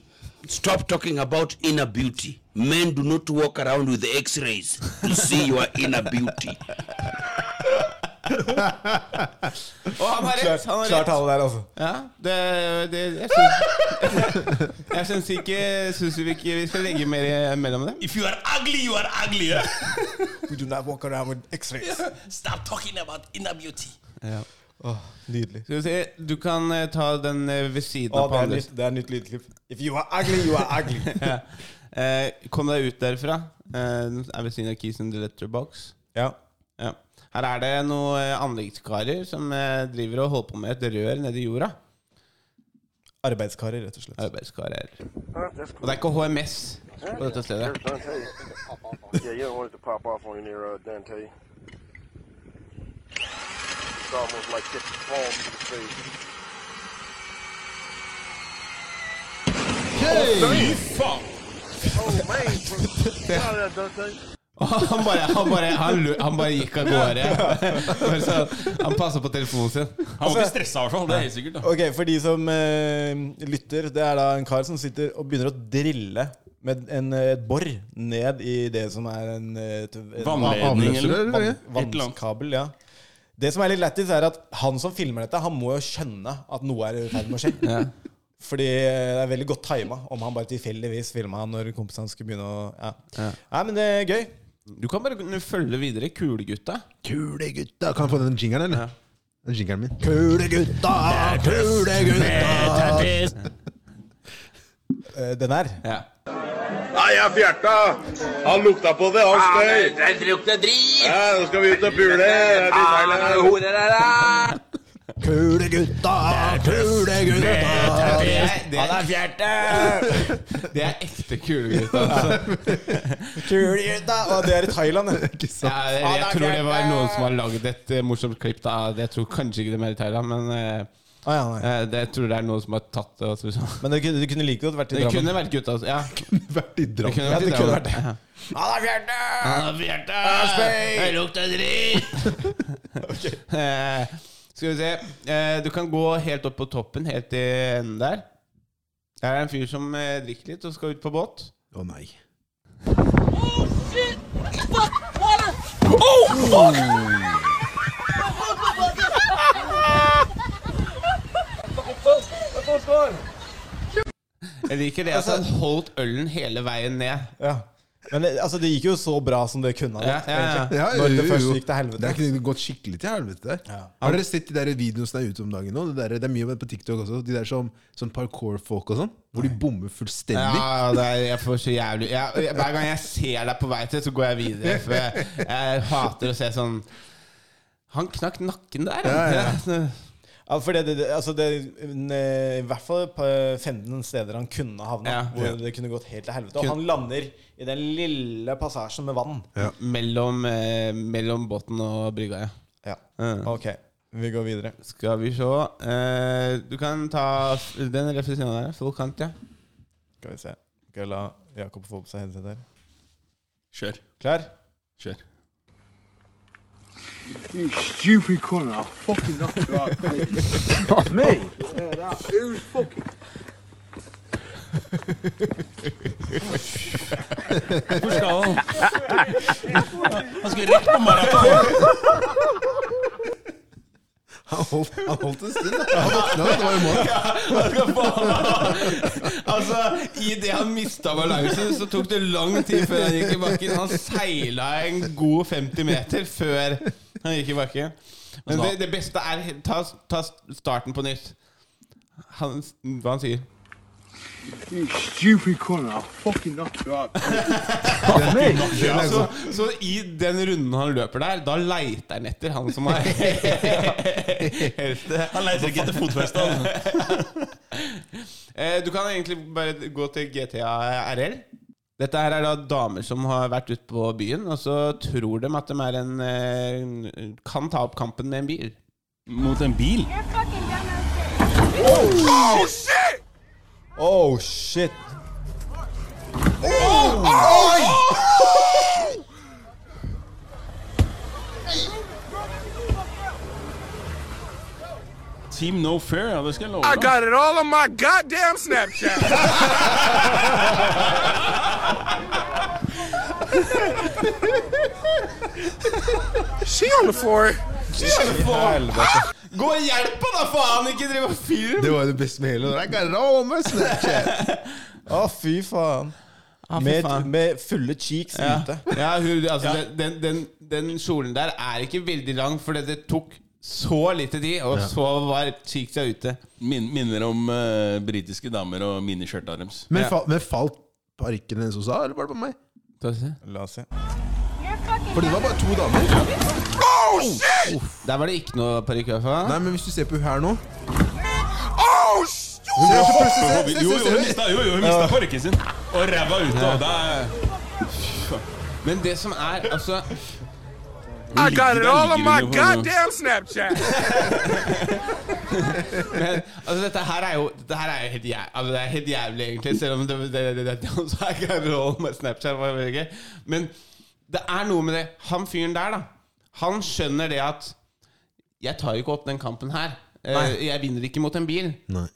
Stop talking about inner beauty. Men do not walk around with x-rays to see your inner beauty. Og han har rett. Han har Klar rett. tale der, altså. Ja, det, det Jeg syns Jeg syns ikke Syns vi ikke vi skal legge mer mellom dem. If you are ugly, you are ugly. We do not walk around with x-rays. Stop talking about inner beauty. Ja. Åh, nydelig. Skal vi se, du kan eh, ta den eh, ved siden Å, av det, er nytt, det er nytt lydklipp. If you are ugly, you are ugly. ja. eh, kom deg ut derfra. Eh, den er ved siden av Keys in the Letterbox. Ja. Ja. Her er det noen eh, anleggskarer som eh, driver og holder på med et rør nedi jorda. Arbeidskarer, rett og slett. Arbeidskarer. Og det er ikke HMS på dette stedet. yeah, you don't want it to pop off on you near uh, Dante. It's almost like catching palm to the face. Fy faen! Oh han bare, han, bare, han, han bare gikk av gårde. Han passa på telefonen sin. Han var ikke stressa, i hvert fall. Det er helt sikkert. da Ok, For de som eh, lytter, det er da en kar som sitter og begynner å drille med en, eh, et bor ned i det som er en, eh, et- en Vannledning, eller? vann- vannskabel. Ja. Det som er litt lættis, er at han som filmer dette, han må jo skjønne at noe er i ferd med å skje. Ja. Fordi det er veldig godt tima om han bare tilfeldigvis filma når kompisene skulle begynne å Ja. Ja. Nei, men det er gøy. Du kan bare følge videre. Kulegutta. Kulegutta! Kan jeg få den jingeren, eller? Ja. Den jingeren min. Kulegutta, kulegutta! Eh, Den her. Ja. Nei, jeg fjerta! Han lukta på det, han støy! Det lukter drit! Ja, nå skal vi ut og pule! Kule gutta, kule kulegutta! Han er fjerte! Det er ekte kule gutta. Altså. Kulegutta! Og det er i Thailand, det. Ja, jeg, jeg tror det var noen som har lagd et eh, morsomt klipp. da Jeg tror kanskje ikke det er i Thailand, men eh, Ah, ja, nei. eh, det, jeg tror det er noen som har tatt det. Altså, så- Men det kunne, det kunne like godt vært i Det kunne vært gutta. altså. Ja. Vært i Det Drammen. kunne Ja, det kunne vært det. Ja. Han er fjerte! Er fjerte! Jeg lukter dritt! Eh, Skal vi se. Eh, Du kan gå helt opp på toppen, helt til enden der. Der er en fyr som eh, drikker litt og skal ut på båt. Å nei. Jeg liker det at han holdt ølen hele veien ned. Ja. Men det, altså, det gikk jo så bra som det kunne ha Ja, gått. ja, ja. Ja, Når det først gikk til helvete. Det har ikke gått skikkelig til helvete. Har dere sett de der videoene som er ute om dagen nå? Det, der, det er mye på TikTok også. De der som sånn parkour-folk og sånn. Hvor de bommer fullstendig. Ja, det er, jeg får så jævlig jeg, Hver gang jeg ser deg på vei til, så går jeg videre. For jeg, jeg hater å se sånn Han knakk nakken der. Ja, ja. Ja, for det, det, altså det, I hvert fall på 15 steder han kunne havna, Ja. hvor det kunne gått helt til helvete. Og Kun- han lander i den lille passasjen med vann. Mellom, eh, mellom båten og brygga, ja. Ja. Uh. Ok, vi går videre. Skal vi se eh, Du kan ta den rett ved siden av der. Full kant, ja. Skal vi se. Skal jeg la Jakob få på seg headset her? Kjør. Klar? Kjør. You stupid cunt, I'll fucking knock you out. That's me. Yeah, that, who's fucking... Hvor skal han? Han skal rett på maraton! Han holdt, han holdt en stund. da. Han våkna, det var jo mål. Altså, Idet han mista balansen, så tok det lang tid før han gikk i bakken. Han seila en god 50 meter før han gikk i bakken. Men det, det beste er ta, ta starten på nytt. Han, hva han sier You stupid corner. I'll fucking knock you out. Ja, så, så i den runden han løper der, da leiter han etter han som er Han leter ikke etter fotfeste. han. Eh, Du kan egentlig bare gå til GTA RL. Dette her er da damer som har vært ute på byen, og så tror de at de er en eh, kan ta opp kampen med en bil. Mot en bil? Oh, shit! Oh, shit. Oh, Team No Fair, ja, det skal jeg love I got it all on my goddamn Snapchat. she on the floor. Gå og hjelp han, da, faen! Ikke driv og film! Det var jo det beste med hele. I got it all on my Snapchat. Å, fy faen. Ah, med, faen. med fulle cheeks Ja, ute. ja, hun, altså, Den, den, den, den kjolen der er ikke veldig lang, fordi det tok så lite tid, og Ja. så var cheeksa ute. Min, minner om uh, britiske damer og miniskjørta deres. Men, fa men falt parykken hennes også, eller var det på meg? La oss se. For det var bare to damer. Der var det ikke noe parykk. Nei, men hvis du ser på hun her nå Oh, shit! Hun ser så plutselig- se- se- Jo, se- jo, hun mista, jo, jo, hun mista parykken sin. Og ræva ut. Og det er Men det som er altså I got it all on my goddamn Snapchat. Men altså, dette her er jo Dette her er jo helt, jævlig, altså, det er helt jævlig, egentlig. Selv om det, det, det, det, det også er det all roll med Snapchat. var veldig gøy. Men det er noe med det. Han fyren der, da. Han skjønner det at Jeg tar ikke opp den kampen her. Eh, Nei. Jeg vinner ikke mot en bil. Nei.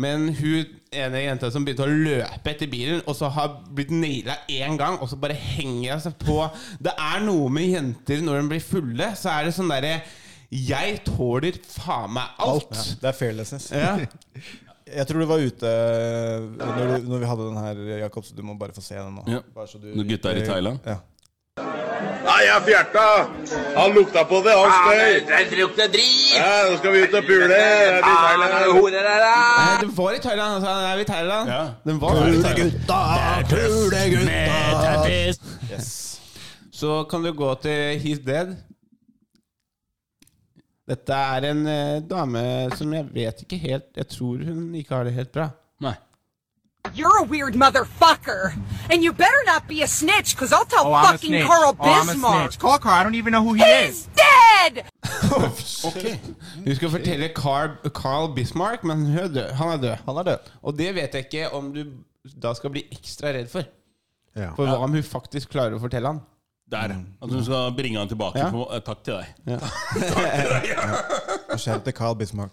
Men hun ene jenta som begynte å løpe etter bilen, og så har blitt naila én gang, og så bare henger hun seg på Det er noe med jenter når de blir fulle, så er det sånn derre Jeg tåler faen meg alt. Ja, det er fearlessness. Ja. Jeg tror du var ute eh, når, du, når vi hadde den her, Jakob, så du må bare få se den nå. Ja. Bare så du- Når gutta er i Thailand? Ja. Nei, jeg fjerta. Han lukta på det, han støy. Det lukter drit! Ja, nå skal vi ut og pule. Det i Thailand. Nei, det var i Thailand. Den er vi i Thailand? Ja. Den var i Thailand. Pulegutta! Yes. Så kan du gå til He's Dead. Dette er en eh, dame som jeg vet ikke helt Jeg tror hun ikke har det helt bra. Nei. You're a weird motherfucker. And you better not be a snitch, because I'll tell Oh, I'm a fucking snitch. Carl Oh, I'm a Bismarck. snitch. Call Carl. I don't even know who he He's is. dead! Du skal fortelle Carl, Carl Bismarck, men hun er død. han er død. Han er død. Og det vet jeg ikke om du da skal bli ekstra redd for. Ja. For hva om hun faktisk klarer å fortelle han? Der. At hun skal bringe han tilbake. Ja. For, uh, takk til deg. Og skjær til Carl Bismarck.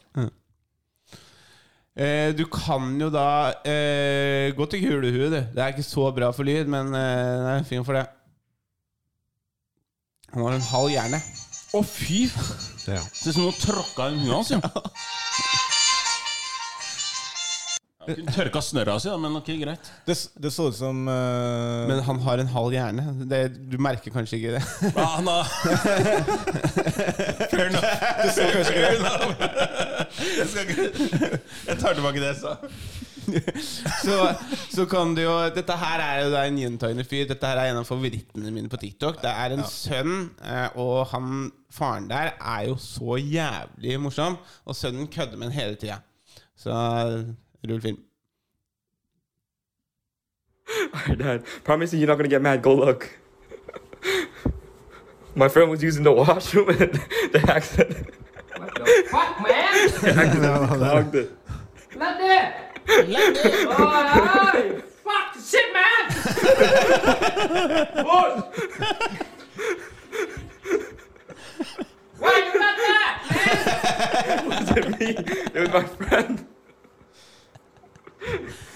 Eh, du kan jo da eh, gå til kulehue, du. Det er ikke så bra for lyd, men eh, det er fin for det. Han har en halv hjerne. Å, fy! Ja. Ser ut som noen tråkka i huet hans. jo. Ja, kunne Tørka snørra si, da, men ok, greit. Det, det så ut som eh, Men han har en halv hjerne. Det, du merker kanskje ikke det. Ja, han har Fair enough. Fair enough. Jeg, skal ikke Jeg tar tilbake det jeg sa. så, så kan du jo Dette her er jo en gjentagende fyr. Dette her er en av favorittene mine på TikTok. Det er en sønn, eh, og han faren der er jo så jævlig morsom. Og sønnen kødder med ham hele tida. Så rull film. Alright, Dad. Promise you you're not gonna get mad. Go look. My friend was using the washroom and the accident. What the fuck, man? clogged it. Let there. Let there. Oh. Fuck shit, man. Boy. Why you got that, It wasn't me. It was my friend.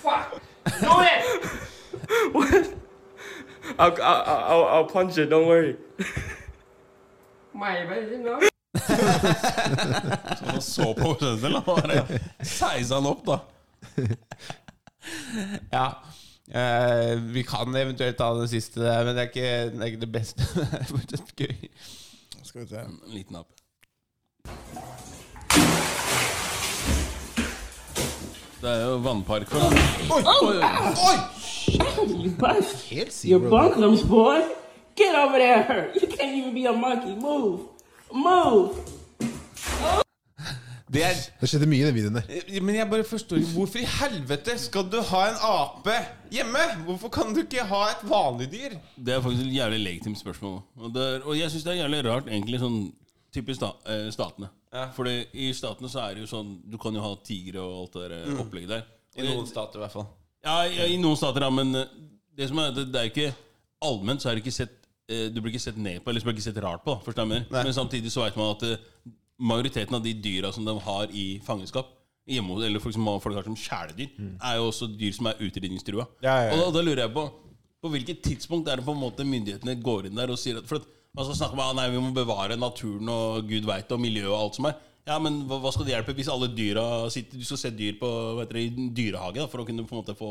Fuck. Do it. What? I'll, I'll, I'll, I'll punch it. Don't worry. Mày bây giờ nó. Så han så på selv, og bare seisa han opp, da. Ja. Eh, vi kan eventuelt ta den siste der, men det er ikke det, er ikke det beste. Det er gøy. Skal vi se. En liten app. Det er jo vannpark for Oi! Oi! Oi! bust. Helt Your zero. bunklums, boy. Get over there. You can't even be a monkey. Move. Move. Det er Det skjedde mye i den videoen der. Eh, Men jeg bare forstår ikke Hvorfor i helvete skal du ha en ape hjemme? Hvorfor kan du ikke ha et vanlig dyr? Det er faktisk et jævlig legitimt spørsmål. Og, det er, og jeg syns det er jævlig rart, egentlig, sånn typisk sta, eh, statene. Fordi i statene så er det jo sånn Du kan jo ha tigre og alt det der Mm. opplegget der. I noen stater, i hvert fall. Ja, i, i noen stater, ja. Men eh, det som er, det, det er ikke allment så er det ikke sett eh, Du blir ikke sett ned på, eller så blir ikke sett rart på. forstår jeg mener. Men samtidig så vet man at eh, majoriteten av de dyra som de har i fangenskap hjemme, eller folk som folk har som kjæledyr, er jo også dyr som er utrydningstrua. Ja, ja, ja. Og da, da lurer jeg på På hvilket tidspunkt er det på en måte myndighetene går inn der og sier at For at man skal snakke om at nei, vi må bevare naturen og gud veit og miljøet og alt som er. Ja, men hva, hva skal det hjelpe hvis alle dyra sitter Du skal se dyr på hva heter det, i dyrehage da, for å kunne på en måte få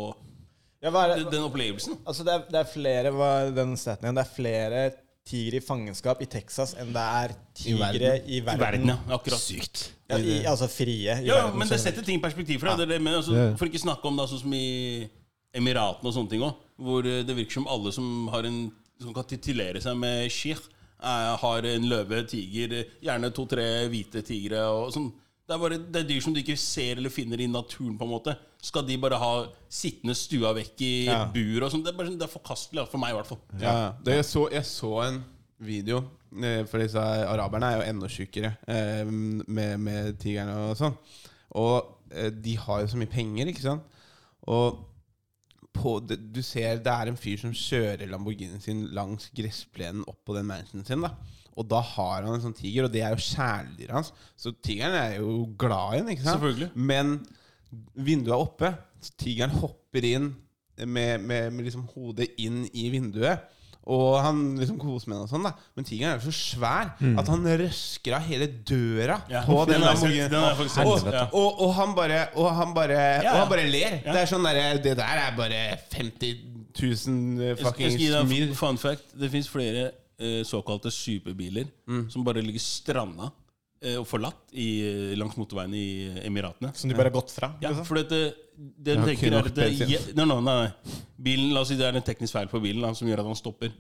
Ja, hva er det? den- opplevelsen. Altså, det er, det er flere hva den staten igjen? Det er flere tigre i fangenskap i Texas enn det er tigre verden. i I verden. ja. Akkurat. Sykt. Ja, i, altså frie. i Ja, verden, men det setter ting i perspektiv. For, det, er altså, for ikke snakke om da, sånn som i Emiratene og sånne ting òg, hvor eh, det virker som alle som har en Som kan titulere seg med sheikh, har en løve, tiger, eh, gjerne to-tre hvite tigre og sånn. Det er, bare, det er dyr som du ikke ser eller finner i naturen. på en måte Skal de bare ha sittende stua vekk i Ja. bur og sånn? Det er, bare, sånn- det er forkastelig, for meg i hvert fall. Ja, det, jeg, så, jeg så en video, eh, for disse araberne er jo enda sjukere eh, med, med tigerne og sånn. Og eh, de har jo så mye penger, ikke sant? Og på, det, du ser det er en fyr som kjører Lamborghinien sin langs gressplenen opp på den mansionen sin. da Og da har han en sånn tiger, og det er jo kjæledyret hans. Så tigeren er jo glad i den. ikke sant? Selvfølgelig. Men vinduet er oppe, så tigeren hopper inn med, med, med liksom hodet inn i vinduet. Og han liksom koser med den og sånn, da. Men tigeren er jo så svær Mm. at han røsker av hele døra Ja, på den den Og, og, og han bare Og han bare, Ja, og han bare ler. Ja. Det er sånn der, Det der er bare 50 000 Jeg skal- jeg fuckings skal gi deg en fun fact. Det fins flere eh, såkalte superbiler Mm. som bare ligger stranda eh, og forlatt i, eh, langs motorveien i Emiratene. Som de bare har gått fra? Ja, liksom? for det, det de tenker er at det, ja, nei, nei, nei. Bilen, La oss si det er en teknisk feil på bilen da, som gjør at han stopper.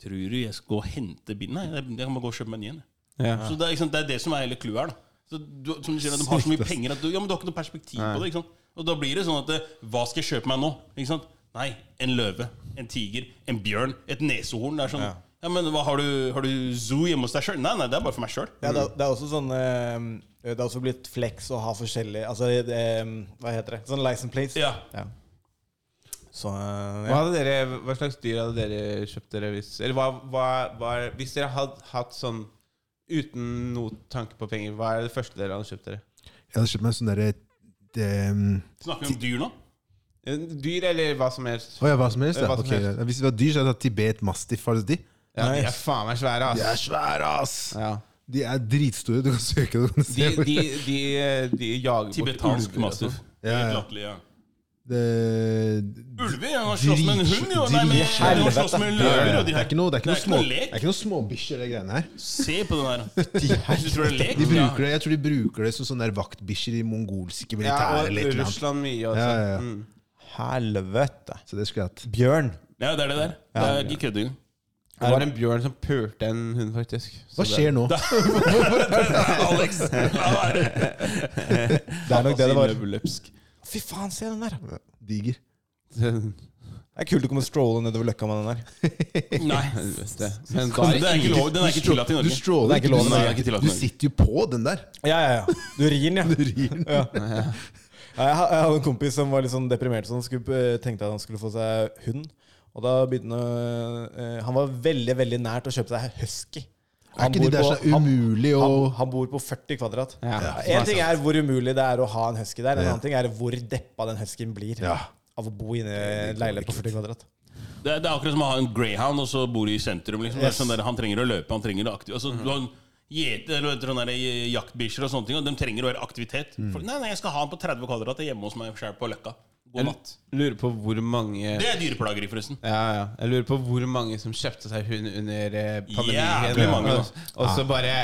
Tror du jeg skal gå og hente bilen? Nei, jeg jeg kan bare gå og kjøpe meg en ny en. Ja. Så det er, sant, det er det som er hele clouet her. da. Så du, som du sier, at De har så mye penger at du, ja, men du har ikke noe perspektiv Nei. på det. ikke sant? Og da blir det sånn at eh, Hva skal jeg kjøpe meg nå? Ikke sant? Nei, en løve, en tiger, en bjørn, et nesehorn. Det er sånn Ja. Ja, men hva, Har du, har du zoo hjemme hos deg sjøl? Nei, nei, det er bare for meg sjøl. Ja, det, er- det er også sånn eh, Det er også blitt flex å ha forskjellige Altså, eh, hva heter det? Sånn license plates. Ja. Så ja. Hva, hadde dere, hva slags dyr hadde dere kjøpt dere hvis Eller hva, hva, hva Hvis dere hadde hatt sånn uten noe tanke på penger, hva er det første dere hadde kjøpt dere? Jeg hadde kjøpt meg sånn derre Snakker vi om dyr nå? Dyr eller hva som helst. Oh, ja, hva som helst? Ja. hva som Ok, helst. ja. Hvis det var dyr, så hadde jeg tatt Tibet Mastiff. Har du de? Ja, de er faen meg svære, ass. De er svære, ass! Ja. De er dritstore. Du kan søke det. De, de, de, de jager Tibetansk ulver og mastiff. sånn. Ja, ja. latterlig, ja. Det- Ulver? Han har slåss med en hund, jo! Nei, men han har slåss med en løver. og de Det er ikke noe, det er ikke noe, det er ikke noe småbikkjer, de greiene her. Se på den der. Du tror det er lek? De bruker det, jeg tror de bruker det som sånne der vaktbikkjer i mongolske Ja, militære. og eller annet. Russland mye altså. Ja, ja, ja. Mm. Helvete. Så det skulle jeg hatt. Bjørn. Ja, det er det der. Det er ikke kødd engang. Det var en bjørn som pulte en hund, faktisk. Så Hva skjer nå? Alex! Det er nok det det var. Fy faen, se den der! Diger. Det er kult å komme strolle nedover løkka med den der. Nei. Men da, det er ikke lov- den er ikke tillatt i Du Norge. stråler Det er ikke lov, du, er ikke tillatt i du sitter jo på den der. Ja, ja, ja. Du rir den, ja. Du rir den. ja. Ja, Jeg hadde en kompis som var litt sånn deprimert. Så han skulle, eh, tenkte at han skulle få seg hund. Og da begynte han eh, Han var veldig veldig nært å kjøpe seg husky. Er ikke de der så umulig å han, han bor på 40 kvadrat. Ja. En ting er hvor umulig det er å ha en husky der. En Ja. annen ting er hvor deppa den huskyen blir Ja. av å bo inne i en leilighet på 40 kvadrat. Det er, det er akkurat som å ha en greyhound og så bor i sentrum. Liksom. Yes. sånn der, han trenger å løpe, han trenger å aktiv... Altså, du har en Gjete eller vet du, sånne jaktbikkjer og sånne ting, og de trenger å være aktivitet. Mm. For, nei, nei, jeg skal ha han på 30 kvadrat hjemme hos meg selv på Løkka. God natt. Jeg lurer på hvor mange Det er dyreplageri, forresten. ja, ja. Jeg lurer på hvor mange som kjøpte seg hund under eh, pandemien. Jævlig mange, da. og, så bare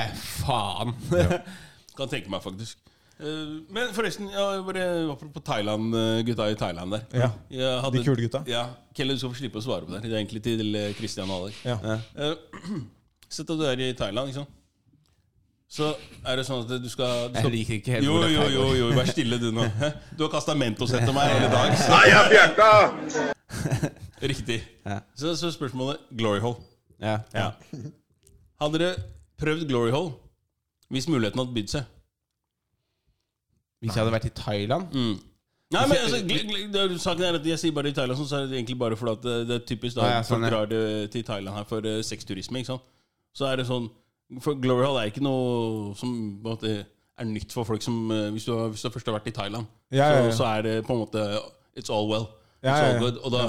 faen! Kan tenke meg, faktisk. Eh, Men forresten, ja, bare apropos Thailand, eh, gutta i Thailand der. Ja, Jeg hadde- de kule gutta. Ja, Kelle, du skal få slippe å svare på det. Det er egentlig til eh, Christian og Alex. Ja. Eh, Sett at du er i Thailand, ikke sant? Så er det sånn at du skal, du Jeg liker ikke helt jo, hvor det jo, jo, jo, jo, vær stille du nå. Du har kasta Mentos etter meg hele dag. Så. Nei, jeg bjerka! Riktig. Ja. Så, så spørsmålet Glory Hole. Ja. Ja. Hadde dere prøvd Glory Hole Hvis muligheten hadde bydd seg. Hvis jeg hadde vært i Thailand Mm. Nei, men altså, gl- gl- det- Saken er at Jeg sier bare i Thailand, så er det egentlig bare fordi at det, det er typisk da ja, sånn, ja. drar til Thailand her for uh, sexturisme. ikke sant? Så er det sånn For Glory Hall er ikke noe som på en måte, er nytt for folk som eh, hvis, du hvis du først har vært i Thailand, Ja, ja, ja. Så, så er det på en måte It's all well. It's Ja, ja, ja. all good. Og da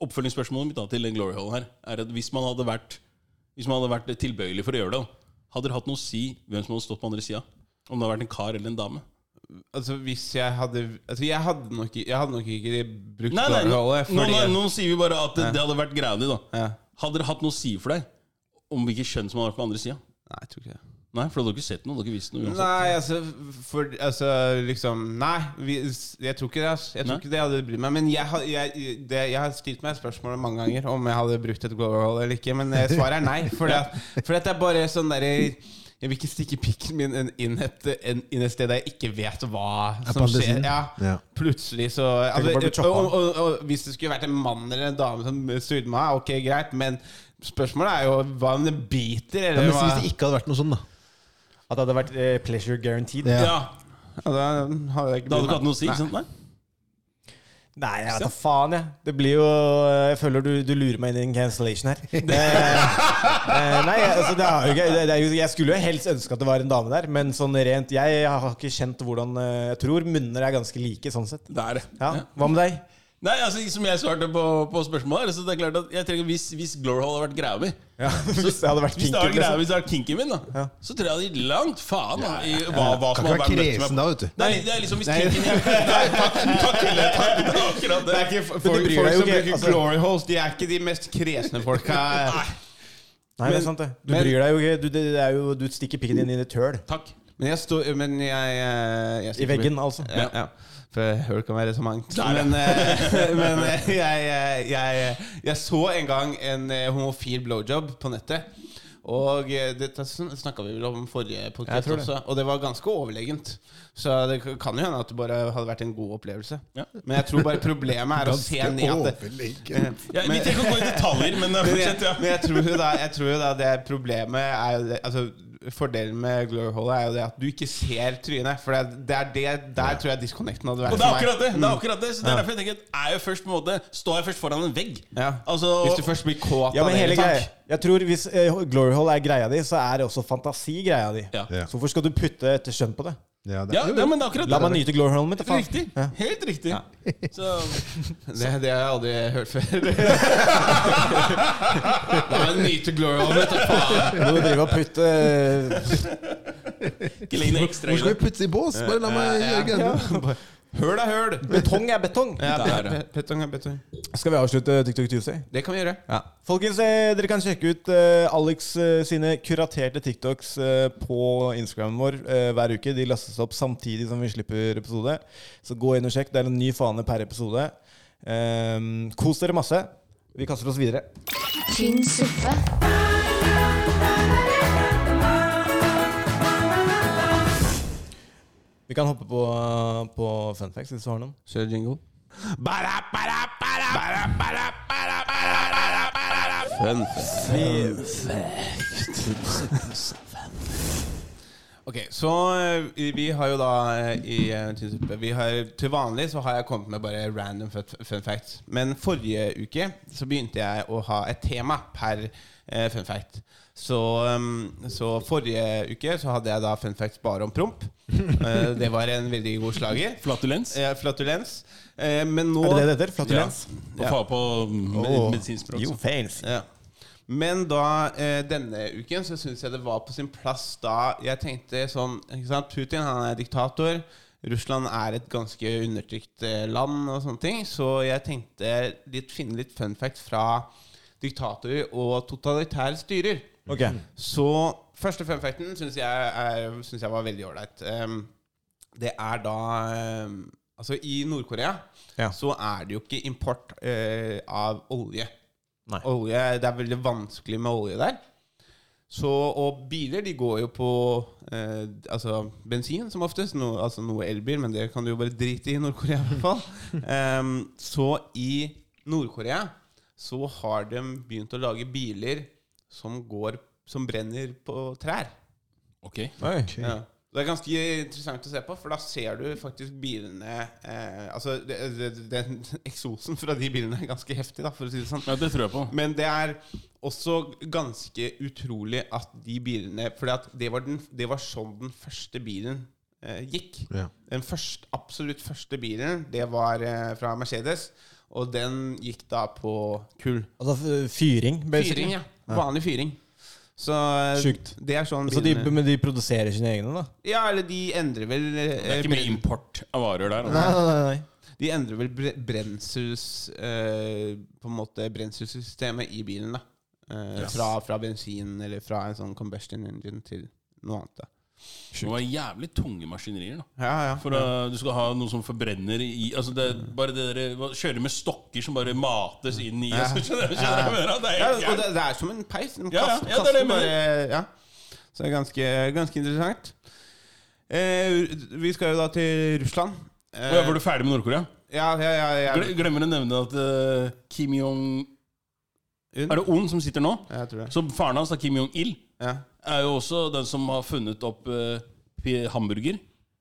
Oppfølgingsspørsmålet mitt da til den Glory Hall her er at hvis man hadde vært Hvis man hadde vært tilbøyelig for å gjøre det, hadde det hatt noe å si hvem som hadde stått på andre sida? Om det hadde vært en kar eller en dame? Altså Hvis jeg hadde Altså Jeg hadde nok, jeg hadde nok ikke brukt Nei, nei, nå, Hall. nå, nå, nå sier vi bare at det, Ja. det hadde vært greia di, da. Ja. Hadde det hatt noe å si for deg om hvilket kjønn som hadde vært på andre sida? Nei, jeg tror ikke det. Nei, for hadde du ikke sett noe. Du hadde ikke visst noe uansett. Nei, altså, for, altså liksom Nei, vi, jeg tror ikke det. Altså. Jeg tror Nei? ikke det hadde brydd meg. Men jeg, har- jeg, det, jeg har stilt meg spørsmålet mange ganger om jeg hadde brukt et gloryhole eller ikke. Men eh, svaret er nei. For det, for det er bare sånn derre jeg vil ikke stikke pikken min inn et, inn et sted der jeg ikke vet hva som skjer. Ja, Ja. Plutselig så altså, og, og, og, Hvis det skulle vært en mann eller en dame som styrte meg, ok, greit. Men spørsmålet er jo hva om det biter? Ja, men hva? Hvis det ikke hadde vært noe sånn, da. At det hadde vært eh, pleasure guaranteed. Ja. Ja, Ja, da hadde jeg ikke hadde hatt noe å si? Nei. Nei? Nei, jeg vet da faen, jeg. Det blir jo Jeg føler du, du lurer meg inn i en cancellation her. Eh, nei, altså, det er jo ikke det, det er jo, Jeg skulle jo helst ønske at det var en dame der, men sånn rent Jeg har ikke kjent hvordan eh, Jeg tror munner er ganske like, sånn sett. Det er det. Ja. Hva med deg? Nei, altså Som jeg svarte på, på spørsmålet her, så det er klart at jeg trenger Hvis, hvis Glory Hall hadde vært greia Ja, hvis det hadde vært Hvis det hadde liksom. Hvis det hadde vært kinken min, da Ja. så tror jeg det hadde gitt langt faen da, i hva, hva Kan som ikke være kresen da, vet du. Nei, det er liksom hvis Nei. kinken Nei, takk, takk, takk, det er akkurat Det det. er ikke folk, folk, som ikke, bruker altså. glory Halls, de er ikke de mest kresne folka. Nei, det er sant, det. Du men- bryr deg jo ikke. Du, det, det er jo, du stikker pikken din inn i et høl. Takk. Men jeg står Men jeg, jeg, jeg I veggen, altså. Ja, ja. For høl kan være så mangt. Men, eh, men eh, jeg, jeg, jeg, jeg så en gang en eh, homofil blowjob på nettet. Og det snakka vi vel om forrige podkast også. Og det var ganske overlegent. Så det kan jo hende at det bare hadde vært en god opplevelse. Ja. Men jeg tror bare problemet er å se ned at det. Ja, vi trenger ikke å gå i detaljer, men men fortsett, jeg, ja. men jeg tror jo da, jeg da det problemet er Altså Fordelen med glory hole er jo det at du ikke ser trynet. For det, det er det Der tror jeg disconnecten hadde vært Og det er akkurat det! det, er akkurat det Så det er derfor jeg tenker er jo først på en måte Står jeg først foran en vegg Ja. Altså Hvis du først blir kåt Ja, av det, liksom. greia Jeg tror Hvis eh, glory hole er greia di, så er det også fantasi greia di. Ja. Ja. Så hvorfor skal du putte et skjønn på det? Ja, det, Ja, jo, ja, men det er akkurat La meg nyte glory holen mitt. Riktig, Ja. helt riktig Så Det, det har jeg aldri hørt før. La meg nyte glory hole, faen. du. Må du drive og putte Ikke legg noe ekstra Hvor skal vi putte i bås? Bare la meg gjøre greiene. Høl er høl. Betong er betong. Ja, Det er det. pe- betong er betong. Skal vi avslutte TikTok Tuesday? Det kan vi gjøre. Ja. Folkens, eh, dere kan sjekke ut eh, Alex eh, sine kuraterte TikToks eh, på Instagramen vår eh, hver uke. De lastes opp samtidig som vi slipper episode. Så gå inn og sjekk. Det er en ny fane per episode. Ehm, kos dere masse. Vi kaster oss videre. Tynn suppe. Vi kan hoppe på, på fun facts hvis du har noen. Kjør jingle. Fun fact. Ok, så eh, vi har jo da eh, i eh, vi har, Til vanlig så har jeg kommet med bare random fun facts. Men forrige uke så begynte jeg å ha et tema per eh, fun fact. Så, um, så forrige uke så hadde jeg da fun facts bare om promp. Eh, det var en veldig god slager. Flatulens Eh, flatulens. Eh, men nå Er det det det heter? Flatulens? Å få på med, Åh, medisinspråk You fails. Ja. Men da eh, denne uken så syns jeg det var på sin plass da jeg tenkte sånn ikke sant? Putin han er diktator. Russland er et ganske undertrykt eh, land og sånne ting. Så jeg tenkte litt, finne litt fun facts fra diktatorer og totalitære styrer. Ok. Så første funfacten syns jeg, er- synes jeg var veldig ålreit. Um, det er da um, Altså, i Nord-Korea Ja. så er det jo ikke import uh, av olje. Olje, Det er veldig vanskelig med olje der. Så, og biler de går jo på eh, altså bensin, som oftest. No, altså noe elbil, men det kan du jo bare drite i i Nord-Korea. i hvert fall Em, Så i Nord-Korea så har de begynt å lage biler som går Som brenner på trær. Ok. Ja. Det er ganske interessant å se på, for da ser du faktisk bilene eh, Altså, det, det, den eksosen fra de bilene er ganske heftig, da, for å si det sånn. Ja, det tror jeg på. Men det er også ganske utrolig at de bilene For det, var den- det var sånn den første bilen eh, gikk. Ja. Den første, absolutt første bilen, det var eh, fra Mercedes. Og den gikk da på kull. Altså fyring? basically. Fyring, ja. Vanlig fyring. Så eh, Sjukt. det er sånn Så de, men de produserer sine egne, da? Ja, eller de endrer vel eh, Det er ikke mye import av varer der. Nei, Altså. nei, nei, nei. De endrer vel bre brensels eh, På en måte brenselsystemet i bilen. da eh, Yes. fra, fra bensin eller fra en sånn combustion engine til noe annet. da Det var jævlig tunge maskinerier. da Ja, ja. For uh, du skal ha noe som forbrenner i Altså det er bare det der, Kjøre med stokker som bare mates inn i Ja. altså, Skjønner skjønner jeg mener? Det er Ja, helt og det, det er som en peis. De Ja, ja, ja, det er det kaster bare ja. Så det er ganske, ganske interessant. Eh, vi skal jo da til Russland. Eh, ja, Var du ferdig med Nord-Korea? Ja, ja, ja, ja. Glemmer å nevne at uh, Kim Jong Er det Un som sitter nå? Ja, jeg tror det. Så faren hans, da, Kim Jong-il, Ja. er jo også den som har funnet opp eh, hamburger.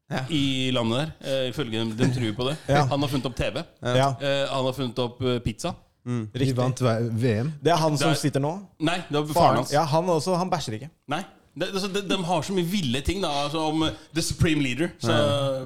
Ja. I landet der, eh, ifølge dem. De tror på det. Ja. Han har funnet opp TV. Ja. Eh, han har funnet opp eh, pizza. Riktig. vant VM. Det er han som er- sitter nå? Nei, det var Faren hans. Ja, han også. Han bæsjer ikke. Nei. De, altså, de, de har så mye ville ting, da. Altså, om eh, The Supreme Leader. Så,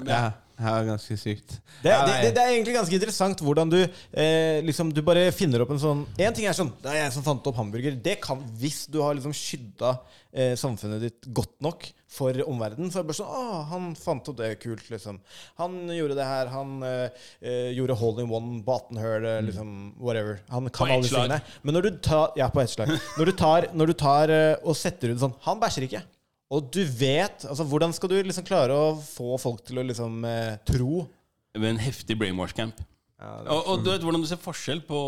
ja. Ja. Ganske sykt. Det, det, det, det er egentlig ganske interessant hvordan du eh, liksom Du bare finner opp en sånn En ting er sånn Det er jeg som fant opp hamburger. Det kan Hvis du har liksom skydda eh, samfunnet ditt godt nok for omverdenen, så er det bare sånn Å, han fant opp det kult, liksom. Han gjorde det her. Han eh, eh, gjorde hole in one, Batenhøl, eh, liksom whatever. Han kan På alle slag. Men når du tar Ja, på ett slag. Når du tar, når du tar eh, og setter ut sånn Han bæsjer ikke. Og du vet altså Hvordan skal du liksom klare å få folk til å liksom eh, tro Med en heftig brainwash camp. og, og du vet hvordan du ser forskjell på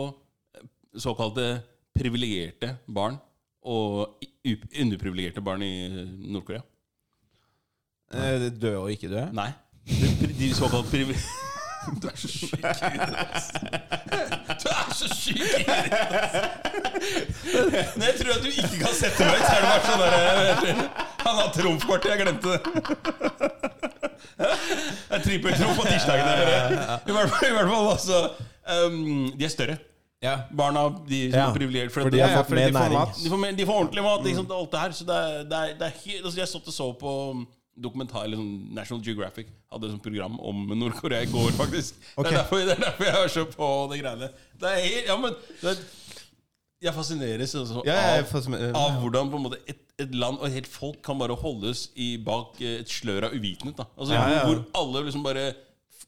eh, såkalte privilegerte barn og underprivilegerte barn i Nord-Korea? Eh, døde og ikke døde? Nei. De, de såkalt privi... Du er så ass. Du er så ass. Når jeg tror at du ikke kan sette meg ut, så er det bare sånn der Han har trumfkortet, jeg glemte det. Det er trippeltrumf på tirsdagen. I hvert fall, i hvert fall altså, um, De er større. Barna de som Ja, er privilegerte. for de har fått mer næring. mat. De får, de får ordentlig mat. Liksom, alt det her Så det er, det er, det er helt, altså, Jeg satt og så på dokumentar eller sånn National Geographic hadde et program om Nord-Korea i går, faktisk. Okay. Det, er derfor, det er derfor jeg hører så på de greiene. Det er helt, ja, men det er, Jeg fascineres altså, Ja, jeg av, fasciner- av hvordan på en måte et, et land og et helt folk kan bare holdes i bak eh, et slør av uvitenhet. Da. Altså, Ja, ja. Hvor alle liksom bare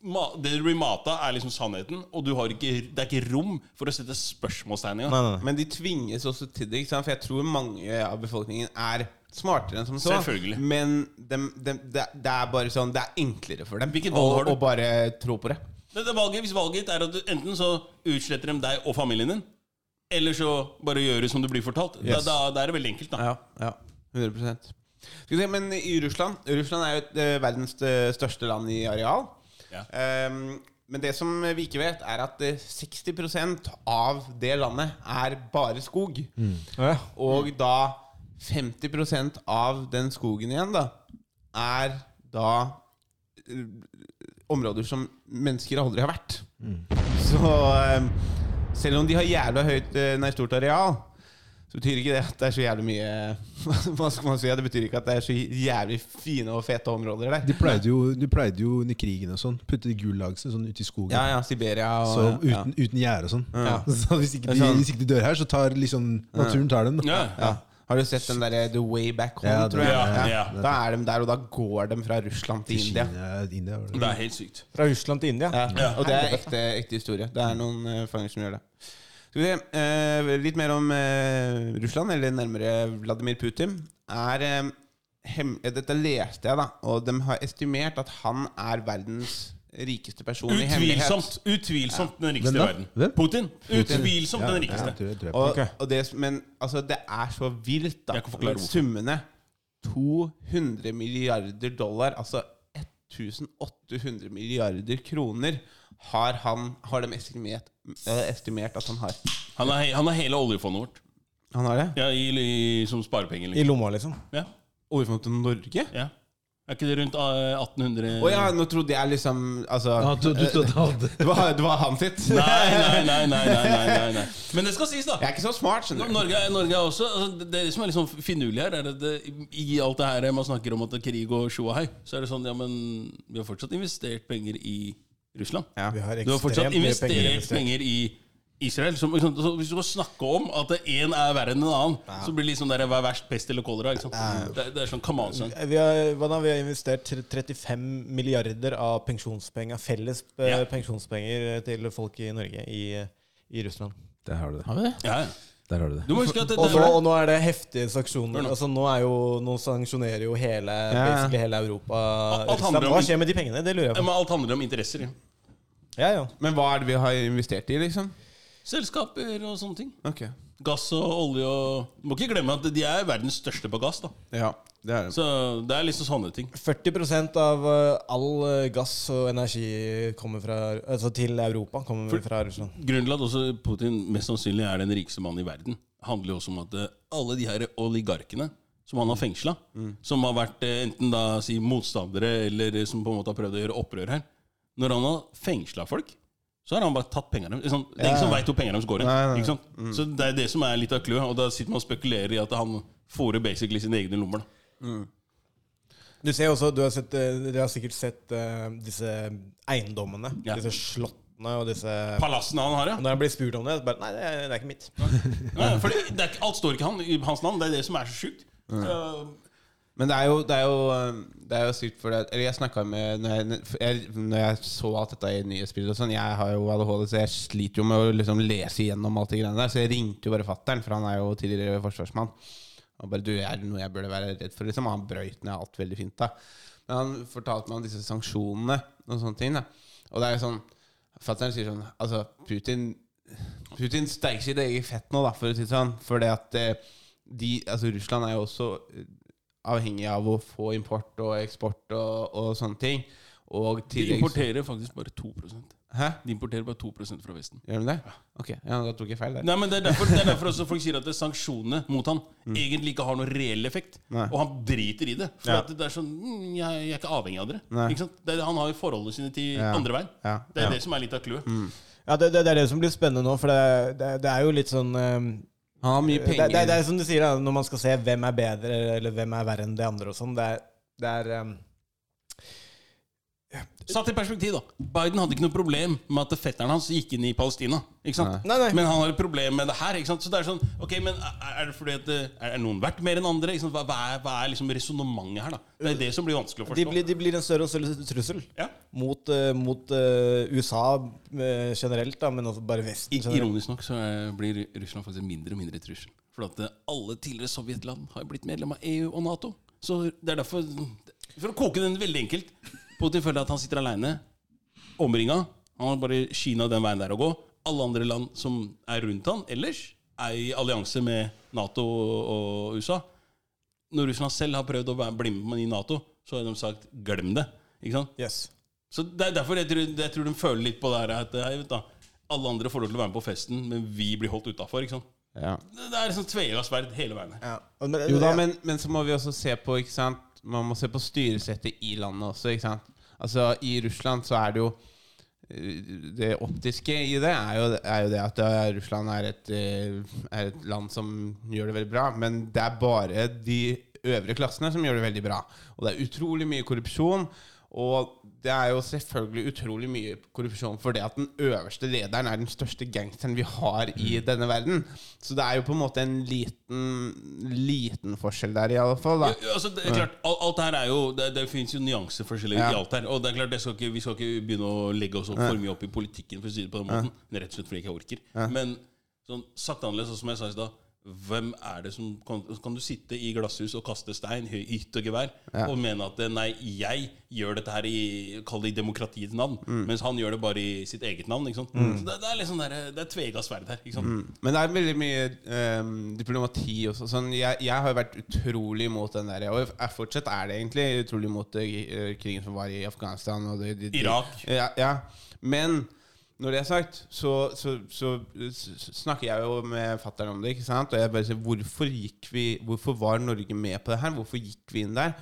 ma- Det du blir mata, er liksom sannheten, og du har ikke, det er ikke rom for å sette spørsmålstegn engang. Men de tvinges også til det, ikke sant? for jeg tror mange av befolkningen er smartere enn som så. Selvfølgelig. Men dem- dem- det, det er bare sånn Det er enklere for dem å, bare tro på det. Det, det valget, hvis valget ditt er at du, enten så utsletter de deg og familien din, eller så bare gjøre som du blir fortalt, Yes. da, da, da er det veldig enkelt. da Ja, ja 100 Skal vi se, Men i Russland Russland er jo et, uh, verdens eh, største land i areal. Ja. Um, men det som vi ikke vet, er at eh, 60% av det landet er bare skog. Ja. Og da 50% av den skogen igjen, da, er da eh, områder som mennesker aldri har vært. Så eh, selv om de har jævla høyt eh, nei, stort areal, så betyr ikke det at det er så jævlig mye Hva skal man si? Det betyr ikke at det er så jævlig fine og fete områder der. De pleide jo, de pleide jo under krigen og sånn putte gullagset sånn ut i skogen. Ja, ja, Siberia og så ja. uten, uten gjerde og sånn. Ja. Så hvis ikke, de, sånn- hvis ikke de dør her, så tar liksom naturen tar dem. Da. Ja. Ja. Har du sett den der The Way Back Home, Ja, det- tror jeg? ja, Ja, ja. Da er de der, og da går de fra Russland til India. India det. Det er helt sykt. Fra Russland til India. Ja, Og det er ekte, ekte historie. Det er noen uh, fanger som gjør det. Skal vi se, eh, Litt mer om eh, Russland, eller nærmere Vladimir Putin. Er, eh, hem, eh, dette leste jeg, da, og de har estimert at han er verdens rikeste person i hemmelighet. Utvilsomt utvilsomt den rikeste Hvem i verden. Hvem? Putin. Utvilsomt Ja, den rikeste. Ja, jeg- jeg. Og, og det, men altså, det er så vilt, da. Summene 200 milliarder dollar, altså 1800 milliarder kroner, har, han, har de estimert, eh, estimert at han har. Han har, han har hele oljefondet vårt. Han har det? Ja, i, i, som sparepenger. I Liksom. lomma, liksom. Ja. Oljefondet til Norge? Ja. Er ikke det rundt eh, 1800 Å ja, nå trodde jeg liksom Altså Ja, du- du du, det, var, det var han sitt. Nei, nei, nei, nei, nei, nei, nei. Men det skal sies, da. Jeg er ikke så smart, du. Norge, Norge er også altså, det, som er sånn finurlig her, er at det, i alt det her man snakker om at det er krig og tjo og hei, så er det sånn ja, men vi har fortsatt investert penger i Russland. Ja. Vi har Du har fortsatt ekstremt mye investert penger i investert. Israel. Som, så hvis du skal snakke om at én er verre enn en annen, så blir det sånn der, hva er verst, pest eller kolera? Liksom. sant? Det, det er sånn come on, son. Vi har, da, vi har investert 35 milliarder av pensjonspenger, felles eh, Ja. pensjonspenger til folk i Norge i, i Russland. Der har du det. Har vi det? Ja, ja. Der har du det. Du må huske at det, Og nå, og nå er det heftige sanksjoner. Altså, nå, er jo, nå sanksjonerer jo hele, Ja. hele Europa Russland. Hva skjer med de pengene? Det lurer jeg på. men alt handler om interesser. Ja. Ja, ja. Men hva er det vi har investert i, liksom? Selskaper og sånne ting. Okay. Gass og olje og må ikke glemme at de er verdens største på gass. da Ja, det er det. Så det er liksom sånne ting. 40 av eh, all eh, gass og energi kommer fra, altså til Europa kommer For- fra Russland. Grunnen til at også Putin mest sannsynlig er den rikeste mannen i verden, handler jo også om at eh, alle de her oligarkene som han har fengsla, som har vært enten da si motstandere eller som på en måte har prøvd å gjøre opprør her Når han har fengsla folk, så har han bare tatt pengene. Liksom, det er ingen som veit hvor pengene deres går hen. Sant? Så det er det som er litt av clouet. Og da sitter man og spekulerer i at han fôrer basically sine egne lommer. da Du ser også, du har, sett, du har sikkert sett uh, disse eiendommene. Ja. Disse slottene og disse Palassene han har, ja. Når han blir spurt om det, så bare Nei, det er, det er ikke mitt. Nei, for det, det er, alt står ikke han, i hans navn. Det er det som er så sjukt. Så, Men det er jo, det er jo, um, det er jo sykt for det Eller jeg snakka med når jeg, når jeg så alt dette i nye spill og sånn Jeg har jo ADHD, så jeg sliter jo med å liksom lese igjennom alt det greiene der. Så jeg ringte jo bare fatter'n, for han er jo tidligere forsvarsmann. Og bare du, er det noe jeg burde være redd for? Liksom. Han brøyt ned alt veldig fint. da Men han fortalte meg om disse sanksjonene og sånne ting. da Og det er jo sånn Fatter'n sier sånn Altså, Putin Putin steiker sitt eget fett nå, da, for å si det sånn. For at eh, de, altså Russland er jo også eh, avhengig av å få import og eksport og, og sånne ting. Og de importerer faktisk bare 2 Hæ? De importerer bare 2% fra Vesten. Gjør de det? Ok, ja, da tok jeg feil der. Nei, men Det er derfor, det er derfor også folk sier at det sanksjonene mot han egentlig ikke har noen reell effekt. Nei. Og han driter i det. For Ja. at det er sånn mm, jeg, jeg er ikke avhengig av dere. Ikke sant? Det er, han har jo forholdene sine til Ja. andre veien. Ja. Det er Ja. det som er litt av clouet. Ja, det, det, er det som blir spennende nå, for det, det, det er jo litt sånn eh, Han har mye det, penger. det, det er som du sier, da, når man skal se hvem er bedre, eller hvem er verre enn det andre og sånn. Det er, det er eh, Satt i perspektiv, da. Biden hadde ikke noe problem med at fetteren hans gikk inn i Palestina. Ikke sant? Nei, nei. Men han har et problem med det her. Ikke sant? Så det er sånn Ok, men er det fordi at det- Er noen verdt mer enn andre? Ikke sant? Hva, hva er, hva er liksom resonnementet her, da? Det er det som blir vanskelig å de, forstå. blir, de blir en større og større trussel Ja. mot, eh, mot eh, USA eh, generelt, da, men også bare Vesten I- generelt. Ironisk nok så er, blir Russland faktisk en mindre og mindre trussel. For at eh, alle tidligere sovjetland har blitt medlem av EU og Nato. Så det er derfor For å koke den veldig enkelt Putin føler at han sitter aleine, omringa. Han har bare Kina den veien der å gå. Alle andre land som er rundt han ellers, er i allianse med Nato og USA. Når Russland selv har prøvd å bli med i Nato, så har de sagt 'glem det'. Ikke sant? Yes. Så det er derfor jeg tror, jeg tror de føler litt på det her at jeg vet da, alle andre får lov til å være med på festen, men vi blir holdt utafor. Ja. det er liksom tveegga sverd hele veien. Ja. Men- Jo da, men, men så må vi også se på ikke sant? Man må se på styresettet i landet også. Ikke sant? Altså I Russland så er det jo eh, Det optiske i det er jo, er jo det at Russland er et, eh, er et land som gjør det veldig bra. Men det er bare de øvre klassene som gjør det veldig bra. Og det er utrolig mye korrupsjon. Og det er jo selvfølgelig utrolig mye korrupsjon fordi at den øverste lederen er den største gangsteren vi har i denne verden. Så det er jo på en måte en liten liten forskjell der, i alle fall. Jo, altså, det er klart, alt, her er jo Det, det fins jo nyanseforskjeller Ja. i alt her. Og det er klart, det skal ikke, Vi skal ikke begynne å legge oss opp Ja. for mye opp i politikken, for å si det på den Ja. måten. Rett og slett fordi jeg ikke orker. Ja. Men sånn sagt annerledes, og som jeg sa i stad hvem er det som kan, kan du sitte i glasshus og kaste stein, hytt og gevær, Ja. og mene at eh, nei, jeg gjør dette her i Kall det i demokratiets navn, Mm. mens han gjør det bare i sitt eget navn. Ikke? Mm. Så det, det er sånn der, det er tvega sverd her. Mm. Men det er veldig mye um, diplomati også. Sånn, jeg, jeg har vært utrolig imot den der, og jeg fortsatt er det egentlig utrolig imot eh, krigen som var i Afghanistan. Og det, det, Irak. Ja, ja. Men når det er sagt, så, så, så, så snakker jeg jo med fatter'n om det. ikke sant? Og jeg bare sier hvorfor gikk vi, hvorfor var Norge med på det her? Hvorfor gikk vi inn der?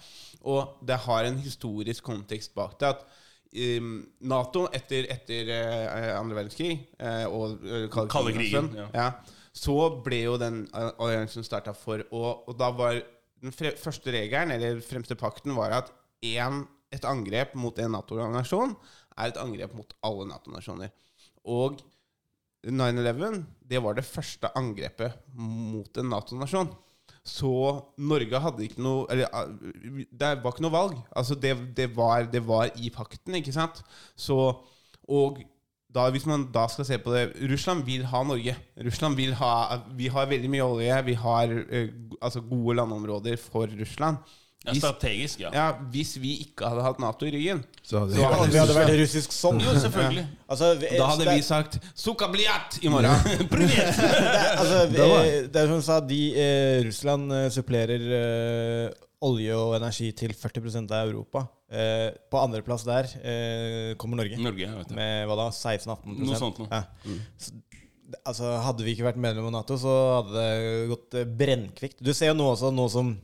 Og det har en historisk kontekst bak det. at um, Nato etter, etter eh, andre verdenskrig eh, og eh, kalde krigen, ja. ja. så ble jo den alliansen starta for Og, Og da var den første regelen, eller fremste pakten, var at en, et angrep mot en Nato-organisasjon er et angrep mot alle Nato-nasjoner. Og 9-11, det var det første angrepet mot en Nato-nasjon. Så Norge hadde ikke noe Eller ah, det var ikke noe valg. Altså det, det, var, det var i pakten, ikke sant? Så Og da, hvis man da skal se på det Russland vil ha Norge. Russland vil ha Vi har veldig mye olje. Vi har eh, altså gode landområder for Russland. Ja, strategisk, ja. ja. Hvis vi ikke hadde hatt Nato i ryggen Så hadde- Ja, vi hadde vært russisk sånn. Jo, selvfølgelig. Ja. Altså, vi- da hadde vi sagt 'Sukabliat' i morgen. det, altså, Det eh, det er som du sa, de, eh, Russland eh, supplerer eh, olje og energi til 40% av Europa. Eh, på andreplass der eh, kommer Norge. Norge, jeg vet. Med hva da? 16-18 Noe sånt noe. Ja. Mm. Så, altså, hadde vi ikke vært medlem av Nato, så hadde det gått eh, brennkvikt. Du ser jo nå også, nå som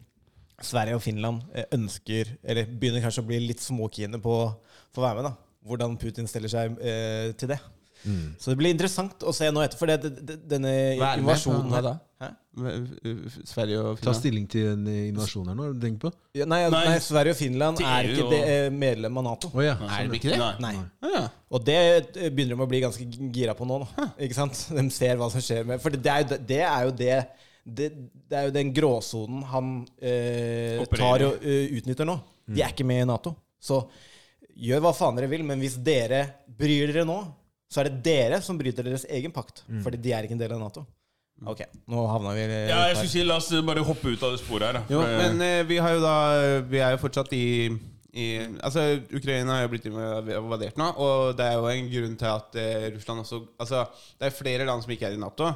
Sverige og Finland eh, ønsker, eller begynner kanskje å bli litt småkine på å få være med, da. Hvordan Putin stiller seg eh, til det. Mm. Så det blir interessant å se nå etter, for det, det, det, denne med? invasjonen Hva her da? Hæ? Sverige og Ta stilling til en eh, invasjon her nå, har du tenkt på? Ja, nei, nei, Nei. Sverige og Finland er ikke og- det, eh, medlem av Nato. Oh, ja. Er de ikke det? Nei. Nei. Og det eh, begynner de å bli ganske gira på nå. nå Ikke sant? De ser hva som skjer med For det er jo det, det, er jo det det, det er jo den gråsonen han eh, tar og uh, utnytter nå. De er ikke med i Nato. Så gjør hva faen dere vil, men hvis dere bryr dere nå, så er det dere som bryter deres egen pakt. Fordi de er ikke en del av Nato. Ok, nå havna vi Ja, jeg skulle si La oss bare hoppe ut av det sporet her. Jo, eh, men eh, vi har jo da Vi er jo fortsatt i, i Altså, Ukraina har jo blitt invadert nå, og det er jo en grunn til at eh, Russland også Altså, det er flere land som ikke er i Nato,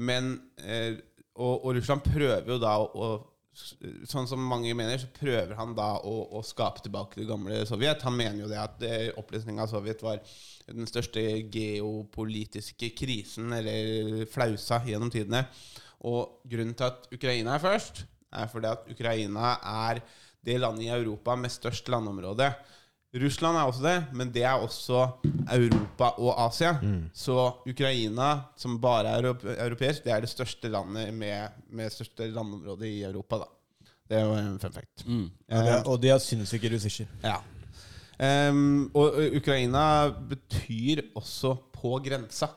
men eh, og, og Russland prøver jo da å, Sånn som mange mener, så prøver han da å, å skape tilbake det gamle Sovjet. Han mener jo det at oppløsninga av Sovjet var den største geopolitiske krisen, eller flausa, gjennom tidene. Og grunnen til at Ukraina er først, er fordi at Ukraina er det landet i Europa med størst landområde. Russland er også det, men det er også Europa og Asia. Så Ukraina, som bare er europeisk, det er det største landet med, med største landområde i Europa. da Det er jo en fun fact. Mm. Og det har- Og de har sinnssyke ressurser. Ja. Um, og Ukraina betyr også 'på grensa'.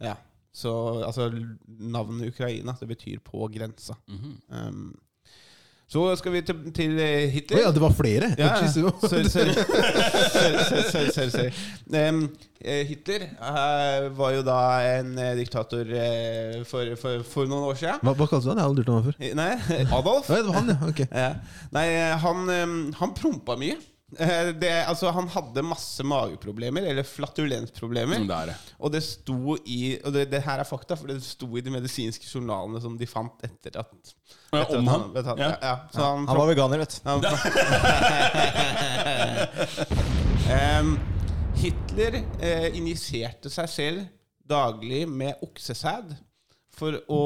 Ja. Så altså navnet Ukraina, det betyr 'på grensa'. Mhm. Ehm, så skal vi til, til eh, Hitler. Å ja, det var flere? Ja, sorry, sorry. sorry, eh, Hitler uh, var jo da en diktator uh, for, for, for noen år siden. Hva, hva kalte du han? Jeg har aldri hørt om han før. Nei, Adolf. Nei, det var han, ja. Okay. Ja. Nei, han, um, han prompa mye. Eh, Det, altså, han hadde masse mageproblemer, eller flatulensproblemer. Mm, det er det. Og det sto i Og det, det her er fakta, for det sto i de medisinske journalene som de fant etter at Ja, etter om at han? vet han- Ja. Ja, ja. Så Han var veganer, vet du. um, Hitler eh, injiserte seg selv daglig med oksesæd for å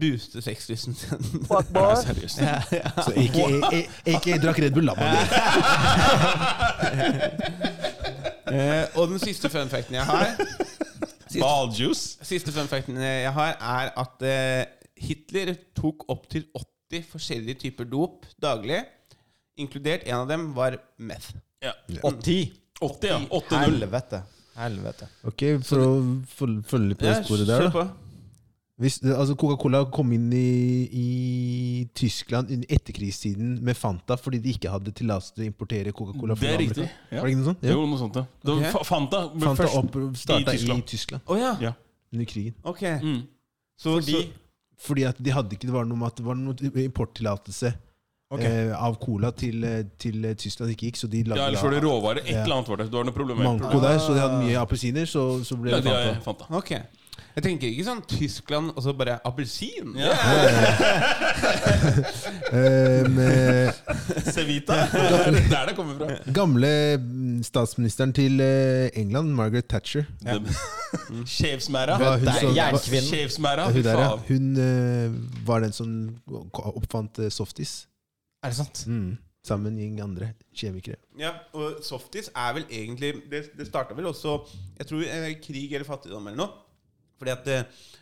booste sexlysten sin. Ja, seriøst. Ja, ja. Så ikke, ikke, ikke drakk Red Bull Lamma. Eh, og den siste fun facten jeg har siste, Baljuice. Siste fun facten jeg har, er at eh, Hitler tok opptil 80 forskjellige typer dop daglig. Inkludert en av dem var meth. Ja. 80. 80, ja. 8-0. Helvete. Helvete. Ok, For å følge på det Ja, sporet der, kjør da. på. Hvis, altså Coca-Cola kom inn i, i Tyskland i etterkrigstiden med Fanta fordi de ikke hadde tillatelse til å importere Coca-Cola fra Det er Amerika. riktig. Ja. Var det ikke noe sånt? Jo, noe sånt. Ja. Var Fanta ble Fanta opp, starta i Tyskland. Tyskland, Å ja. Ja. under krigen. Ok. Mm. Så, Fordi så, Fordi at de hadde ikke, det var noe med at det var noe importtillatelse Okay. eh, av cola til, til Tyskland ikke gikk, så de lagde Ja, ellers var det råvare. Et eller annet var det. Det var noe problem med manko der, så de hadde mye appelsiner, så, så ble Ja, det de er Fanta. Fanta. Jeg tenker ikke sånn Tyskland og så bare appelsin. Ja. Um, eh, Cevita. Det er der det kommer fra. gamle mm, statsministeren til eh, England, Margaret Thatcher. Som- Skjevsmæra. Ja, hun, der, ja. hun uh, var den som oppfant softis. Er det sant? Mm. Sammen med ingen andre kjemikere. Ja, og softis er vel egentlig Det, det starta vel også Jeg tror krig eller fattigdom eller noe. Fordi at det,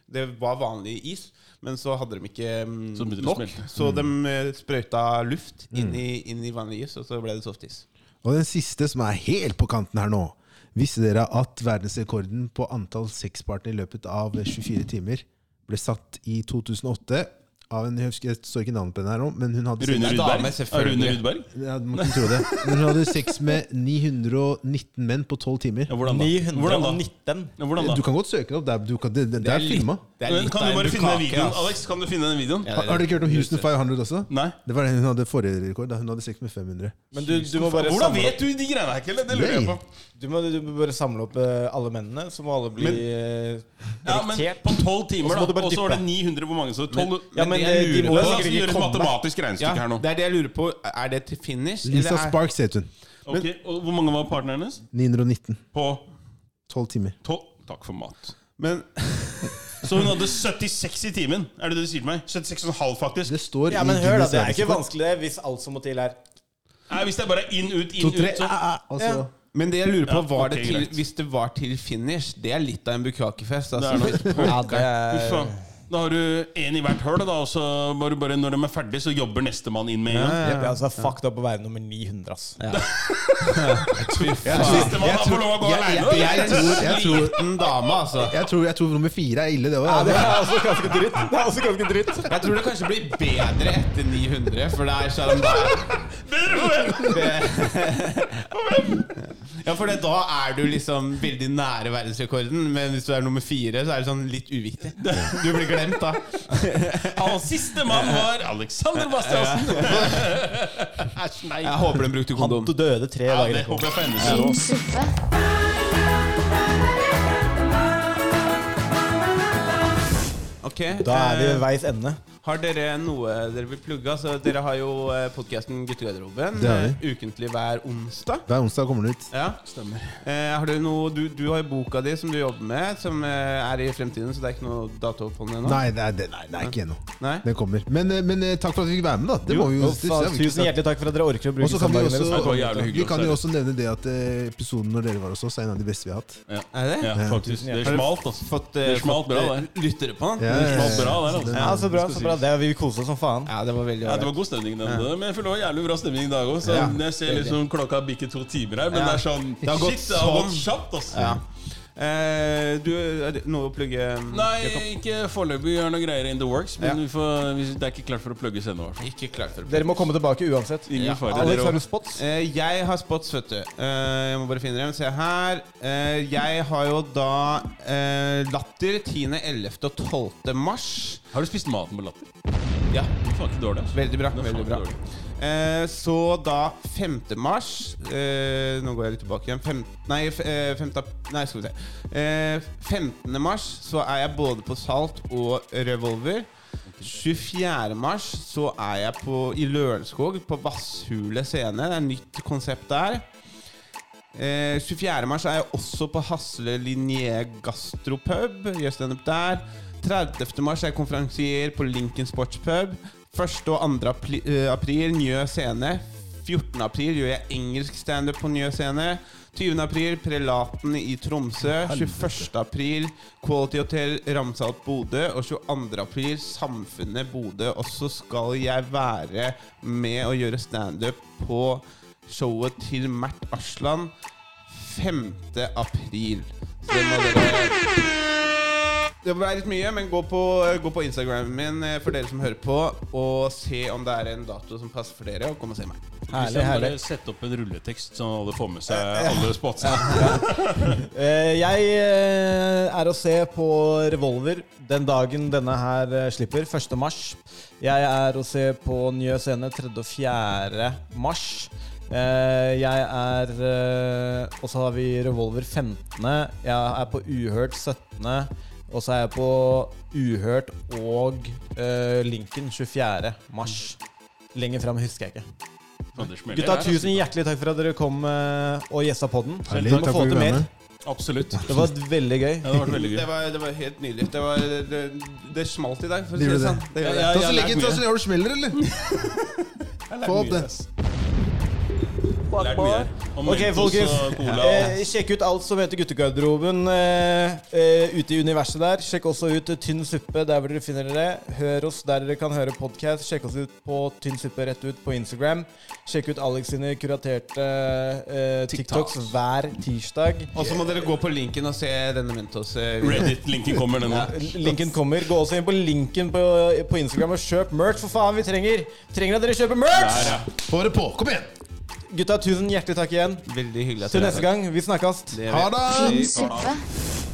det var vanlig is, men så hadde de ikke mm, Så nok. Så Mm. de eh, sprøyta luft inn, Mm. i, inn i vanlig is, og så ble det softis. Og den siste, som er helt på kanten her nå. Visste dere at verdensrekorden på antall sexpartnere i løpet av 24 timer ble satt i 2008 av en Jeg husker, jeg står ikke navnet på den her nå, men hun hadde Rune Rudberg? Rune Rudberg? Ja, du må ikke tro det. Men hun hadde sex med 919 menn på 12 timer. Ja, hvordan da? 919? Ja, hvordan da? Du kan godt søke det opp. Det er, du kan, det, det, det er er filma. Kan du bare finne den videoen? Alex, kan du finne den videoen? Har, har dere ikke hørt om Houston 500 også? Nei. Det var den hun hadde forrige rekord. Da hun hadde sex med 500. Men du, du må bare Hvordan samle vet du de greiene her, Kelle? Det lurer jeg på. Du må, du må bare samle opp eh, alle mennene, så må alle bli Men- eh, Ja, men på 12 timer, Og så må da. Og så var det 900 Hvor mange? Så 12 Ja, men, det eh, jeg de lurer må på- sikkert ikke komme. matematisk regnestykke her nå. Det er det jeg lurer på. Er det til finish? Lisa eller er- Sparks het hun. Ok, og Hvor mange var partneren hennes? 919. På 12 timer. 12 Takk for mat. Men Så hun hadde 76 i timen? Er det det du sier til meg? 76,5 faktisk? Det står Ja, men hør da, det er ikke vanskelig det, hvis alt som må til er Nei, Hvis det er bare inn, ut, inn, To-tre, ut så. ah, ah, og så- Ja. Men det jeg lurer på, Ja, var ok, det til, greit. hvis det var til finish Det er litt av en bukakefest. Altså. Det er noe. Hvis det Fy faen. Da har du én i hvert høl, da, og så bare, bare når de er ferdig, så jobber nestemann inn med en gang. Ja, altså fucked up å være nummer 900, ass. Sistemann har fått lov å gå Jeg- aleine. jeg- tror- jeg tror- dame, altså. Jeg tror, jeg tror nummer fire er ille, det Ja, det er også ganske dritt. Det er også ganske dritt. Jeg tror det kanskje blir bedre etter 900, for det er sånn da Ja, for det, da er du liksom veldig nære verdensrekorden, men hvis du er nummer fire, så er det sånn litt uviktig. Du blir glemt, da. Siste mann var Alexander Bastiansen. Æsj, nei. Jeg håper den brukte kondom. Han døde tre Ja, dager etterpå. Ok, Da er vi eh, ved veis ende. Har dere noe dere vil plugge? Altså, dere har jo podkasten Guttegarderoben vi. eh, ukentlig hver onsdag. Hver onsdag kommer den ut. Ja. Stemmer. Eh, har dere noe, du, du har jo boka di som du jobber med, som eh, er i fremtiden, så det er ikke noe dato på den ennå? Nei, det er, det, nei, det er ikke ennå. Nei? Den kommer. Men, eh, men eh, takk for at vi fikk være med, da. Det Jo, må vi jo Tusen hjertelig takk for at dere orker å Og bruke så kan vi søndagen også, deres. Hyggelig vi kan jo også nevne det at eh, episoden når dere var hos oss, er en av de beste vi har hatt. Ja. Er det? Ja, faktisk. Det er smalt, altså. Fått, Det eh, er smalt bra, eh, der. lyttere på den? Ja, Det er smalt bra der, altså. Ja, så bra, så bra. Det, vi koste oss som faen. Ja, det var veldig Ja, det var god stemning den dagen, men jeg føler det var jævlig bra stemning i dag òg. Ja. jeg ser liksom klokka bikker to timer her, men Ja. det er sånn Det har gått Shit, det har gått sånn. kjapt, altså. Eh, du, er det noe å plugge? Nei, ikke foreløpig. Vi noe greier in the works, men Ja. vi får, vi, det er ikke klart for å plugges ennå. i hvert fall. Ikke klart for Dere må komme tilbake uansett. Ingen Ja. fare. Alex, har du spots? Eh, jeg har spots, vet du. Eh, jeg må bare finne dem. Se her. Eh, jeg har jo da eh, Latter 10., 11. og 12. mars. Har du spist maten på Latter? Ja. Det var faen ikke dårlig. altså. Veldig bra. Det er faen veldig ikke bra dårlig. Eh, Så da 5. mars eh, Nå går jeg litt tilbake igjen. Fem, nei, eh, 5, nei, skal vi se. Eh, 15. mars så er jeg både på Salt og Revolver. 24. mars så er jeg på, i Lørenskog, på Vasshule scene. Det er et nytt konsept der. Eh, 24. mars er jeg også på Hasle Linje Gastropub. Gjør standup der. 30. mars er jeg konferansier på Lincoln Sportspub. 1. og 2. Apri eh, april Njø scene. 14. april gjør jeg engelsk standup på Njø scene. 20. april Prelaten i Tromsø. 21. april Quality Hotel Ramsalt Bodø. Og 22. april Samfunnet Bodø. Og så skal jeg være med å gjøre standup på showet til Mert Aslan 5. april. Så det må dere det ble litt mye, men gå på, gå på Instagramen min eh, for dere som hører på, og se om det er en dato som passer for dere, og kom og se meg. Herlig, herlig. Sett opp en rulletekst, så alle får med seg alle spotsene. Eh, jeg eh, er å se på Revolver den dagen denne her eh, slipper, 1. mars. Jeg er å se på Njø scene 3. og 4. mars. Uh, jeg er uh, Og så har vi Revolver 15. Jeg er på Uhørt 17. Og så er jeg på Uhørt og uh, Linken 24. mars. Lenger fram husker jeg ikke. Gutta, tusen hjertelig takk for at dere kom uh, og gjesta podden. Herlig, Vi må takk få til mer. Absolutt. Det var veldig gøy. Ja, det var veldig gøy. Det var, det var helt nydelig. Det, var, det, det smalt i dag, for å si Det sånn. det. Ja, det. ja, Ta så legg inn, så mye. Du smeller, eller? Få opp det. Her. Ok, folkens. Eh, sjekk ut alt som heter Guttegarderoben eh, eh, ute i universet der. Sjekk også ut eh, Tynn suppe der hvor dere finner dere. Hør oss der dere kan høre podkast. Sjekk oss ut på Tynn suppe rett ut på Instagram. Sjekk ut Alex sine kuraterte eh, TikToks hver tirsdag. Og så må dere gå på linken og se denne Mentos. eh. Reddit-linken kommer den nå. Linken kommer. Gå også inn på linken på, på Instagram og kjøp merch. For faen, vi trenger Trenger at dere kjøper merch! Der, ja. Få det på. Kom igjen. Gutta, tusen hjertelig takk igjen. Veldig hyggelig at Til neste gang. Vi snakkes. Ha det.